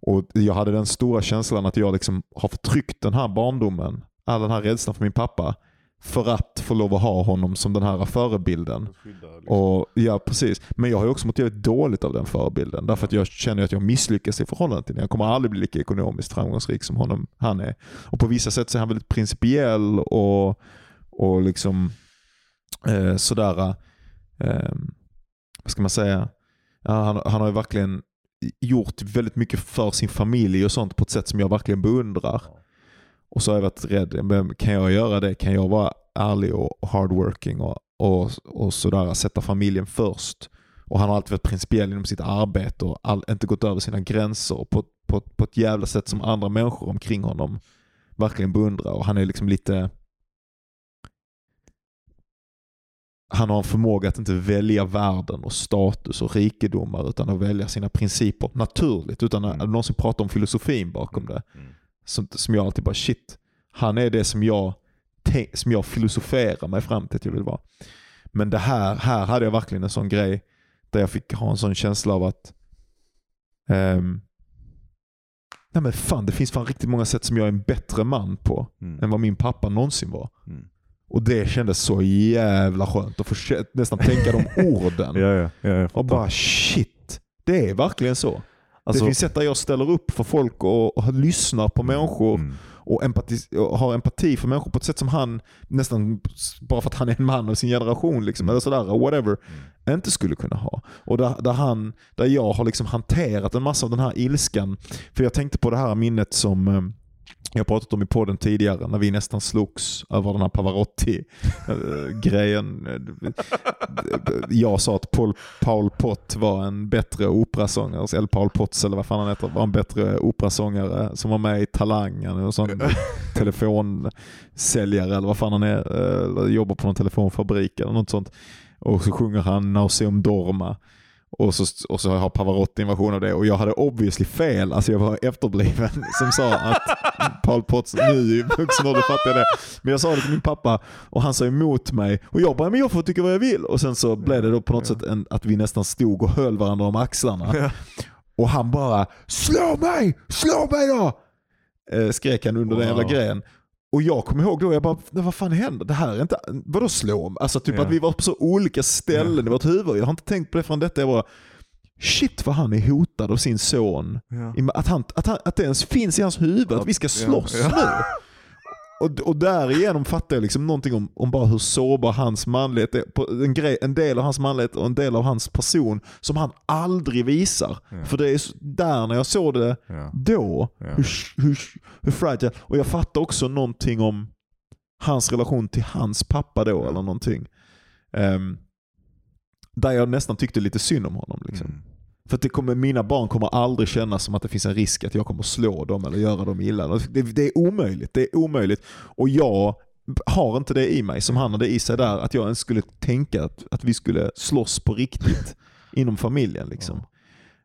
Och Jag hade den stora känslan att jag liksom har förtryckt den här barndomen, all den här rädslan för min pappa, för att få lov att ha honom som den här förebilden. Liksom. Och, ja, precis. Men jag har också mått jävligt dåligt av den förebilden. Därför att jag känner att jag misslyckas i förhållande till den. Jag kommer aldrig bli lika ekonomiskt framgångsrik som honom, han är. Och på vissa sätt så är han väldigt principiell och, och liksom eh, sådär, eh, vad ska man säga, ja, han, han har ju verkligen gjort väldigt mycket för sin familj och sånt på ett sätt som jag verkligen beundrar. Och så har jag varit rädd, men kan jag göra det? Kan jag vara ärlig och hardworking och, och, och sådär, sätta familjen först? Och han har alltid varit principiell inom sitt arbete och all, inte gått över sina gränser på, på, på ett jävla sätt som andra människor omkring honom verkligen beundrar. Och han är liksom lite... Han har en förmåga att inte välja världen och status och rikedomar utan att välja sina principer naturligt utan att Mm. någonsin prata om filosofin bakom det Mm. Som, som jag alltid bara shit, han är det som jag, som jag filosoferar mig fram till att jag vill vara. Men det här, här hade jag verkligen en sån grej där jag fick ha en sån känsla av att ehm, nej men fan det finns fan riktigt många sätt som jag är en bättre man på Mm. än vad min pappa någonsin var. Mm. Och det kändes så jävla skönt att få nästan tänka de [LAUGHS] orden. Ja, ja, ja, Och bara shit, det är verkligen så. Alltså- det finns sätt där jag ställer upp för folk och, och lyssnar på människor Mm. och, empati, och har empati för människor på ett sätt som han, nästan bara för att han är en man av sin generation, liksom, eller sådär, whatever, inte skulle kunna ha. Och där, där, han, där jag har liksom hanterat en massa av den här ilskan. För jag tänkte på det här minnet som jag jag pratat om i podden tidigare, när vi nästan slogs över den här Pavarotti-grejen. Jag sa att Paul, Paul Pott var en bättre operasångare, eller Paul Potts eller vad fan han heter, var en bättre operasångare som var med i Talang, en sån telefonsäljare eller vad fan han är, jobbar på någon telefonfabrik eller något sånt. Och så sjunger han Nauseum Dorma. Och så, och så har Pavarotti en version av det och jag hade obviously fel, alltså jag var efterbliven [LAUGHS] som sa att Paul Potts, nu i vuxen ålder fattar jag det. Men jag sa det till min pappa och han sa emot mig och jag bara, men jag får tycka vad jag vill. Och sen så blev det då på något sätt en, att vi nästan stod och höll varandra om axlarna. Och han bara, slå mig, slå mig då! Eh, skrek han under den jävla Wow. grejen. Och jag kommer ihåg då, jag bara, vad fan händer? Det här är inte, vadå slå mig? Alltså typ Ja. att vi var på så olika ställen i vårt huvud. Jag har inte tänkt på det förrän detta. Jag bara, shit vad han är hotad av sin son. I- Att, han, att, han, att det ens finns i hans huvud, att vi ska slåss nu. [LAUGHS] Och, och därigenom fattar jag liksom någonting om, om bara hur sårbar hans manlighet är. En, grej, en del av hans manlighet och en del av hans person som han aldrig visar. Ja. För det är där när jag såg det Ja. då, Ja. hur, hur, hur fragile. Och jag fattar också någonting om hans relation till hans pappa då eller någonting. Ehm, där jag nästan tyckte lite synd om honom. Liksom. Mm. För det kommer, mina barn kommer aldrig känna som att det finns en risk att jag kommer slå dem eller göra dem illa. Det, det är omöjligt. Det är omöjligt. Och jag har inte det i mig som han hade i sig där. Att jag ens skulle tänka att, att vi skulle slåss på riktigt [LAUGHS] inom familjen. Liksom.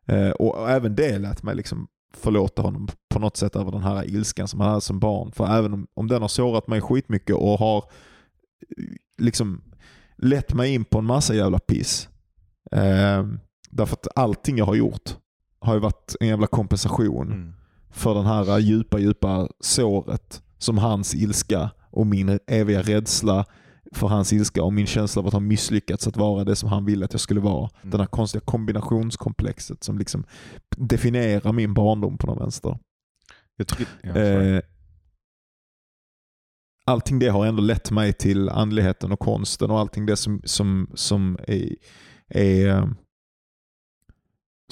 Eh, och, och även det lät mig liksom förlåta honom på något sätt över den här ilskan som han hade som barn. För även om, om den har sårat mig skitmycket och har eh, liksom lett mig in på en massa jävla piss. Eh, därför att allting jag har gjort har ju varit en jävla kompensation Mm. för den här djupa, djupa såret som hans ilska och min eviga rädsla för hans ilska och min känsla av att ha misslyckats att vara det som han ville att jag skulle vara. Mm. Den här konstiga kombinationskomplexet som liksom definierar min barndom på något vänster. Jag tycker, ja. Eh, allting det har ändå lett mig till andligheten och konsten och allting det som, som, som är, är eh,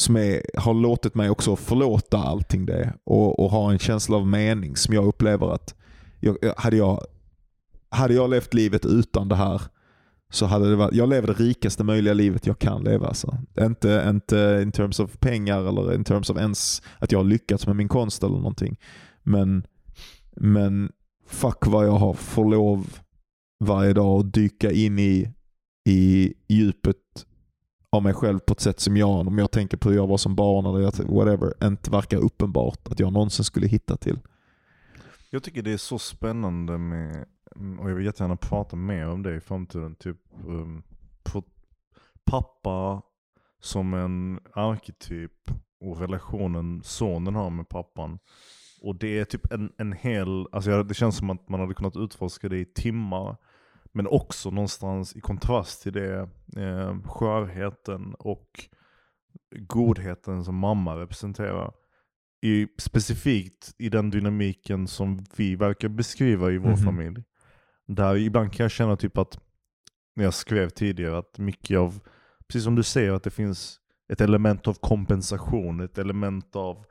som är, har låtit mig också förlåta allting det och, och ha en känsla av mening som jag upplever att jag, hade, jag, hade jag levt livet utan det här så hade det varit, jag lever det rikaste möjliga livet jag kan leva. Alltså. Inte, inte in terms of pengar eller in terms of ens att jag har lyckats med min konst eller någonting. Men, men fuck vad jag har får lov varje dag att dyka in i, i djupet av mig själv på ett sätt som jag, om jag tänker på hur jag var som barn eller whatever, inte verkar uppenbart att jag någonsin skulle hitta till. Jag tycker det är så spännande med, och jag vill jättegärna prata mer om det i framtiden, typ um, på pappa som en arketyp och relationen sonen har med pappan. Och det är typ en, en hel, alltså jag- det känns som att man hade kunnat utforska det i timmar. Men också någonstans i kontrast till det, eh, skörheten och godheten som mamma representerar. I, specifikt i den dynamiken som vi verkar beskriva i vår Mhm. familj. Där ibland kan jag känna typ att, när jag skrev tidigare, att mycket av, precis som du säger, att det finns ett element av kompensation, ett element av,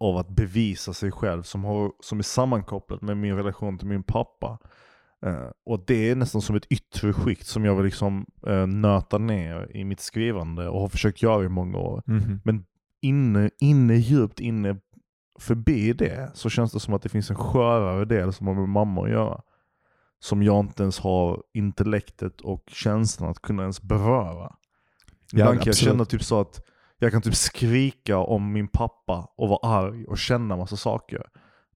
av att bevisa sig själv som, har, som är sammankopplat med min relation till min pappa. Eh, och det är nästan som ett yttre skikt som jag vill liksom uh, nöta ner i mitt skrivande och har försökt göra i många år. Men inne, inne, djupt inne förbi det så känns det som att det finns en skörare del som har med mamma att göra. Som jag inte ens har intellektet och känslan att kunna ens beröra. Ibland kan jag känna typ så att jag kan typ skrika om min pappa och vara arg och känna massa saker.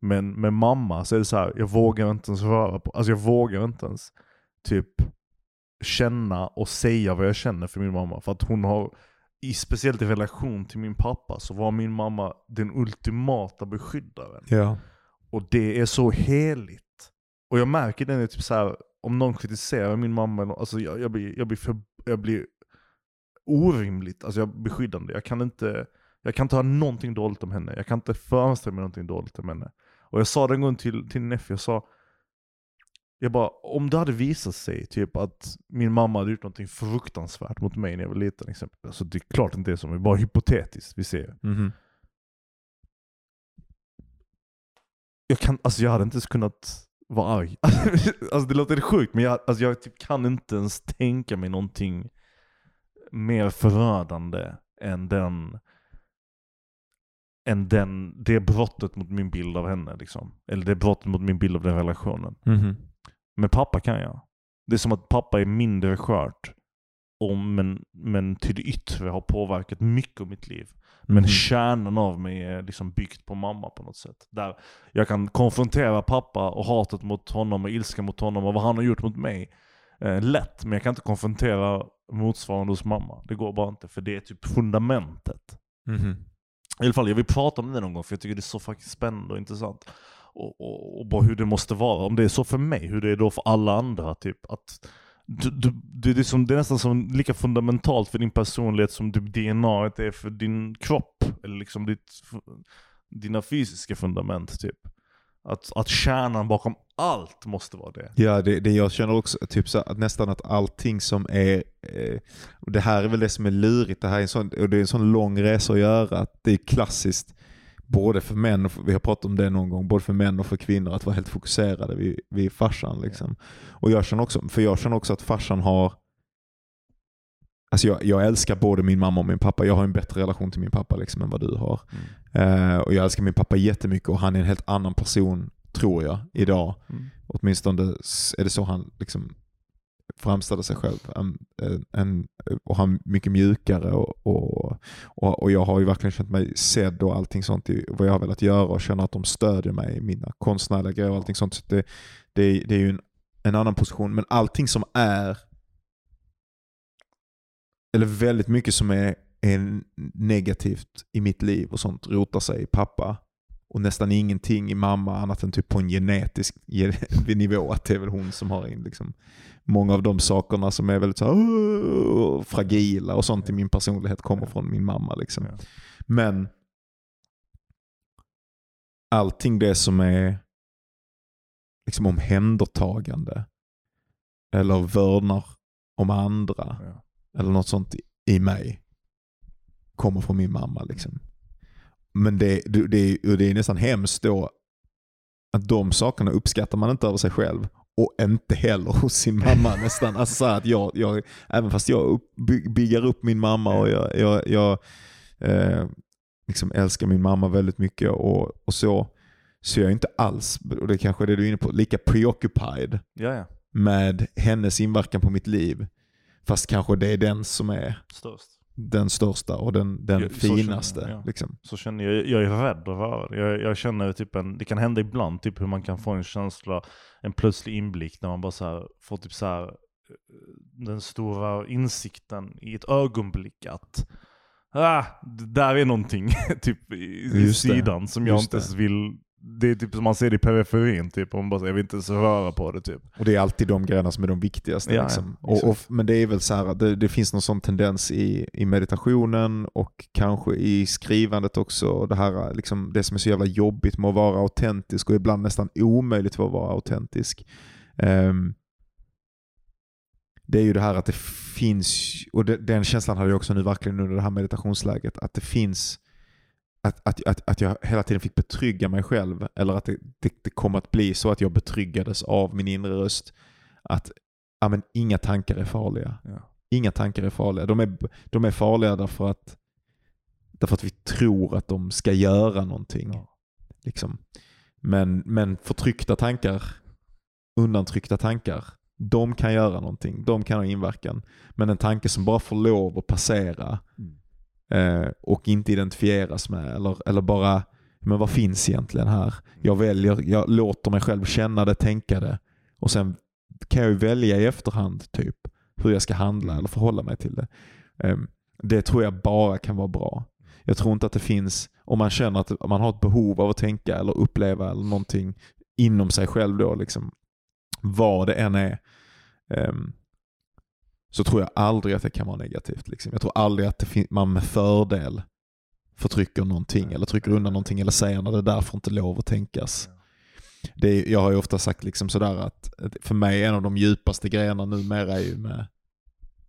Men med mamma så är det så här, jag vågar inte ens röra på, alltså jag vågar inte ens typ känna och säga vad jag känner för min mamma. För att hon har i, speciellt i relation till min pappa, så var min mamma den ultimata beskyddaren. Ja. Och det är så heligt. Och jag märker det nu, typ så här, om någon kritiserar min mamma, alltså jag, jag, blir, jag, blir för, jag blir orimligt alltså jag, beskyddande. Jag kan inte jag kan inte ha någonting dåligt om henne. Jag kan inte föreställa mig någonting dåligt om henne. Och jag sa det en gång till, till Neffe, jag sa jag bara, om det hade visat sig typ att min mamma hade gjort någonting fruktansvärt mot mig när jag var liten exempel. Alltså det är klart inte det är som, det är bara hypotetiskt vi ser. Mhm. Jag, kan, alltså jag hade inte ens kunnat vara arg. [LAUGHS] alltså det låter sjukt men jag, alltså jag typ kan inte ens tänka mig någonting mer förödande än den än den, det brottet mot min bild av henne. Liksom. Eller det brottet mot min bild av den relationen. Mhm. Men pappa kan jag. Det är som att pappa är mindre skört. Om, men, men till det yttre har påverkat mycket av mitt liv. Men Mhm. kärnan av mig är liksom byggt på mamma på något sätt. Där jag kan konfrontera pappa och hatet mot honom och ilska mot honom och vad han har gjort mot mig. Eh, lätt, men jag kan inte konfrontera motsvarande hos mamma. Det går bara inte, för det är typ fundamentet. Mhm. I alla fall, jag vill prata om det någon gång för jag tycker det är så faktiskt spännande och intressant. Och, och, och bara hur det måste vara. Om det är så för mig, hur det är då för alla andra. Typ. Att du, du, det, är liksom, det är nästan som lika fundamentalt för din personlighet som typ DNA är för din kropp. Eller liksom ditt, dina fysiska fundament. Typ. Att, att kärnan bakom allt måste vara det. Ja, det, det jag känner också, typ så att nästan att allting som är, eh, det här är väl det som är lurigt, det här är en sån, och det är en sån lång resa att göra, att det är klassiskt, både för män, och för, vi har pratat om det någon gång, både för män och för kvinnor, att vara helt fokuserade vid, vid farsan. Liksom. Och jag känner också, för jag känner också att farsan har, alltså jag, jag älskar både min mamma och min pappa, jag har en bättre relation till min pappa liksom, än vad du har. Mm. Eh, och jag älskar min pappa jättemycket och han är en helt annan person, tror jag, idag. Mm. Åtminstone är det så han liksom framställer sig själv. En, en, en, och han är mycket mjukare och, och, och, och jag har ju verkligen känt mig sedd och allting sånt i vad jag har velat göra och känner att de stödjer mig i mina konstnärliga grejer och allting sånt. Så det, det, det är ju en, en annan position. Men allting som är, eller väldigt mycket som är, är negativt i mitt liv och sånt rotar sig i pappa och nästan ingenting i mamma annat än typ på en genetisk ge- [LAUGHS] nivå. Att det är väl hon som har in liksom många av de sakerna som är väldigt så här, fragila och sånt i min personlighet kommer från min mamma. Liksom. Men allting det som är liksom omhändertagande eller vördnar om andra Ja. Eller något sånt i- mig kommer från min mamma. Liksom. Men det, det, det, är- är nästan hemskt då att de sakerna uppskattar man inte över sig själv och inte heller hos sin mamma [LAUGHS] nästan. Alltså att jag, jag, även fast jag upp, by, bygger upp min mamma och jag, jag, jag eh, liksom älskar min mamma väldigt mycket och, och så, så är jag inte alls, och det är kanske är det du är inne på, lika preoccupied ja, ja. med hennes inverkan på mitt liv. Fast kanske det är den som är Störst. den största och den, den Ja, så känner jag, finaste. ja. Liksom. Så känner jag, jag är rädd att det. Jag, jag känner typ en, det kan hända ibland, typ hur man kan få en känsla, en plötslig inblick när man bara så här, får typ så här, eh, den stora insikten i ett ögonblick att ah, det där är någonting [LAUGHS] typ i, i sidan som jag inte ens vill det är typ som man ser det i periferin, typ. Och man bara, jag vill inte ens röra på det typ. Och det är alltid de grejerna som är de viktigaste. Ja, liksom. och, och, men det är väl så här, det, det finns någon sån tendens i, i meditationen och kanske i skrivandet också. Det, här, liksom, det som är så jävla jobbigt med att vara autentisk och ibland nästan omöjligt att vara autentisk. Ehm, det är ju det här att det finns, och det, den känslan hade jag också nu verkligen under det här meditationsläget, att det finns att, att, att, att jag hela tiden fick betrygga mig själv, eller att det, det, det kom att bli så att jag betryggades av min inre röst. Att ja, men, inga tankar är farliga. Ja. Inga tankar är farliga. De är, de är farliga därför att, därför att vi tror att de ska göra någonting. Ja. Liksom. Men, men förtryckta tankar, undantryckta tankar, de kan göra någonting. De kan ha inverkan. Men en tanke som bara får lov att passera Mm. Eh, och inte identifieras med, eller, eller bara, men vad finns egentligen här? Jag väljer, jag låter mig själv känna det, tänka det och sen kan jag ju välja i efterhand typ hur jag ska handla eller förhålla mig till det. Ehm, Det tror jag bara kan vara bra. Jag tror inte att det finns, om man känner att man har ett behov av att tänka eller uppleva eller någonting inom sig själv då, liksom, vad det än är, ehm, så tror jag aldrig att det kan vara negativt. Liksom. Jag tror aldrig att man med fördel förtrycker någonting eller trycker undan någonting eller säger när det där får inte lov att tänkas. Det är, jag har ju ofta sagt liksom sådär att att för mig en av de djupaste grejerna numera är ju med,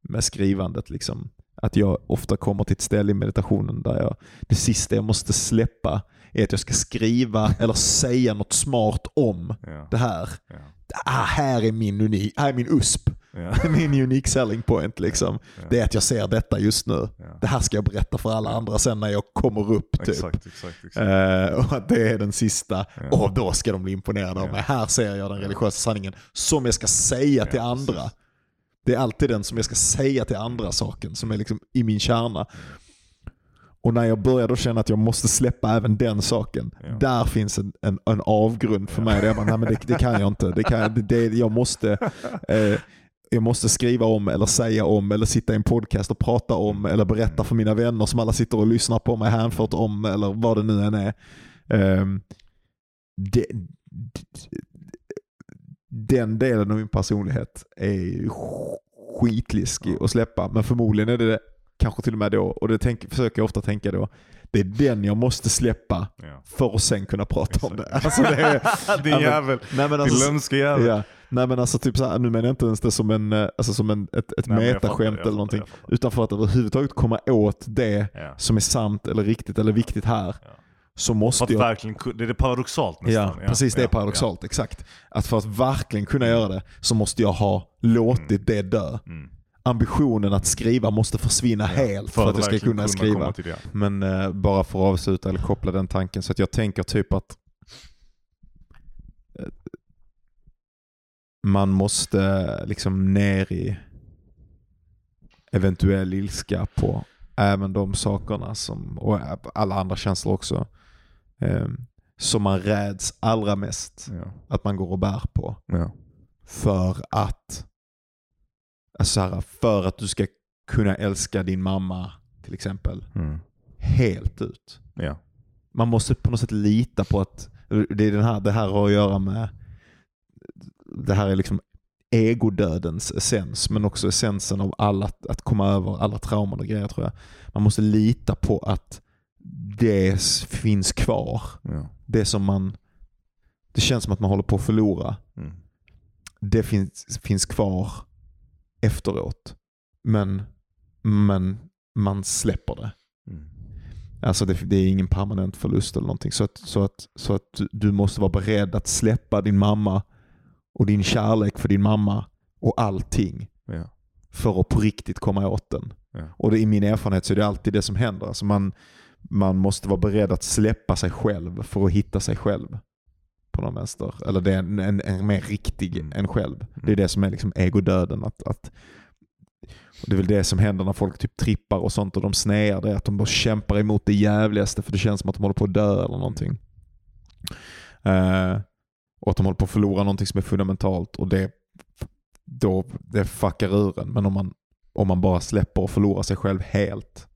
med skrivandet. Liksom. Att jag ofta kommer till ett ställe i meditationen där jag, det sista jag måste släppa är att jag ska skriva [LAUGHS] eller säga något smart om Ja. det här. Ja. Ah, här är min unik, här är min USP. Ja. [LAUGHS] min unique selling point liksom. Ja. Det är att jag ser detta just nu. Ja. Det här ska jag berätta för alla andra sen när jag kommer upp. Typ. Exakt, exakt, exakt. Eh, och att det är den sista. Ja. Och då ska de bli imponerade av Ja. mig. Här ser jag den religiösa sanningen som jag ska säga till Ja, andra. precis. Det är alltid den som jag ska säga till andra saken som är liksom i min kärna. Och när jag börjar då känna att jag måste släppa även den saken, Ja. där finns en, en, en avgrund för mig. Där jag bara, nej men det, det kan jag inte. Det kan, det, det, jag, måste, [LAUGHS] eh, jag måste skriva om eller säga om eller sitta i en podcast och prata om eller berätta för mina vänner som alla sitter och lyssnar på mig hänfört om eller vad det nu än är. Ehm, det, den delen av min personlighet är skitliskig att släppa. Men förmodligen är det det kanske till och med då, och det tänk, försöker jag ofta tänka då, det är den jag måste släppa Ja. för att sen kunna prata om det. Exakt. Alltså det är, [LAUGHS] Din men- jävel. nej men Din alltså, lömska jävel. ja, nej men alltså typ så här, nu menar jag inte ens det som, en, eh, alltså som en, ett, ett Nej, metaskämt eller någonting. Utan för att överhuvudtaget komma åt det Ja. som är sant eller riktigt eller viktigt här, Ja. så För måste att jag verkligen, det är paradoxalt nästan. Ja, precis. Det är ja, paradoxalt. Exakt. Att för att verkligen kunna göra det så måste jag ha låtit det dö. Ja. Mm. Ambitionen att skriva måste försvinna helt för, att jag ska kunna skriva. Men eh, bara för att avsluta eller koppla den tanken så att jag tänker typ att man måste liksom ner i eventuell ilska på även de sakerna som, och alla andra känslor också, eh, som man räds allra mest Ja. att man går och bär på. Ja. För att, alltså så här, för att du ska kunna älska din mamma till exempel Mm. helt ut. Ja. Man måste på något sätt lita på att det, är den här, det här har att göra med, det här är liksom egodödens essens men också essensen av alla, att komma över alla trauman och grejer tror jag. Man måste lita på att det finns kvar. Ja. Det som man, det känns som att man håller på att förlora. Mm. Det finns, finns kvar efteråt. Men, men man släpper det. Mm. Alltså det, det är ingen permanent förlust eller någonting. Så att, så att, så att du måste vara beredd att släppa din mamma och din kärlek för din mamma och allting Ja. för att på riktigt komma åt den. Ja. Och det, i min erfarenhet så är det alltid det som händer. Alltså man, man måste vara beredd att släppa sig själv för att hitta sig själv. På någon vänster. Eller det är en, en, en mer riktig Mm. än själv. Det är det som är liksom egodöden. Att, att, det är väl det som händer när folk typ trippar och sånt och de snear. Det är att de bara kämpar emot det jävligaste för det känns som att de håller på att dö eller någonting. Eh, och att de håller på att förlora någonting som är fundamentalt och det, då, det fuckar ur en. Men om man, om man bara släpper och förlorar sig själv helt.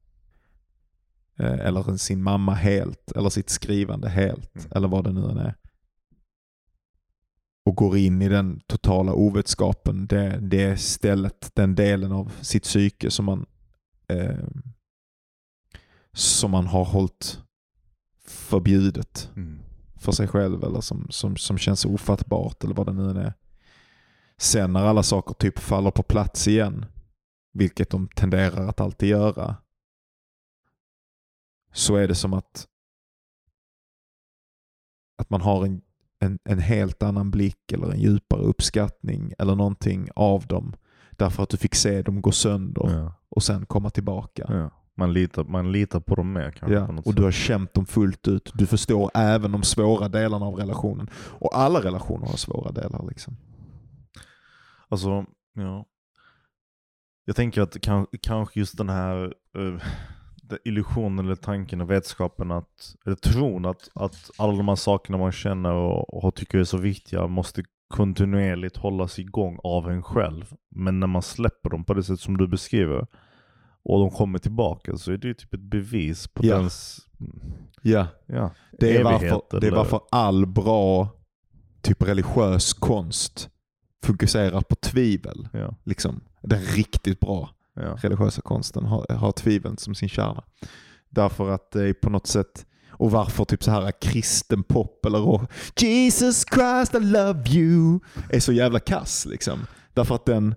eh, Eller sin mamma helt. Eller sitt skrivande helt. Mm. Eller vad det nu än är. Och går in i den totala ovetskapen. Det, det stället, den delen av sitt psyke som man eh, som man har hållit förbjudet Mm. För sig själv eller som, som, som känns ofattbart eller vad det nu är. Sen när alla saker typ faller på plats igen, vilket de tenderar att alltid göra, så är det som att, att man har en, en, en helt annan blick eller en djupare uppskattning eller någonting av dem. Därför att du fick se dem gå sönder Ja. och sen komma tillbaka. Ja. Man, litar, man litar på dem mer kanske. Ja, och sätt. du har känt dem fullt ut. Du förstår även de svåra delarna av relationen. Och alla relationer har svåra delar. Liksom. Alltså, ja. Jag tänker att kan, kanske just den här uh, illusionen eller tanken och vetskapen att, eller tron att, att alla de här sakerna man känner och, och tycker är så viktiga måste kontinuerligt hållas igång av en själv. Men när man släpper dem på det sätt som du beskriver och de kommer tillbaka så är det ju typ ett bevis på Ja. dens Ja, ja, det är, varför, det är varför all bra typ religiös konst fokuserar på tvivel. Ja, Liksom. Den riktigt bra ja. religiösa konsten har, har tviveln som sin kärna. Därför att det är på något sätt, och varför typ så här kristen pop eller rock, Jesus Christ I love you, är så jävla kass liksom. Därför att den,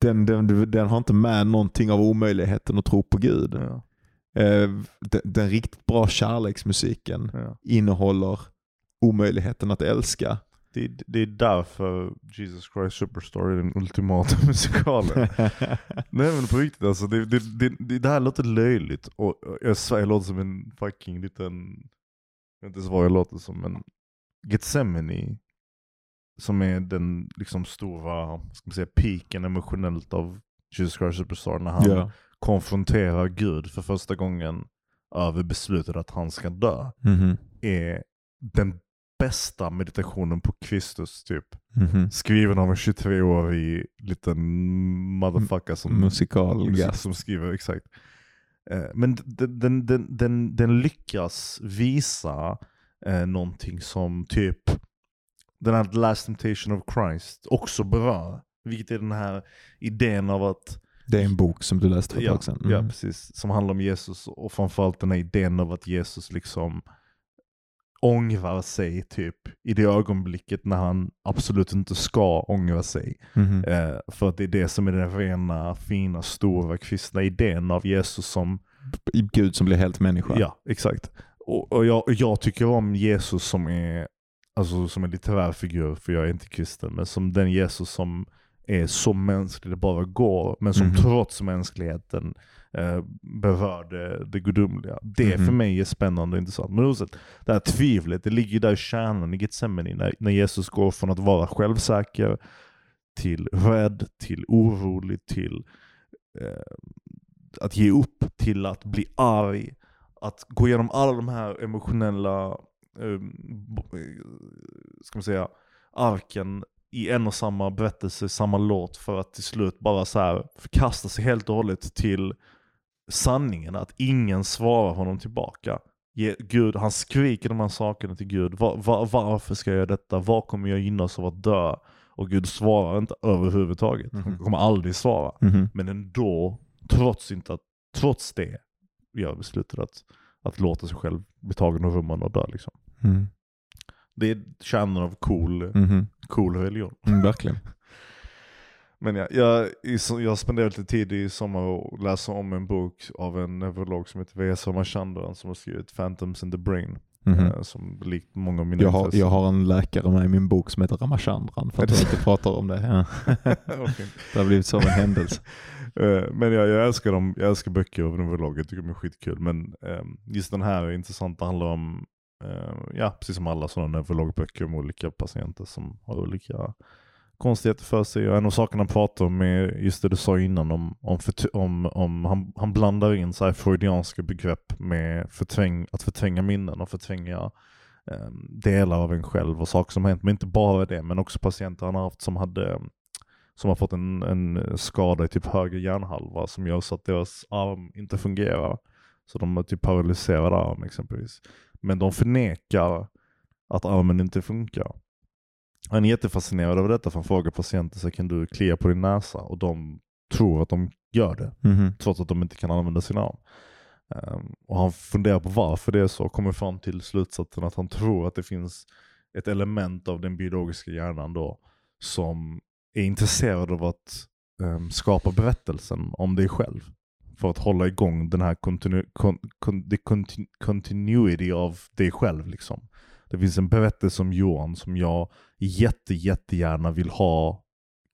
den, den, den har inte med någonting av omöjligheten att tro på Gud. ja, Eh, den, den riktigt bra kärleksmusiken ja. innehåller omöjligheten att älska. Det, det är därför Jesus Christ Superstar är den ultimata [LAUGHS] musikalen. [LAUGHS] Nej men på riktigt alltså, det, det, det, det, här låter löjligt och jag svär jag låter som en fucking liten, jag vet inte ens vad jag låter som men Gethsemane som är den liksom stora, ska man säga, piken emotionellt av Jesus Christ Superstar när han ja. konfronterar Gud för första gången över beslutet att han ska dö Mhm. är den bästa meditationen på Kristus typ. Mhm. Skriven av en 23-årig liten motherfucker som, Musikalgast. musik, som skriver, exakt. Eh, Men den, den, den, den, den lyckas visa eh, någonting som typ den här The Last Temptation of Christ också berör. Vilket är den här idén av att Det är en bok som du läste för ett Ja, tag sedan. ja, Mm. precis. Som handlar om Jesus och framförallt den här idén av att Jesus liksom ångrar sig typ i det ögonblicket när han absolut inte ska ångra sig. Mhm. Eh, för att det är det som är den rena, fina, stora kristna idén av Jesus som, Gud som blir helt människa. ja exakt. Och, och jag, jag tycker om Jesus som är, alltså som en litterär figur, för jag är inte kristen, men som den Jesus som är så mänsklig det bara går, men som Mhm. trots mänskligheten eh, berör det, det gudomliga. Det Mhm. för mig är spännande och intressant. Men oavsett, det här tvivlet, det ligger där i kärnan i Getsemane, när, när Jesus går från att vara självsäker till rädd, till orolig, till eh, att ge upp, till att bli arg. Att gå igenom alla de här emotionella, eh, eh, ska man säga, arken i en och samma berättelse, samma låt för att till slut bara så här förkasta sig helt och hållet till sanningen att ingen svarar honom tillbaka. Gud, han skriker de här sakerna till Gud. Va, va, varför ska jag göra detta? Vad kommer jag gynnas av att dö? Och Gud svarar inte överhuvudtaget. Han Mhm. kommer aldrig svara. Mhm. Men ändå, trots, inte att, trots det, gör beslutet att, att låta sig själv bli tagen av rummen och dö. Liksom. Mm. Det är kärnan av cool, Mhm. cool religion. Mm, verkligen. [LAUGHS] Men ja, jag, jag spenderade lite tid i sommar och läsa om en bok av en neurolog som heter V.S. Ramachandran som har skrivit Phantoms in the Brain. Eh, som likt många av mina Jag har, jag har en läkare med i min bok som heter Ramachandran för att jag inte pratar om det. Ja. [LAUGHS] Det har blivit av en händelse. [LAUGHS] Eh, Men jag, jag, älskar dem, jag älskar böcker av neurologer, jag tycker de är skitkul. Men eh, just den här är intressant, det handlar om, Eh, ja precis som alla sådana neurologböcker om olika patienter som har olika konstigheter för sig. Och en av sakerna han pratar om är just det du sa innan om, om, om, om han, han blandar in så här freudianska begrepp med förträng, att förtränga minnen och förtränga eh, delar av en själv och saker som har hänt. Men inte bara det, men också patienter han har haft som hade som har fått en, en skada i typ höger hjärnhalva som gör så att deras arm inte fungerar. Så de har typ paralyserad arm exempelvis. Men de förnekar att armen inte funkar. Han är jättefascinerad över detta för han frågar patienter så kan du klia på din näsa? Och de tror att de gör det Mhm. trots att de inte kan använda sin arm. Ehm, och han funderar på varför det är så och kommer fram till slutsatsen att han tror att det finns ett element av den biologiska hjärnan då som är intresserad av att ehm, skapa berättelsen om dig själv. För att hålla igång den här continu con con the conti continuity av dig själv. Liksom. Det finns en berättelse om Johan som jag jätte, jättegärna vill ha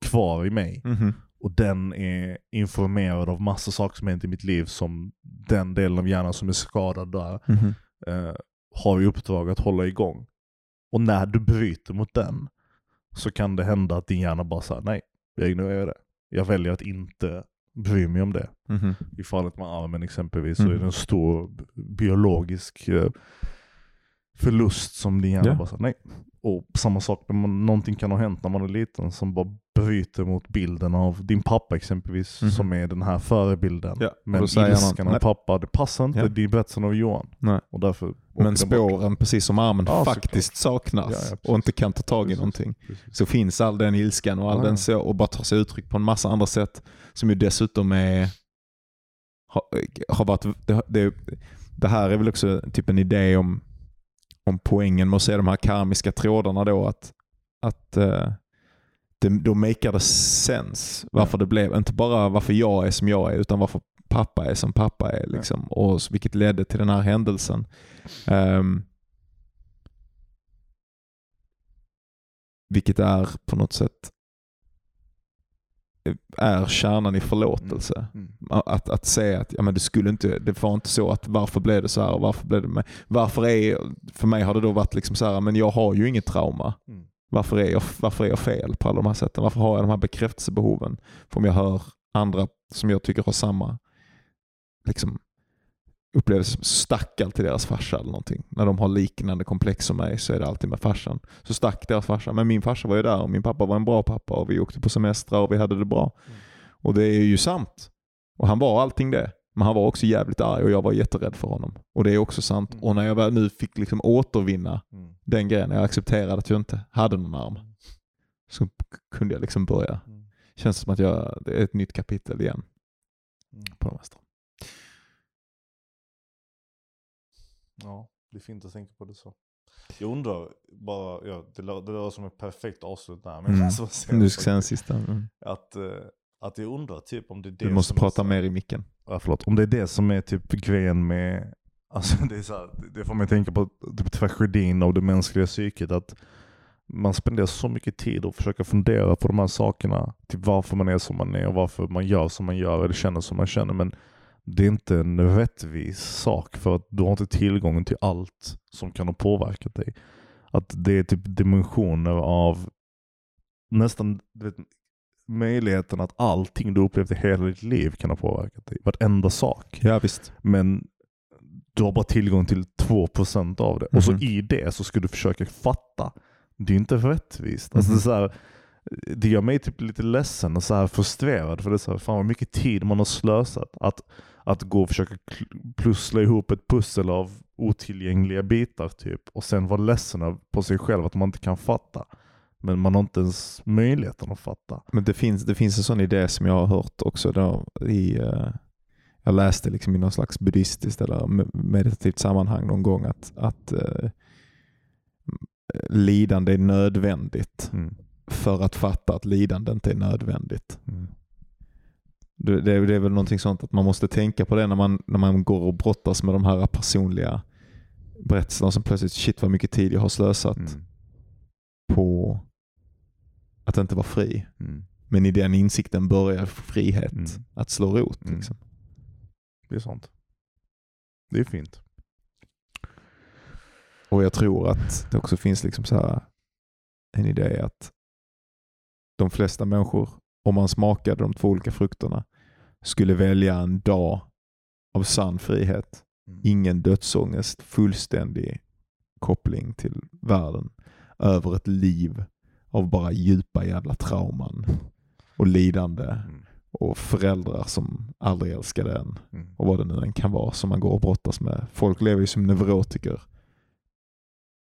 kvar i mig. Mhm. Och den är informerad av massa saker som hänt i mitt liv som den delen av hjärnan som är skadad där Mhm. eh, har i uppdrag att hålla igång. Och när du bryter mot den så kan det hända att din hjärna bara säger nej, jag ignorerar det. Jag väljer att inte bry mig om det. Mhm. I fallet med armen exempelvis så är Mm. det en stor biologisk eh, förlust som din hjärna Ja. bara så, nej. Och samma sak, när man, någonting kan ha hänt när man är liten som bara bryter mot bilden av din pappa exempelvis, Mhm. som är den här förebilden. Ja, Men ilskan av pappa, det passar inte, Ja. det är berättelsen av Johan. Nej. Och därför Men spåren, precis som armen, Ja, faktiskt saknas Ja, och inte kan ta tag i Precis. någonting. Precis. Så finns all den ilskan och all den så och bara tar sig uttryck på en massa andra sätt som ju dessutom är har, har varit, det, det, det här är väl också typ en idé om, om poängen med att se de här karmiska trådarna då att, att eh, det, då makar det sense varför det blev, inte bara varför jag är som jag är utan varför pappa är som pappa är liksom och vilket ledde till den här händelsen. Ehm, vilket är på något sätt är kärnan i förlåtelse. Mm. Att, att säga att ja, men det skulle inte, det var inte så att varför blev det så här och varför blev det med, varför är, för mig har det då varit liksom så här, men jag har ju inget trauma. Mm. Varför är, jag, varför är jag fel på alla de här sätten? Varför har jag de här bekräftelsebehoven? För om jag hör andra som jag tycker har samma liksom, upplevelse, som stack alltid deras farsa eller någonting. När de har liknande komplex som mig så är det alltid med farsan. Så stack deras farsa. Men min farsa var ju där och min pappa var en bra pappa och vi åkte på semestrar och vi hade det bra. Mm. Och det är ju sant. Och han var allting det. Men han var också jävligt arg och jag var jätterädd för honom. Och det är också sant. Mm. Och när jag väl nu fick liksom återvinna Mm. den grejen, jag accepterade att jag inte hade någon arm, så k- kunde jag liksom börja. Mm. Känns som att jag, det är ett nytt kapitel igen Mm. på det mesta. Ja, det är fint att tänka på det så. Jag undrar bara, ja, det lå- det låter som ett perfekt avslut där. Men Mm. [LAUGHS] jag Du ska säga en sista. Mm. att, eh, att jag undrar typ om det är det Du måste som är prata så- mer i micken. Ja, förlåt. Om det är det som är typ grejen med, alltså [LAUGHS] det är så här, det får mig tänka på typ tragedin av det mänskliga psyket. Att man spenderar så mycket tid och försöka fundera på de här sakerna. Typ varför man är som man är och varför man gör som man gör eller känner som man känner. Men det är inte en rättvis sak för att du har inte tillgången till allt som kan ha påverkat dig. Att det är typ dimensioner av nästan vet, möjligheten att allting du upplevt i hela ditt liv kan ha påverkat dig. Varenda sak. Ja visst. Men du har bara tillgång till 2% av det. Och så Mhm. i det så ska du försöka fatta. Det är inte rättvist. Alltså Mhm. det, är så här, det gör mig typ lite ledsen och så här frustrerad. För det är så här, fan vad mycket tid man har slösat. Att, att gå och försöka pussla ihop ett pussel av otillgängliga bitar typ. Och sen vara ledsen på sig själv att man inte kan fatta. Men man har inte ens möjligheten att fatta. Men det finns, det finns en sån idé som jag har hört också. Då i, eh, jag läste liksom i någon slags buddhistiskt eller me- meditativt sammanhang någon gång att, att eh, lidande är nödvändigt Mm. För att fatta att lidande inte är nödvändigt. Mm. Det, det, är- det är väl någonting sånt att man måste tänka på det när man, när man går och brottas med de här personliga berättelserna som plötsligt, shit vad mycket tid jag har slösat Mm. på att inte vara fri. Mm. Men i den insikten börjar frihet Mm. att slå rot. Mm. Liksom. Det är sånt. Det är fint. Och jag tror att det också finns liksom så här en idé att de flesta människor, om man smakade de två olika frukterna, skulle välja en dag av sann frihet. Ingen dödsångest, fullständig koppling till världen. Över ett liv av bara djupa jävla trauman och lidande Mm. och föräldrar som aldrig älskade en. Mm. och vad det nu än kan vara som man går och brottas med. Folk lever ju som neurotiker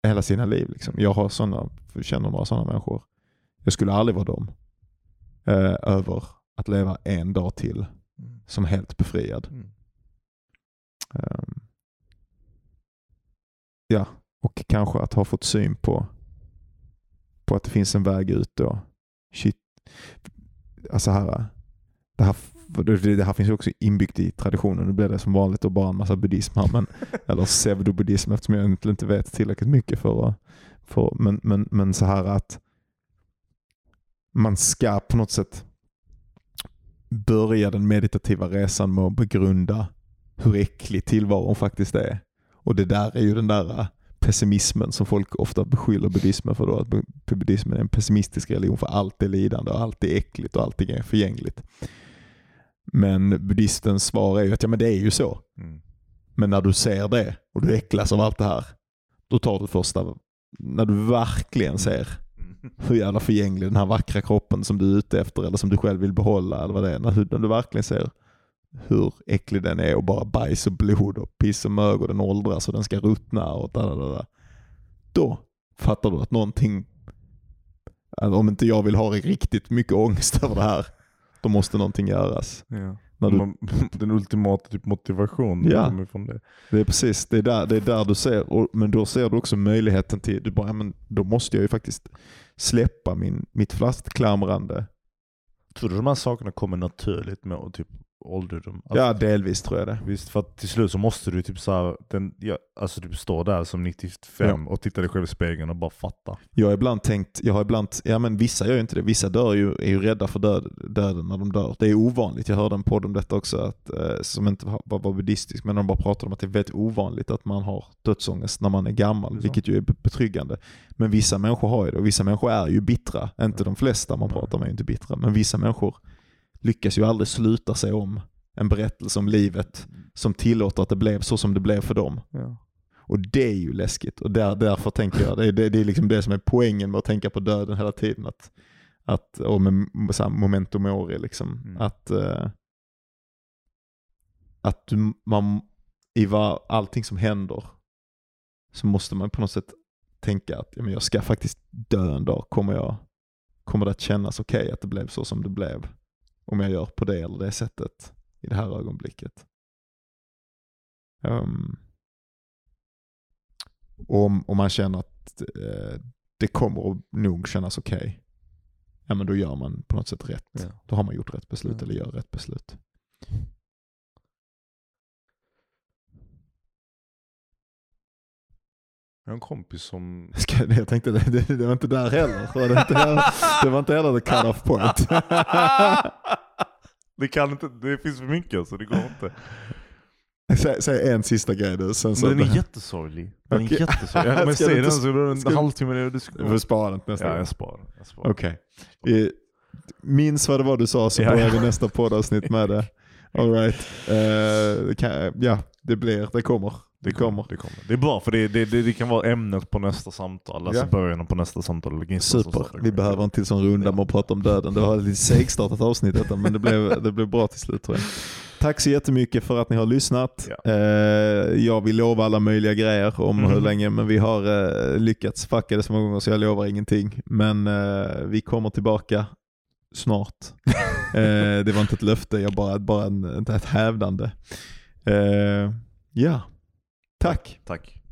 hela sina liv. Liksom. Jag har såna, känner några sådana människor. Jag skulle aldrig vara dem. Eh, över att leva en dag till Mm. som helt befriad. Mm. Ehm, ja, och kanske att ha fått syn på, på att det finns en väg ut då. Shit. Alltså här, det här, det här finns ju också inbyggt i traditionen. Nu blir det som vanligt och bara en massa buddhism här. Men, [LAUGHS] eller pseudobuddhism eftersom jag egentligen inte vet tillräckligt mycket för att för, men, men, men så här att man ska på något sätt börja den meditativa resan med att begrunda hur äcklig tillvaron faktiskt är. Och det där är ju den där äh, pessimismen som folk ofta beskyller buddhismen för. Då, att bu- buddhismen är en pessimistisk religion för allt är lidande och allt är äckligt och allt är förgängligt. Men buddhistens svar är ju att ja, men det är ju så. Mm. Men när du ser det och du äcklas av allt det här, Då tar du första, när du verkligen ser hur jävla förgänglig den här vackra kroppen som du är ute efter eller som du själv vill behålla eller vad det är. När, när du verkligen ser hur äcklig den är och bara bajs och blod och piss och mög och den åldras och den ska ruttna och da, da, da. Då fattar du att någonting, alltså om inte jag vill ha riktigt mycket ångest [LAUGHS] över det här, då måste någonting göras. Ja. Du, Man- [LAUGHS] Den ultimata typ motivationen Ja. kommer från det. det är precis, det är där, det är där du ser, och, men då ser du också möjligheten till, du bara, ja, men då måste jag ju faktiskt släppa min, mitt fastklamrande. Tror du de här sakerna kommer naturligt med typ ålderdom? Alltså, Ja, delvis tror jag det. Visst, för till slut så måste du typ så här, den, ja, alltså typ stå där som 95 och titta dig själv i spegeln och bara fatta. Jag har ibland tänkt, jag har ibland, ja men vissa gör ju inte det. Vissa dör ju, är ju rädda för död, döden när de dör. Det är ovanligt. Jag hörde en podd om detta också, att, eh, som inte var, var buddhistisk, men de bara pratade om att det är väldigt ovanligt att man har dödsångest när man är gammal, så. vilket ju är be- betryggande. Men vissa människor har ju det och vissa människor är ju bittra. Inte de flesta man pratar med är inte bittra, men vissa människor lyckas ju aldrig sluta sig om en berättelse om livet som tillåter att det blev så som det blev för dem. Ja. Och det är ju läskigt. Och där, därför tänker jag, det är, det, det är liksom det som är poängen med att tänka på döden hela tiden. Att, att, och med så här mori, liksom. Mm. Att, eh, att man, i var, allting som händer så måste man på något sätt tänka att ja, men jag ska faktiskt dö en dag. Kommer, jag, kommer det att kännas okej att det blev så som det blev? Om jag gör på det eller det sättet i det här ögonblicket. Ehm, och om, om man känner att eh, det kommer att nog kännas okej, ja men då gör man på något sätt rätt. Ja. Då har man gjort rätt beslut Ja. eller gör rätt beslut. Jag har en kompis som... [LAUGHS] Ska, jag tänkte det, det, var inte där heller. Det var inte, heller- det var inte heller the cut-off point. [LAUGHS] det kan inte, det finns för mycket så det går inte. Säg, säg en sista grej du. Sen så Men den är jättesorglig. Den är Okej. jättesorglig. [LAUGHS] Om jag Ska säger den så är det ska en du- halvtimme Du får spara den till nästa Ja, gång. jag sparar. Jag sparar. Okej. Eh, Minns vad det var du sa så Ja, börjar ja. vi nästa poddavsnitt med det. All right. Det kan, ja, det blir, det kommer. Det kommer. Det, kommer. det är bra för det, det, det, kan vara ämnet på nästa samtal. Alltså Ja. början på nästa samtal. Super. Vi behöver en till sån runda med att prata om döden. Det var lite segstartat avsnitt detta, men det blev, det blev bra till slut tror jag. Tack så jättemycket för att ni har lyssnat. Ja. Eh, jag vill lova alla möjliga grejer om Mhm. hur länge, men vi har eh, lyckats fucka det så många gånger så jag lovar ingenting. Men eh, vi kommer tillbaka snart. [LAUGHS] det var inte ett löfte, jag bara, bara en, ett hävdande. Ja, tack. Tack.